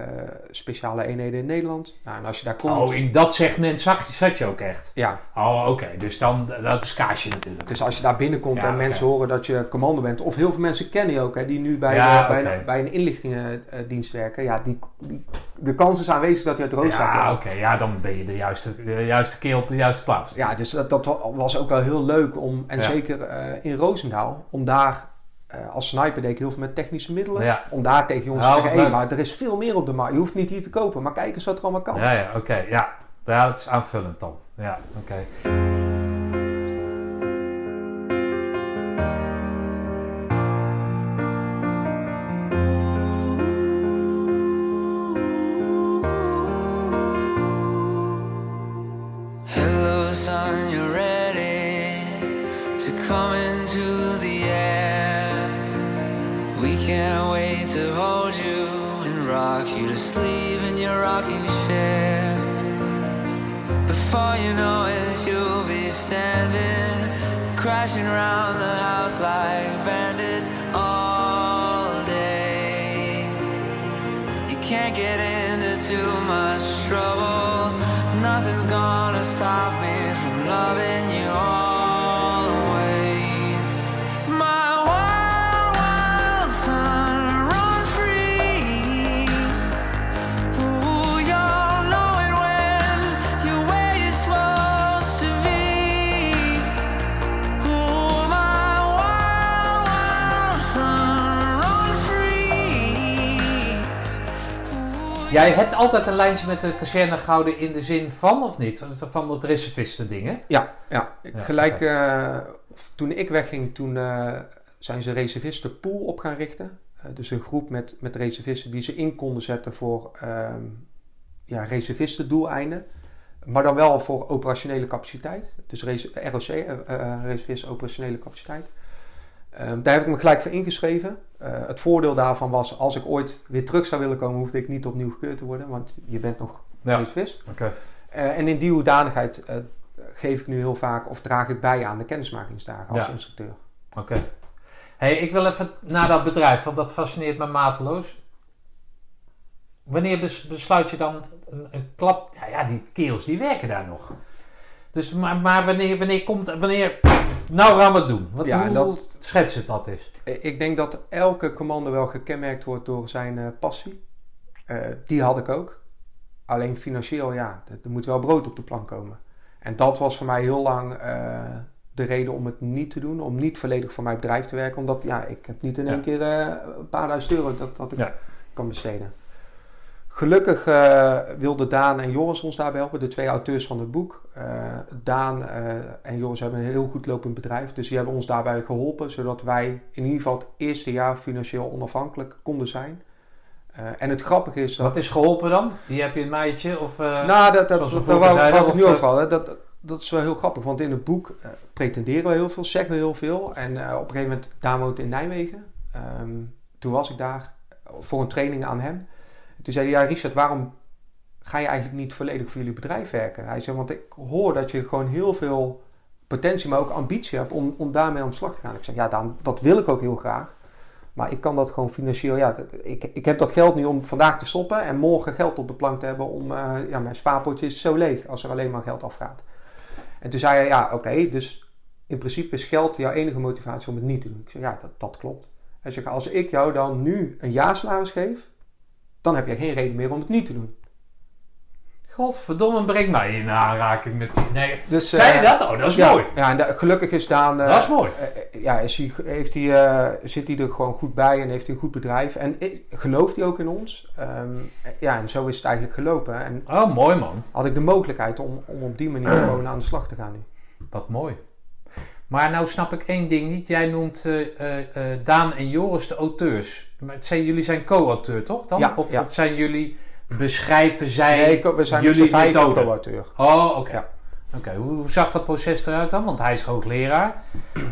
speciale eenheden in Nederland. Nou, en als je daar komt... Oh, in dat segment zag je, zat je ook echt? Ja, Oh, oké. Dus dan, dat is kaasje natuurlijk. dus als je daar binnenkomt Ja, en mensen horen dat je commando bent... Of heel veel mensen kennen je ook, hè, die nu bij, Ja, de- bij, een- bij een inlichtingendienst werken. Ja, die, die- de kans is aanwezig dat je uit Roosendaal Ja, komt. oké. Ja, dan ben je de juiste, de juiste keel op de juiste plaats. Ja, dus dat, dat wa- was ook wel heel leuk om, en Ja. zeker eh, in Roosendaal, om daar, eh, als sniper deed ik heel veel met technische middelen, Ja. om daar tegen jongens te zeggen, wat hé, maar er is veel meer op de markt, je hoeft niet hier te kopen, maar kijk eens wat er allemaal kan. Ja, ja, oké. Ja. ja, dat is aanvullend dan. Ja, oké. Before you know it, you'll be standing, crashing around the house like bandits all day. You can't get into too much trouble. Nothing's gonna stop me from loving Jij hebt altijd een lijntje met de kazerne gehouden in de zin van, of niet? Van dat reservisten dingen. Ja, ja. Gelijk eh, toen ik wegging, toen eh, zijn ze reservisten pool op gaan richten. Eh, dus een groep met, met reservisten die ze in konden zetten voor ehm ja, reservistendoeleinden. Maar dan wel voor operationele capaciteit. Dus ROC, reservisten operationele capaciteit. Ehm, daar heb ik me gelijk voor ingeschreven. Eh, het voordeel daarvan was, als ik ooit weer terug zou willen komen, hoefde ik niet opnieuw gekeurd te worden. Want je bent nog Ja. Oké. Eh, en in die hoedanigheid eh, geef ik nu heel vaak of draag ik bij aan de kennismakingsdagen als Ja. instructeur. Oké. Hey, ik wil even naar dat bedrijf, want dat fascineert me mateloos. Wanneer bes- besluit je dan een, een klap? Ja, ja, die keels die werken daar nog. Dus, maar, maar wanneer, wanneer komt, wanneer, nou gaan we het doen. Wat, Ja, hoe dat- schets dat is? Ik denk dat elke commando wel gekenmerkt wordt door zijn eh, passie. Eh, die had ik ook. Alleen financieel, ja, er moet wel brood op de plank komen. En dat was voor mij heel lang eh, de reden om het niet te doen. Om niet volledig voor mijn bedrijf te werken. Omdat, ja, ik heb niet in Ja. één keer een paar duizend euro dat, dat ik Ja. kan besteden. Gelukkig eh wilden Daan en Joris ons daarbij helpen, de twee auteurs van het boek. Eh, Daan eh, en Joris hebben een heel goed lopend bedrijf, dus die hebben ons daarbij geholpen, zodat wij in ieder geval het eerste jaar financieel onafhankelijk konden zijn. En het grappige is dat... Wat is geholpen dan? Die heb je een maatje? Of, nou, dat, dat, dat, wou ik nu over. Dat, dat is wel heel grappig, want in het boek pretenderen we heel veel, zeggen we heel veel. En op een gegeven moment, Daan woont in Nijmegen. Ehm, toen was ik daar voor een training aan hem. Toen zei hij, ja Richard, waarom ga je eigenlijk niet volledig voor jullie bedrijf werken? Hij zei, want ik hoor dat je gewoon heel veel potentie, maar ook ambitie hebt om, om daarmee aan de slag te gaan. Ik zeg, ja Daan, dat wil ik ook heel graag. Maar ik kan dat gewoon financieel, ja, ik, ik heb dat geld nu om vandaag te stoppen en morgen geld op de plank te hebben om, eh, ja, mijn spaarpotje is zo leeg als er alleen maar geld afgaat. En toen zei hij, ja, oké, dus in principe is geld jouw enige motivatie om het niet te doen. Ik zeg, ja, dat, dat klopt. Hij zegt, als ik jou dan nu een jaarsalaris geef, dan heb je geen reden meer om het niet te doen. Godverdomme, breng mij in aanraking met die... Nee, Dus, zei je eh, dat? Oh, dat is ja, mooi. Ja, en gelukkig is Daan... eh, Dat is mooi. eh, ja, is hij, heeft hij, zit hij er gewoon goed bij en heeft hij een goed bedrijf. En gelooft hij ook in ons. Ehm, ja, en zo is het eigenlijk gelopen. En Oh, mooi man. had ik de mogelijkheid om, om op die manier gewoon aan de slag te gaan nu. Wat mooi. Maar nou snap ik één ding niet. Jij noemt eh, eh, eh, Daan en Joris de auteurs. Maar het zijn, jullie zijn co-auteur, toch? Dan? Ja, of, ja. of zijn jullie, beschrijven zij Nee, we zijn jullie co-auteur. Oh, oké. Ja. Oké, hoe, hoe zag dat proces eruit dan? Want hij is hoogleraar.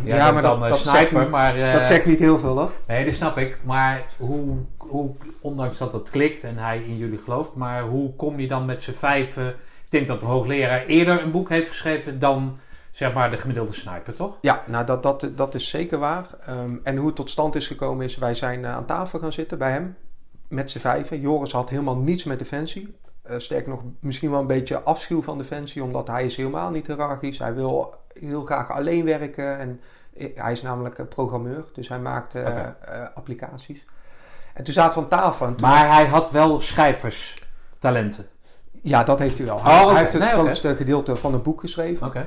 Jij Ja, maar dan dat- een dat zegt sniper, maar... Dat zegt niet heel veel, hoor. Nee, dat snap ik. Maar hoe, hoe, ondanks dat het klikt en hij in jullie gelooft, maar hoe kom je dan met z'n vijven... Ik denk dat de hoogleraar eerder een boek heeft geschreven dan, zeg maar, de gemiddelde sniper, toch? Ja, nou dat, dat, dat is zeker waar. Ehm, en hoe het tot stand is gekomen is, wij zijn eh, aan tafel gaan zitten bij hem. Met z'n vijven. Joris had helemaal niets met Defensie. Eh sterker nog, misschien wel een beetje afschuw van Defensie. Omdat hij is helemaal niet hiërarchisch. Hij wil heel graag alleen werken. En eh, hij is namelijk een programmeur. Dus hij maakt applicaties. En toen zaten we aan tafel. En toen- Maar hij had wel schrijverstalenten. ja, dat heeft hij wel. Oh, hij, hij heeft het Nee, grootste gedeelte van het boek geschreven. Oké.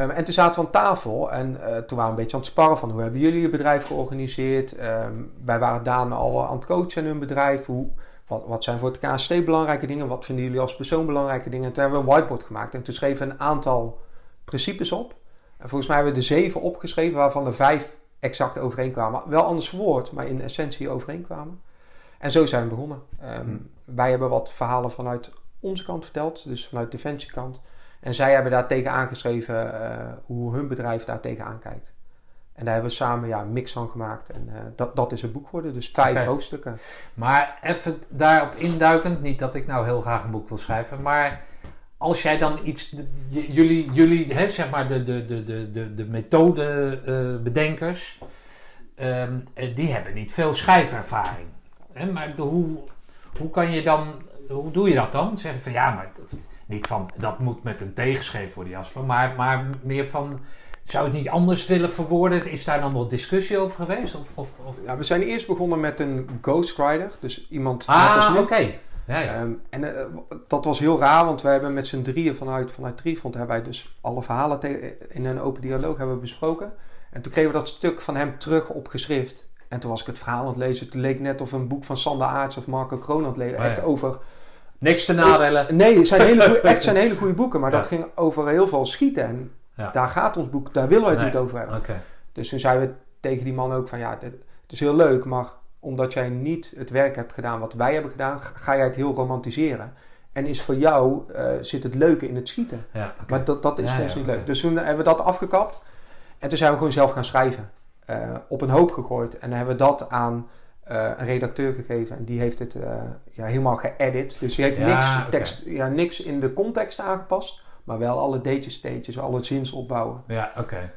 Ehm, en toen zaten we aan tafel en eh, toen waren we een beetje aan het sparren van hoe hebben jullie je bedrijf georganiseerd. Ehm, wij waren Daan al aan het coachen in hun bedrijf. Hoe, wat, wat zijn voor het KST belangrijke dingen? Wat vinden jullie als persoon belangrijke dingen? En toen hebben we een whiteboard gemaakt en toen schreven we een aantal principes op. En volgens mij hebben we er zeven opgeschreven waarvan er vijf exact overeenkwamen. Wel anders verwoord, maar in essentie overeenkwamen. En zo zijn we begonnen. Ehm, Wij hebben wat verhalen vanuit onze kant verteld, dus vanuit de Defensiekant. En zij hebben daar tegen aangeschreven eh, hoe hun bedrijf daar tegenaan kijkt. En daar hebben we samen ja, een mix van gemaakt. En eh, dat, dat is het boek geworden. Dus vijf hoofdstukken. Maar even daarop induikend, niet dat ik nou heel graag een boek wil schrijven, maar als jij dan iets, jullie, jullie hè, zeg maar de, de, de, de, de, de methodebedenkers, ehm, eh, die hebben niet veel schrijfervaring. Hè? Maar de, hoe, hoe kan je dan, hoe doe je dat dan? Zeggen van ja, maar niet van dat moet met een tegenschreef worden, Jasper, maar, maar meer van. Zou het niet anders willen verwoorden? Is daar dan nog discussie over geweest? Of, of, of... Ja, we zijn eerst begonnen met een ghostwriter. Dus iemand Ah, oké. Ja, ja. Ehm, en eh, dat was heel raar, want we hebben met z'n drieën vanuit, vanuit Triefront hebben wij dus alle verhalen in een open dialoog hebben besproken. En toen kregen we dat stuk van hem terug op geschrift. En toen was ik het verhaal aan het lezen. Het leek net of een boek van Sander Aarts of Marco Kroon aan het lezen. Oh ja. Echt over... Niks te nadelen. Nee, het zijn hele goeie, echt zijn hele goede boeken. Maar Ja. dat ging over heel veel schieten. En Ja. daar gaat ons boek, daar willen we het Nee. niet over hebben. Dus toen zeiden we tegen die man ook van ja, het is heel leuk, maar omdat jij niet het werk hebt gedaan wat wij hebben gedaan, ga jij het heel romantiseren. En is voor jou, eh, zit het leuke in het schieten. Ja. Maar dat, dat is voor ons niet leuk. Dus toen hebben we dat afgekapt. En toen zijn we gewoon zelf gaan schrijven. Eh, op een hoop gegooid. En dan hebben we dat aan eh, een redacteur gegeven. En die heeft het eh, ja, helemaal geëdit. Dus die heeft Ja, niks, tekst, ja, niks in de context aangepast. Maar wel alle datejes, stages, alle zinsopbouwen. Ja, oké.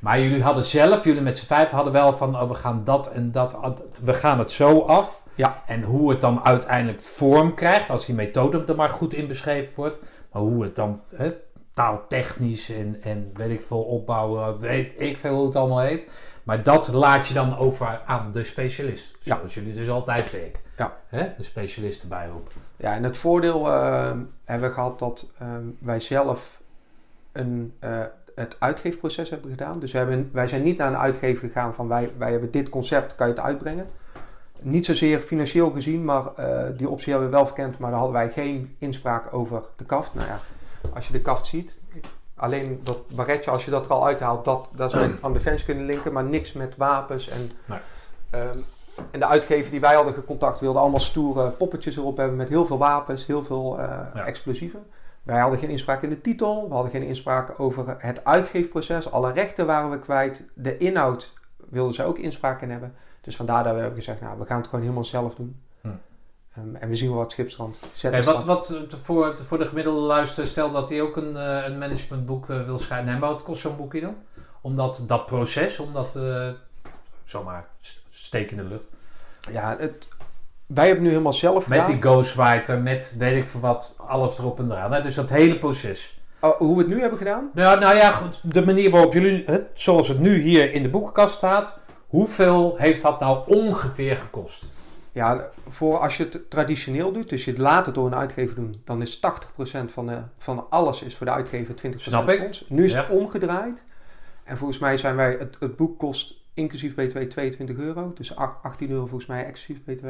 Maar jullie hadden zelf, jullie met z'n vijf hadden wel van, oh, we gaan dat en dat, we gaan het zo af. Ja. En hoe het dan uiteindelijk vorm krijgt, als die methode er maar goed in beschreven wordt. Maar hoe het dan taaltechnisch en, en weet ik veel opbouwen, weet ik veel hoe het allemaal heet. Maar dat laat je dan over aan de specialist. Ja. Zoals jullie dus altijd werken. Ja. Hè? De specialist erbij roepen. Ja, en het voordeel eh, hebben we gehad dat eh, wij zelf een, eh, het uitgeefproces hebben gedaan. Dus we hebben, wij zijn niet naar een uitgever gegaan van wij, wij hebben dit concept, kan je het uitbrengen. Niet zozeer financieel gezien, maar eh, die optie hebben we wel verkend. Maar daar hadden wij geen inspraak over de kaft. Nou ja, als je de kaft ziet, alleen dat barretje, als je dat er al uithaalt, dat, dat zou je aan defensie kunnen linken. Maar niks met wapens en... Nee. ehm, en de uitgever die wij hadden gecontact wilde allemaal stoere poppetjes erop hebben met heel veel wapens, heel veel eh, Ja. explosieven. Wij hadden geen inspraak in de titel, we hadden geen inspraak over het uitgeefproces. Alle rechten waren we kwijt. De inhoud wilden ze ook inspraak in hebben. Dus vandaar dat we hebben gezegd, nou, we gaan het gewoon helemaal zelf doen. Hm. Ehm, en we zien wel wat schipstrand. Zet Hey, wat, wat eh, voor, voor de gemiddelde luister, stel dat hij ook een, eh, een managementboek eh, wil schrijven. Nee, maar wat kost zo'n boekje dan? Omdat dat proces, omdat eh zomaar st- steek in de lucht. Ja, het, wij hebben nu helemaal zelf Met gedaan. die ghostwriter, met weet ik veel wat, alles erop en eraan. hè. Dus dat hele proces. Oh, hoe we het nu hebben gedaan? Nou, nou ja, goed, de manier waarop jullie, zoals het nu hier in de boekenkast staat, hoeveel heeft dat nou ongeveer gekost? Ja, voor als je het traditioneel doet, dus je het later door een uitgever doen, dan is 80% van, de, van alles is voor de uitgever 20% Snap ik. ons. Nu is het omgedraaid. En volgens mij zijn wij, het, het boek kost inclusief BTW 22 euro. Dus ach- 18 euro volgens mij exclusief BTW.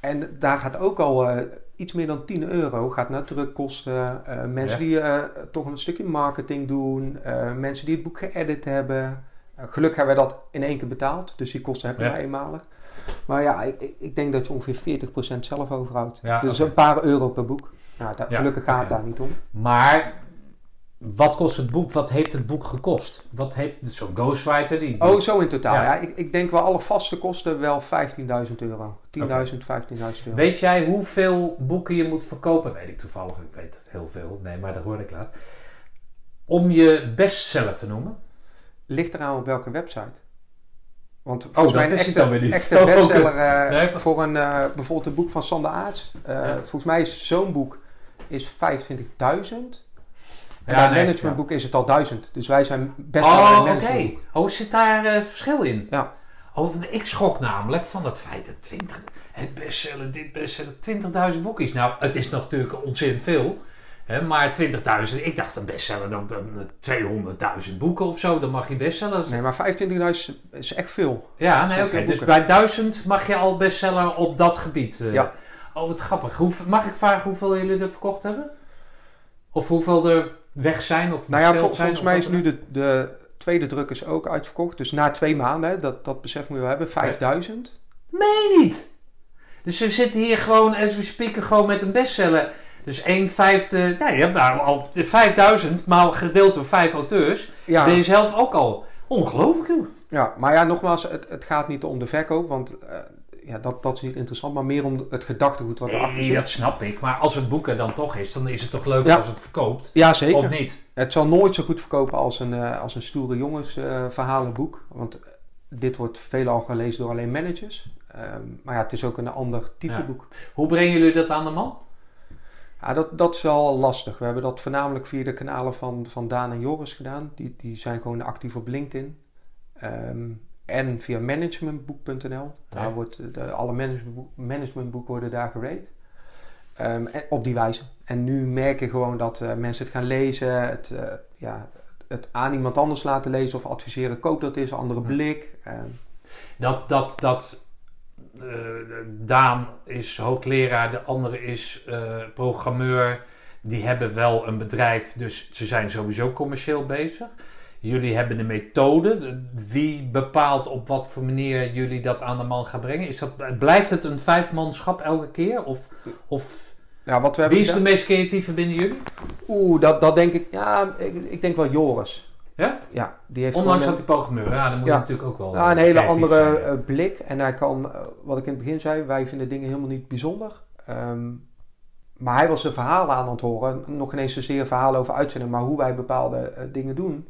En daar gaat ook al eh, iets meer dan 10 euro gaat naar drukkosten. eh, mensen Ja. die eh, toch een stukje marketing doen. mensen die het boek geëdit hebben. Gelukkig hebben wij dat in één keer betaald. Dus die kosten hebben Ja. wij eenmalig. Maar ja, ik, ik- denk dat je ongeveer 40% zelf overhoudt. Ja, dus een paar euro per boek. Nou, daar- Ja, gelukkig gaat het daar niet om. Maar wat kost het boek? Wat heeft het boek gekost? Wat heeft zo'n ghostwriter die... Oh, zo in totaal. Ja. Ja. ik, ik denk wel alle vaste kosten wel 15.000 euro. 10.000, 15.000 euro. Weet jij hoeveel boeken je moet verkopen? Weet ik toevallig, ik weet heel veel. Nee, maar dat hoor ik laat. Om je bestseller te noemen. Ligt eraan op welke website. Want volgens dat mij een ik echte, dan weer echte Oh, bestseller eh, Nee, voor een, eh, bijvoorbeeld een boek van Sander Aarts. Eh, Ja. Volgens mij is zo'n boek is 25.000. En Ja, bij een nee, managementboek is het al 1000. Dus wij zijn best Oh, wel een oké. managementboek. Oh, zit daar verschil in? Ja. Oh, ik schrok namelijk van het feit dat 20, het bestseller, dit bestseller, 20.000 boekjes. Nou, het is natuurlijk ontzettend veel. Maar 20.000, ik dacht een bestseller, dan, dan eh, 200.000 boeken of zo, dan mag je bestsellers. Nee, maar 25.000 is echt veel. Ja, nee, oké. Dus bij 1000 mag je al bestseller op dat gebied. eh. Ja. Oh, wat grappig. Hoe, mag ik vragen hoeveel jullie er verkocht hebben? Of hoeveel er weg zijn of Nou ja, besteld vol- zijn? volgens mij is nu de, de tweede druk is ook uitverkocht. Dus na twee maanden, dat, dat besef moet je wel hebben, 5000. ook? Meen je niet! Dus we zitten hier gewoon, as we speaken, gewoon met een bestseller. Dus 1 vijfde, nou, je hebt nou al 5000 maal gedeeld door vijf auteurs. Ja, Ben je zelf ook al ongelooflijk, joh. ja, maar ja, nogmaals, het, het gaat niet om de verkoop, want eh, ja, dat, dat is niet interessant, maar meer om het gedachtegoed wat erachter Nee, zit. dat snap ik. Maar als het boeken dan toch is, dan is het toch leuk Ja. als het verkoopt? Ja, zeker. Of niet? Het zal nooit zo goed verkopen als een, eh, als een stoere jongens eh, verhalenboek. Want dit wordt veelal gelezen door alleen managers. Ehm, maar ja, het is ook een ander type Ja. boek. Hoe brengen jullie dat aan de man? Ja, dat, dat is wel lastig. We hebben dat voornamelijk via de kanalen van, van Daan en Joris gedaan. Die, die zijn gewoon actief op LinkedIn. Ehm, en via managementboek.nl. Daar Ja. wordt de, alle managementboek, managementboeken worden daar gerate. Ehm, en op die wijze. En nu merk je gewoon dat eh, mensen het gaan lezen. Het, eh, ja, het aan iemand anders laten lezen of adviseren. Koop dat eens, een andere blik. Ehm, Dat, dat, dat eh, Daan is hoogleraar, de andere is eh, programmeur. Die hebben wel een bedrijf, dus ze zijn sowieso commercieel bezig. Jullie hebben een methode. Wie bepaalt op wat voor manier jullie dat aan de man gaan brengen? Is dat, blijft het een vijfmanschap elke keer? Of, of ja, wat we wie is de meest creatieve binnen jullie? Oeh, dat, dat denk ik... Ja, ik, ik denk wel Joris. Ja? Ja, die heeft Ondanks dat hij programmeur Ja, dan moet je natuurlijk ook wel. Ja, een eh, hele andere zijn, eh, blik. En hij kan, eh, wat ik in het begin zei, wij vinden dingen helemaal niet bijzonder. Ehm, maar hij was de verhalen aan het horen. Nog ineens zozeer verhalen over uitzending, maar hoe wij bepaalde dingen doen.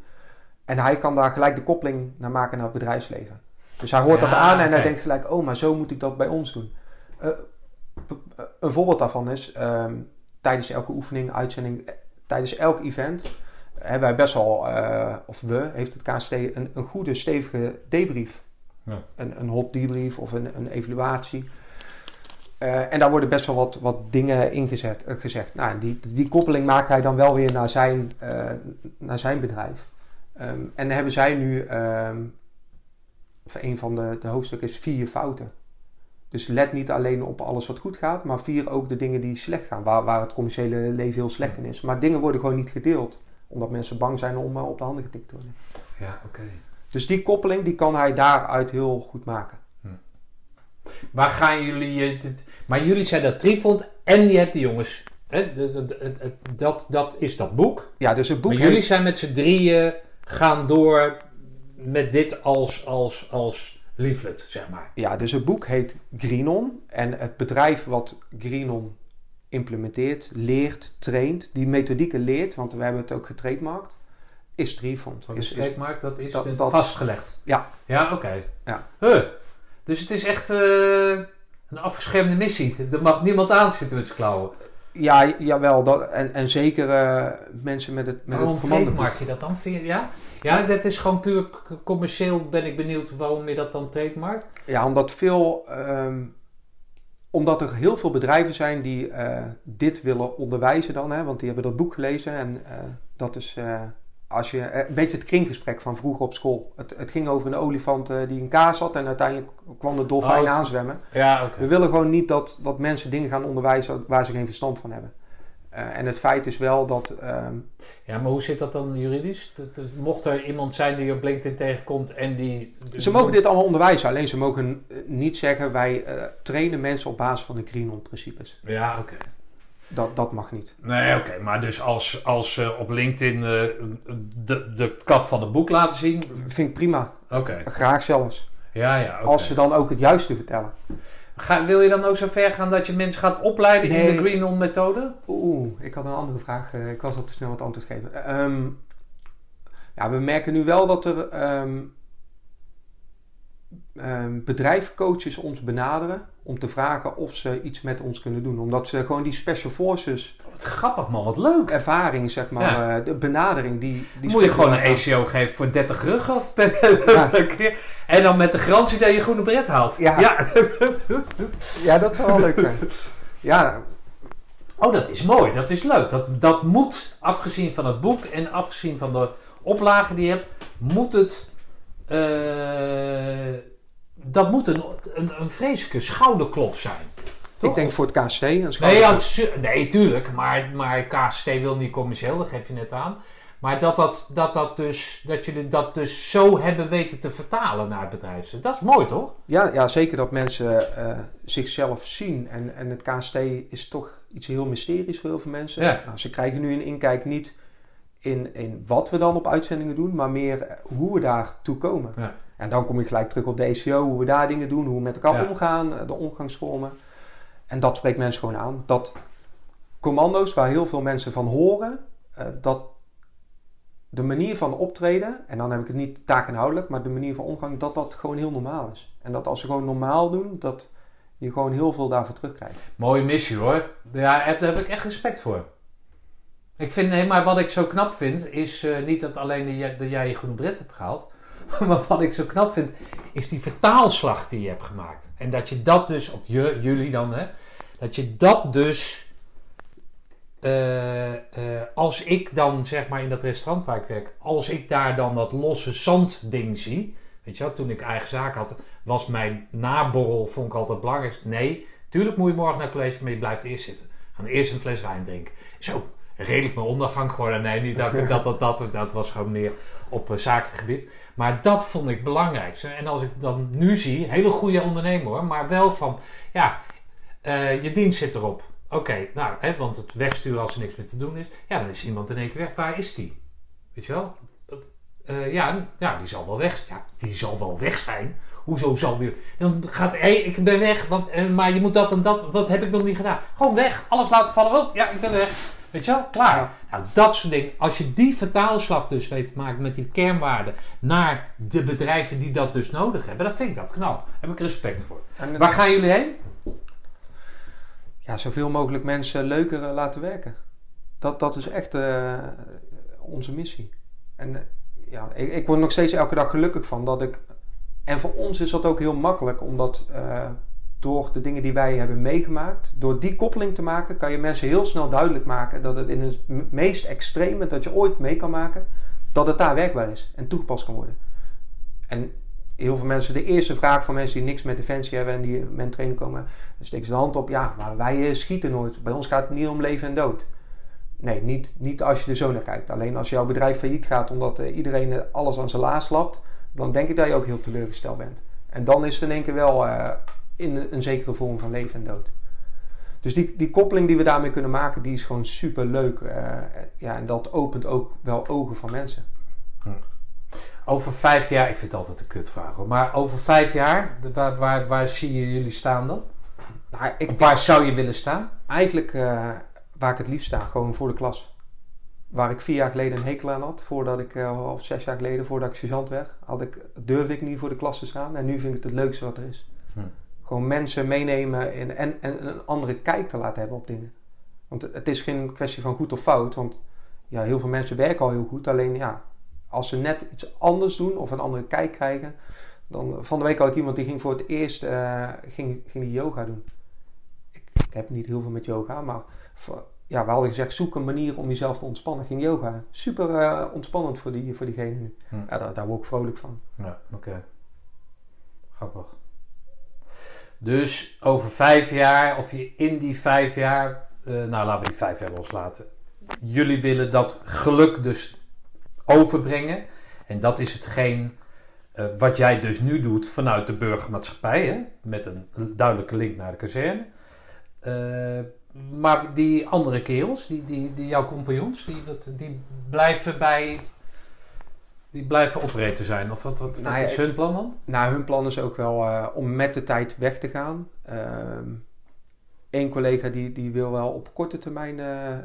En hij kan daar gelijk de koppeling naar maken naar het bedrijfsleven. Dus hij hoort Ja, dat aan en hij denkt gelijk, oh, maar zo moet ik dat bij ons doen. Een voorbeeld daarvan is, ehm, tijdens elke oefening, uitzending, tijdens elk event hebben wij best wel, eh, of we, heeft het KST een, een goede, stevige debrief. Ja. Een, een hot debrief of een, een evaluatie. Eh, en daar worden best wel wat, wat dingen ingezet, eh, gezegd. Nou, die, die koppeling maakt hij dan wel weer naar zijn, naar zijn bedrijf. Ehm, en dan hebben zij nu, ehm, of een van de, de hoofdstukken is vier fouten. Dus let niet alleen op alles wat goed gaat, maar vier ook de dingen die slecht gaan, waar, waar het commerciële leven heel slecht in is. Maar dingen worden gewoon niet gedeeld, omdat mensen bang zijn om eh, op de handen getikt te worden. Ja, oké. Dus die koppeling die kan hij daaruit heel goed maken. Waar gaan jullie... eh, maar jullie zijn dat Trifond en je hebt de jongens. Hè? Dat, dat, is dat boek. Ja, dus het boek maar jullie zijn met z'n drieën gaan door met dit als, als, als leaflet, zeg maar. Ja, dus het boek heet Greenon. En het bedrijf wat Greenon implementeert, leert, traint, die methodieken leert, want we hebben het ook getrademarkt, is Trifond. Wat Is- is is- trademark? Dat is dat- vastgelegd. Ja. Ja, oké. Ja. Huh. Dus het is echt eh, een afgeschermde missie. Er mag niemand aan zitten met zijn klauwen. Ja, jawel. Dat, en, en zeker eh, mensen met het, met Waarom trademark je dat dan? Ja? ja, dat is gewoon puur commercieel. Ben ik benieuwd waarom je dat dan trademarkt. Ja, omdat veel... ehm, omdat er heel veel bedrijven zijn die eh, dit willen onderwijzen dan. Hè, want die hebben dat boek gelezen. En eh, dat is... eh, als je, een beetje het kringgesprek van vroeger op school. Het, het ging over een olifant die een kaas had en uiteindelijk kwam de dolfijn Oh, aanzwemmen. Ja. We willen gewoon niet dat, dat mensen dingen gaan onderwijzen waar ze geen verstand van hebben. Eh, en het feit is wel dat... ehm, Ja, maar hoe zit dat dan juridisch? Dat- dat- Mocht er iemand zijn die op LinkedIn tegenkomt en die... ze mogen dit allemaal onderwijzen, alleen ze mogen eh, niet zeggen wij eh, trainen mensen op basis van de Greenon-principes. Ja, oké. Dat, dat mag niet. Nee, oké. Maar dus als, als ze op LinkedIn de, de kaf van het boek laten zien... Vind ik prima. Oké. Graag zelfs. Ja, ja. Als ze dan ook het juiste vertellen. Ga, wil je dan ook zo ver gaan dat je mensen gaat opleiden in de Green On methode? Oeh, ik had een andere vraag. eh, ik was al te snel het antwoord geven. Ehm, ja, we merken nu wel dat er ehm ehm, bedrijfcoaches ons benaderen om te vragen of ze iets met ons kunnen doen. Omdat ze gewoon die special forces Wat grappig man, wat leuk. ervaring, zeg maar, eh, de benadering, die... die Moet je gewoon een ACO geven voor 30 ruggen of per, Ja. En dan met de garantie dat je groene bret haalt. Ja. ja. Ja, dat zou wel leuk zijn. Ja, Oh, dat is mooi. Dat is leuk. Dat, dat moet, afgezien van het boek en afgezien van de oplagen die je hebt, moet het. eh, dat moet een, een, een vreselijke schouderklop zijn. Toch? ik denk voor het KC. Een Nee, ja, het nee, tuurlijk. Maar, maar KST wil niet commercieel, dat geef je net aan. Maar dat, dat, dat, dat, dus, dat jullie dat dus zo hebben weten te vertalen naar het bedrijfsleven. Dat is mooi, toch? Ja, ja, zeker dat mensen eh, zichzelf zien. En, en het KST is toch iets heel mysteries voor heel veel mensen. Ja. Nou, ze krijgen nu een inkijk niet in, in wat we dan op uitzendingen doen, maar meer eh, hoe we daar toe komen. Ja. En dan kom je gelijk terug op de ECO, hoe we daar dingen doen, hoe we met elkaar Ja. omgaan, eh, de omgangsvormen. En dat spreekt mensen gewoon aan. Dat commando's waar heel veel mensen van horen, eh, dat de manier van optreden, en dan heb ik het niet taakinhoudelijk, maar de manier van omgang, dat dat gewoon heel normaal is. En dat als ze gewoon normaal doen, dat je gewoon heel veel daarvoor terugkrijgt. Mooie missie hoor. Ja, daar heb, ik echt respect voor. Ik vind, nee, maar wat ik zo knap vind, is eh, niet dat alleen dat jij, dat jij je groene bret hebt gehaald. Maar wat ik zo knap vind, is die vertaalslag die je hebt gemaakt. En dat je dat dus, of je, jullie dan, hè. Dat je dat dus, eh, eh, als ik dan zeg maar in dat restaurant waar ik werk, als ik daar dan dat losse zandding zie. Weet je wel, toen ik eigen zaak had, was mijn naborrel, vond ik altijd belangrijk. Nee, tuurlijk moet je morgen naar college, maar je blijft eerst zitten. Gaan eerst een fles wijn drinken. Zo, redelijk mijn ondergang geworden. Nee, niet dat dat, dat, dat, dat was gewoon meer op uh, zakelijk. Maar dat vond ik belangrijk. En als ik dan nu zie, hele goede ondernemer hoor, maar wel van, ja, uh, je dienst zit erop. Oké, nou, hè, want het wegsturen als er niks meer te doen is. Ja, dan is iemand in één keer weg. Waar is die? Weet je wel? Uh, ja, ja, die zal wel weg. Ja, die zal wel weg zijn. Hoezo zal die? Dan gaat, hé, ik ben weg. Want, maar je moet dat en dat. Dat heb ik nog niet gedaan. Gewoon weg. Alles laten vallen. Oh, ja, ik ben weg. Weet je wel? Klaar. Ja. Nou, dat soort dingen. Als je die vertaalslag dus weet te maken met die kernwaarden naar de bedrijven die dat dus nodig hebben, dan vind ik dat knap. Daar heb ik respect voor. Waar gaan jullie heen? Ja, zoveel mogelijk mensen leuker uh, laten werken. Dat, dat is echt uh, onze missie. En ja, ik, ik, word nog steeds elke dag gelukkig van dat ik. En voor ons is dat ook heel makkelijk, omdat door de dingen die wij hebben meegemaakt, door die koppeling te maken, kan je mensen heel snel duidelijk maken dat het in het meest extreme dat je ooit mee kan maken, dat het daar werkbaar is en toegepast kan worden. En heel veel mensen, de eerste vraag van mensen die niks met defensie hebben en die met trainen komen, dan steken ze de hand op, ja, maar wij schieten nooit. Bij ons gaat het niet om leven en dood. Nee, niet, niet als je er zo naar kijkt. Alleen als jouw bedrijf failliet gaat omdat uh, iedereen uh, alles aan zijn laars slapt, dan denk ik dat je ook heel teleurgesteld bent. En dan is het in één keer wel in een, zekere vorm van leven en dood. Dus die, die koppeling die we daarmee kunnen maken, die is gewoon super leuk. ja, en dat opent ook wel ogen van mensen. Hm. Over vijf jaar, ik vind het altijd een kutvraag hoor, maar over vijf jaar, waar, waar, waar zie je jullie staan dan? Nou, ik, waar zou je willen staan? Eigenlijk waar ik het liefst sta, gewoon voor de klas. Waar ik vier jaar geleden een hekel aan had, voordat ik, uh, of zes jaar geleden, voordat ik sergeant werd, had ik, durfde ik niet voor de klas te staan. En nu vind ik het het leukste wat er is. Hm. Gewoon mensen meenemen in, en, en een andere kijk te laten hebben op dingen. Want het is geen kwestie van goed of fout, want ja, heel veel mensen werken al heel goed. Alleen ja, als ze net iets anders doen of een andere kijk krijgen. Dan, van de week had ik iemand die ging voor het eerst uh, ging, ging die yoga doen. Ik, ik heb niet heel veel met yoga, maar ja, we hadden gezegd, zoek een manier om jezelf te ontspannen. Ging yoga. Super eh, ontspannend voor, die, voor diegene nu. Hm. Ja, daar, daar word ik vrolijk van. Ja, oké. Grappig. Dus over vijf jaar, of je in die vijf jaar, eh, nou laten we die vijf jaar loslaten. Jullie willen dat geluk dus overbrengen. En dat is hetgeen eh, wat jij dus nu doet vanuit de burgermaatschappij, hè? met een duidelijke link naar de kazerne. Eh, maar die andere kerels, die, die, die jouw compagnons, die, dat, die blijven bij. Die blijven operator zijn. Of wat, wat, Nou is hun plan dan? Nou, hun plan is ook wel eh, om met de tijd weg te gaan. Eén collega die, die wil wel op korte termijn eh, eh,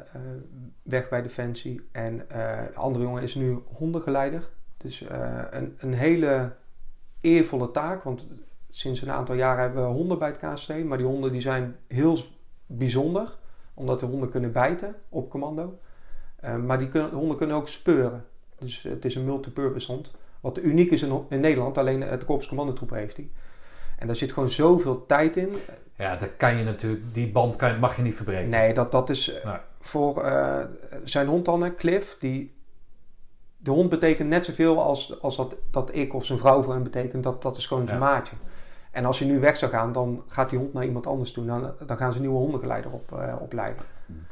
weg bij Defensie. En de andere jongen is nu hondengeleider. Dus een, een hele eervolle taak. Want sinds een aantal jaren hebben we honden bij het KST. Maar die honden die zijn heel bijzonder. Omdat de honden kunnen bijten op commando. Eh, maar die kunnen, de honden kunnen ook speuren. Dus het is een multipurpose hond. Wat uniek is in, in Nederland. Alleen het korps commandotroep heeft die. En daar zit gewoon zoveel tijd in. Ja, dat kan je natuurlijk, die band kan, mag je niet verbreken. Nee, dat, dat is eh, Nee. voor eh, zijn hond dan, Cliff. Die, de hond betekent net zoveel als, als dat, dat ik of zijn vrouw voor hem betekent. Dat, dat is gewoon zijn Ja. maatje. En als hij nu weg zou gaan, dan gaat die hond naar iemand anders toe. Dan, dan gaan ze een nieuwe hondengeleider op, eh, opleiden.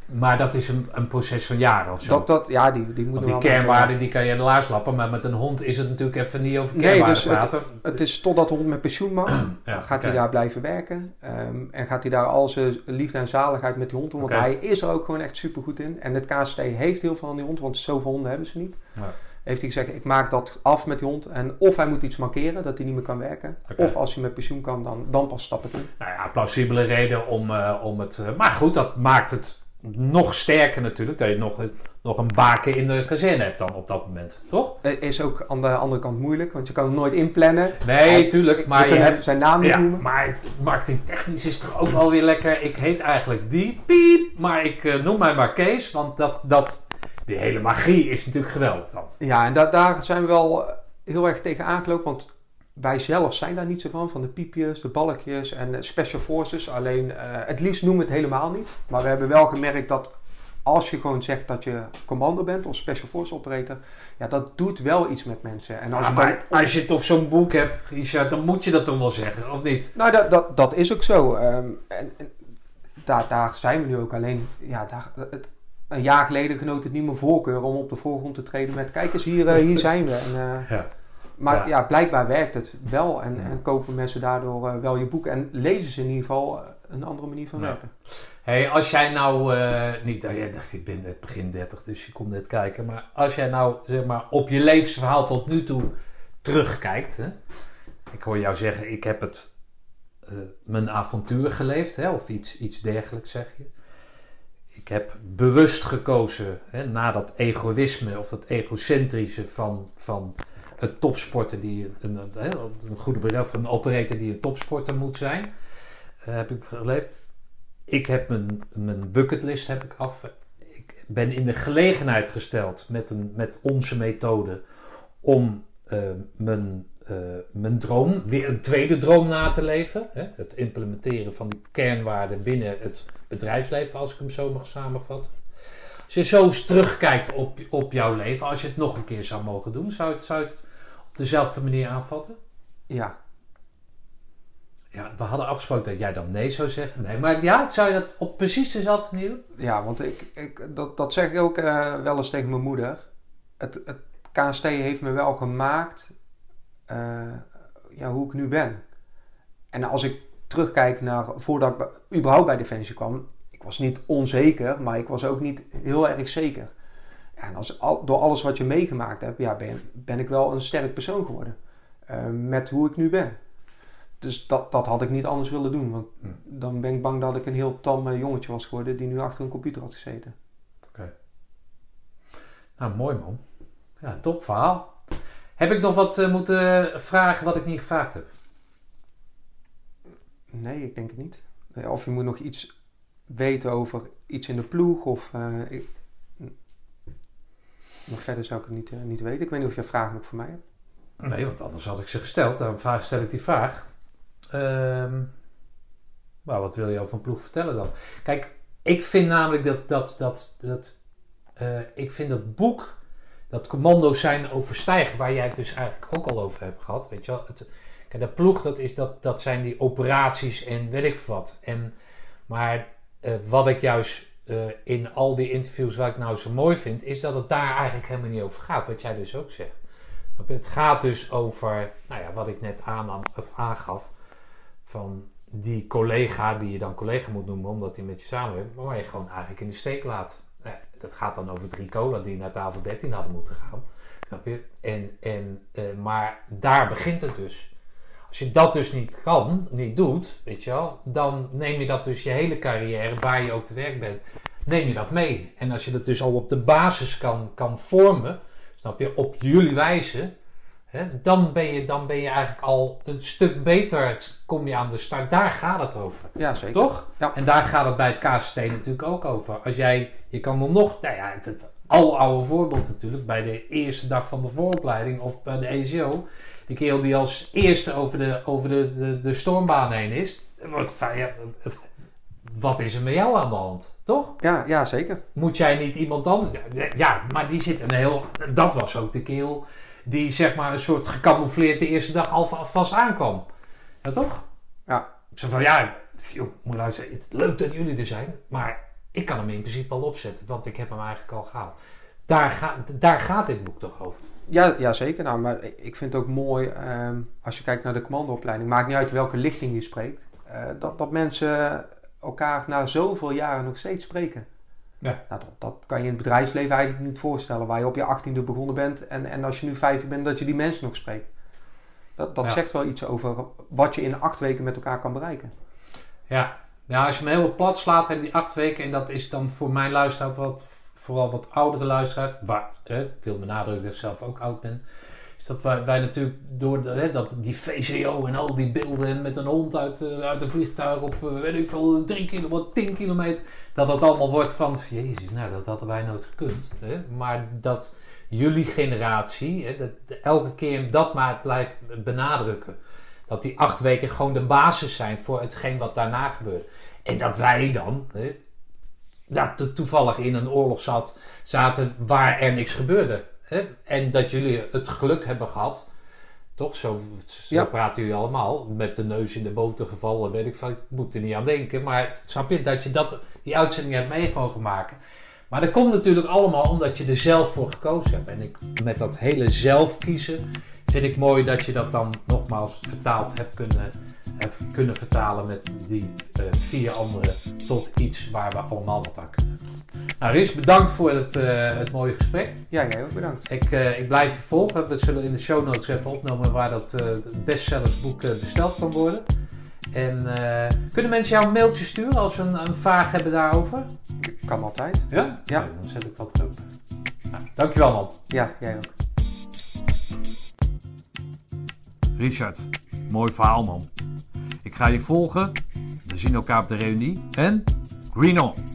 Maar dat is een, een proces van jaren of zo. Dat, dat, ja, die, die Want die kernwaarden die kan je in de laars lappen, maar met een hond is het natuurlijk even niet over Nee, kernwaarden dus het- praten. Het is totdat de hond met pensioen mag. Ja, gaat hij daar blijven werken. Ehm, en gaat hij daar al zijn liefde en zaligheid met die hond doen. Want hij is er ook gewoon echt super goed in. En het KST heeft heel veel aan die hond. Want zoveel honden hebben ze niet. Ja. Heeft hij gezegd, ik maak dat af met die hond. En of hij moet iets markeren, dat hij niet meer kan werken. Of als hij met pensioen kan, dan, dan pas stap ik in. Nou ja, plausibele reden om, eh, om het... eh, maar goed, dat maakt het nog sterker natuurlijk. Dat je nog, een- nog een baken in de kazerne hebt dan op dat moment, toch? Eh, Is ook aan de andere kant moeilijk. Want je kan hem nooit inplannen. Nee, Hij- tuurlijk. Maar je je hebt... zijn naam niet Ja, noemen. maar marketingtechnisch is het toch ook wel weer lekker. Ik heet eigenlijk die piep, maar ik eh, noem mij maar Kees. Want dat, dat, die hele magie is natuurlijk geweldig dan. Ja, en da- daar zijn we wel heel erg tegen aangelopen. Want wij zelf zijn daar niet zo van. Van de piepjes, de balkjes en special forces. Alleen, eh, het liefst noemen we het helemaal niet. Maar we hebben wel gemerkt dat als je gewoon zegt dat je commando bent of special force operator. Ja, dat doet wel iets met mensen. En als Ja, je dan- maar als je toch zo'n boek hebt, Richard, dan moet je dat toch wel zeggen, of niet? Nou, dat, dat, dat is ook zo. Ehm, en, en daar, daar zijn we nu ook. Alleen, ja, daar, het, een jaar geleden genoot het niet meer voorkeur om op de voorgrond te treden met... Kijk eens, hier, eh, hier zijn we. En, eh, Ja. Maar Ja. ja. blijkbaar werkt het wel. En, Ja. en kopen mensen daardoor eh, wel je boek. En lezen ze in ieder geval eh, een andere manier van werken. Hey, als jij nou eh, niet, oh, jij dacht ik ben net begin 30, dus je komt net kijken, maar als jij nou zeg maar op je levensverhaal tot nu toe terugkijkt, hè? ik hoor jou zeggen, ik heb het mijn avontuur geleefd, hè? of iets, iets dergelijks zeg je. Ik heb bewust gekozen hè, na dat egoïsme of dat egocentrische van, van het topsporter die een, een, een goede bedrijf, een operator die een topsporter moet zijn, eh, heb ik geleefd. Ik heb mijn, mijn bucketlist heb ik af. Ik ben in de gelegenheid gesteld met, een, met onze methode om eh, mijn, eh, mijn droom, weer een tweede droom na te leven. Hè? Het implementeren van die kernwaarden binnen het bedrijfsleven, als ik hem zo mag samenvatten. Als je zo eens terugkijkt op, op jouw leven, als je het nog een keer zou mogen doen, zou het, zou het dezelfde manier aanvatten? Ja, Ja, we hadden afgesproken dat jij dan nee zou zeggen. Nee, maar ja, zou je dat op precies dezelfde manier doen? ja want ik, ik, dat, dat zeg ik ook eh, wel eens tegen mijn moeder. Het, het KST heeft me wel gemaakt eh, ja, hoe ik nu ben. En als ik terugkijk naar voordat ik überhaupt bij Defensie kwam, ik was niet onzeker, maar ik was ook niet heel erg zeker. En als, al, door alles wat je meegemaakt hebt, ja, ben, ben ik wel een sterk persoon geworden. eh, met hoe ik nu ben. Dus dat, dat had ik niet anders willen doen. Want Hm. dan ben ik bang dat ik een heel tam eh, jongetje was geworden die nu achter een computer had gezeten. Nou, mooi man. Ja, top verhaal. Heb ik nog wat eh, moeten vragen wat ik niet gevraagd heb? Nee, ik denk het niet. Of je moet nog iets weten over iets in de ploeg. Of, ik, nog verder zou ik het niet, eh, niet weten. Ik weet niet of je vragen nog voor mij hebt. Nee, want anders had ik ze gesteld. Daarom stel ik die vraag. Ehm, maar wat wil je over een ploeg vertellen dan? Kijk, ik vind namelijk dat, dat, dat, dat eh, ik vind dat boek, dat commando's zijn overstijgen, waar jij het dus eigenlijk ook al over hebt gehad, weet je wel. Het, kijk, dat ploeg, dat, is dat, dat zijn die operaties en weet ik wat. En, maar eh, wat ik juist eh, in al die interviews wat ik nou zo mooi vind, is dat het daar eigenlijk helemaal niet over gaat, wat jij dus ook zegt. Het gaat dus over, nou ja, wat ik net of aangaf, van die collega, die je dan collega moet noemen omdat hij met je samenwerkt, maar waar je gewoon eigenlijk in de steek laat. Nou, dat gaat dan over drie cola die naar tafel 13 hadden moeten gaan. Snap? En, en, eh, maar daar begint het dus. Als je dat dus niet kan, niet doet, weet je wel, dan neem je dat dus je hele carrière, waar je ook te werk bent, neem je dat mee. En als je dat dus al op de basis kan, kan vormen, snap je, op jullie wijze, hè, dan, ben je, dan ben je eigenlijk al een stuk beter, kom je aan de start. Daar gaat het over. Ja, zeker. Toch? Ja. En daar gaat het bij het KST natuurlijk ook over. Als jij, je kan dan nog, nou ja, het, het aloude voorbeeld natuurlijk, bij de eerste dag van de vooropleiding of bij de ECO. Die kerel die als eerste over de, over de, de, de stormbaan heen is. Wordt van, ja, wat is er met jou aan de hand? Toch? Ja, ja, zeker. Moet jij niet iemand anders... Ja, maar die zit een heel... Dat was ook de kerel die zeg maar een soort gecamoufleerd de eerste dag al va- vast aankwam. Ja, toch? Ja. Ik zei van, ja, joh, moet luisteren. Het leuk dat jullie er zijn, maar ik kan hem in principe al opzetten, want ik heb hem eigenlijk al gehaald. Daar, ga, daar gaat dit boek toch over? Ja, ja, zeker. Nou, maar ik vind het ook mooi, ehm, als je kijkt naar de commandoopleiding, maakt niet uit welke lichting je spreekt, eh, dat, dat mensen elkaar na zoveel jaren nog steeds spreken. Ja. Nou, dat, dat kan je in het bedrijfsleven eigenlijk niet voorstellen, waar je op je achttiende begonnen bent en, en als je nu 50 bent, dat je die mensen nog spreekt. Dat, dat Ja. zegt wel iets over wat je in acht weken met elkaar kan bereiken. Ja. ja, als je me heel plat slaat in die acht weken, en dat is dan voor mijn luisteraar wat, vooral wat oudere luisteraar, waar, hè, ik wil benadrukken dat ik zelf ook oud ben, is dat wij, natuurlijk door dat, die VCO en al die beelden en met een hond uit, eh, uit een vliegtuig op, eh, weet ik veel, 3 kilometer, 10 kilometer, dat het allemaal wordt van, jezus, nou dat hadden wij nooit gekund. Hè? Maar dat jullie generatie, hè, dat, elke keer dat maar blijft benadrukken. Dat die acht weken gewoon de basis zijn voor hetgeen wat daarna gebeurt. En dat wij dan hè, ja, to- toevallig in een oorlog zat, zaten waar er niks gebeurde. Hè? En dat jullie het geluk hebben gehad. Toch? Zo, zo Ja. praten jullie allemaal. Met de neus in de boter gevallen. Weet ik van, ik moet er niet aan denken. Maar snap je dat je dat, die uitzending hebt mee mogen maken. Maar dat komt natuurlijk allemaal omdat je er zelf voor gekozen hebt. En ik, met dat hele zelf kiezen vind ik mooi dat je dat dan nogmaals vertaald hebt kunnen, hebt kunnen vertalen met die eh, vier anderen tot iets waar we allemaal wat aan kunnen. Nou, Ries, bedankt voor het, eh, het mooie gesprek. Ja, jij ook bedankt. Ik, eh, ik blijf je volgen. We zullen in de show notes even opnemen waar dat eh bestsellersboek eh, besteld kan worden. En eh, kunnen mensen jou een mailtje sturen als ze een, een vraag hebben daarover? Kan altijd. Ja? Ja. Nou, dan zet ik dat erop. Nou, dankjewel man. Ja, jij ook. Richard, mooi verhaal man. Ik ga je volgen. We zien elkaar op de reunie. En green on!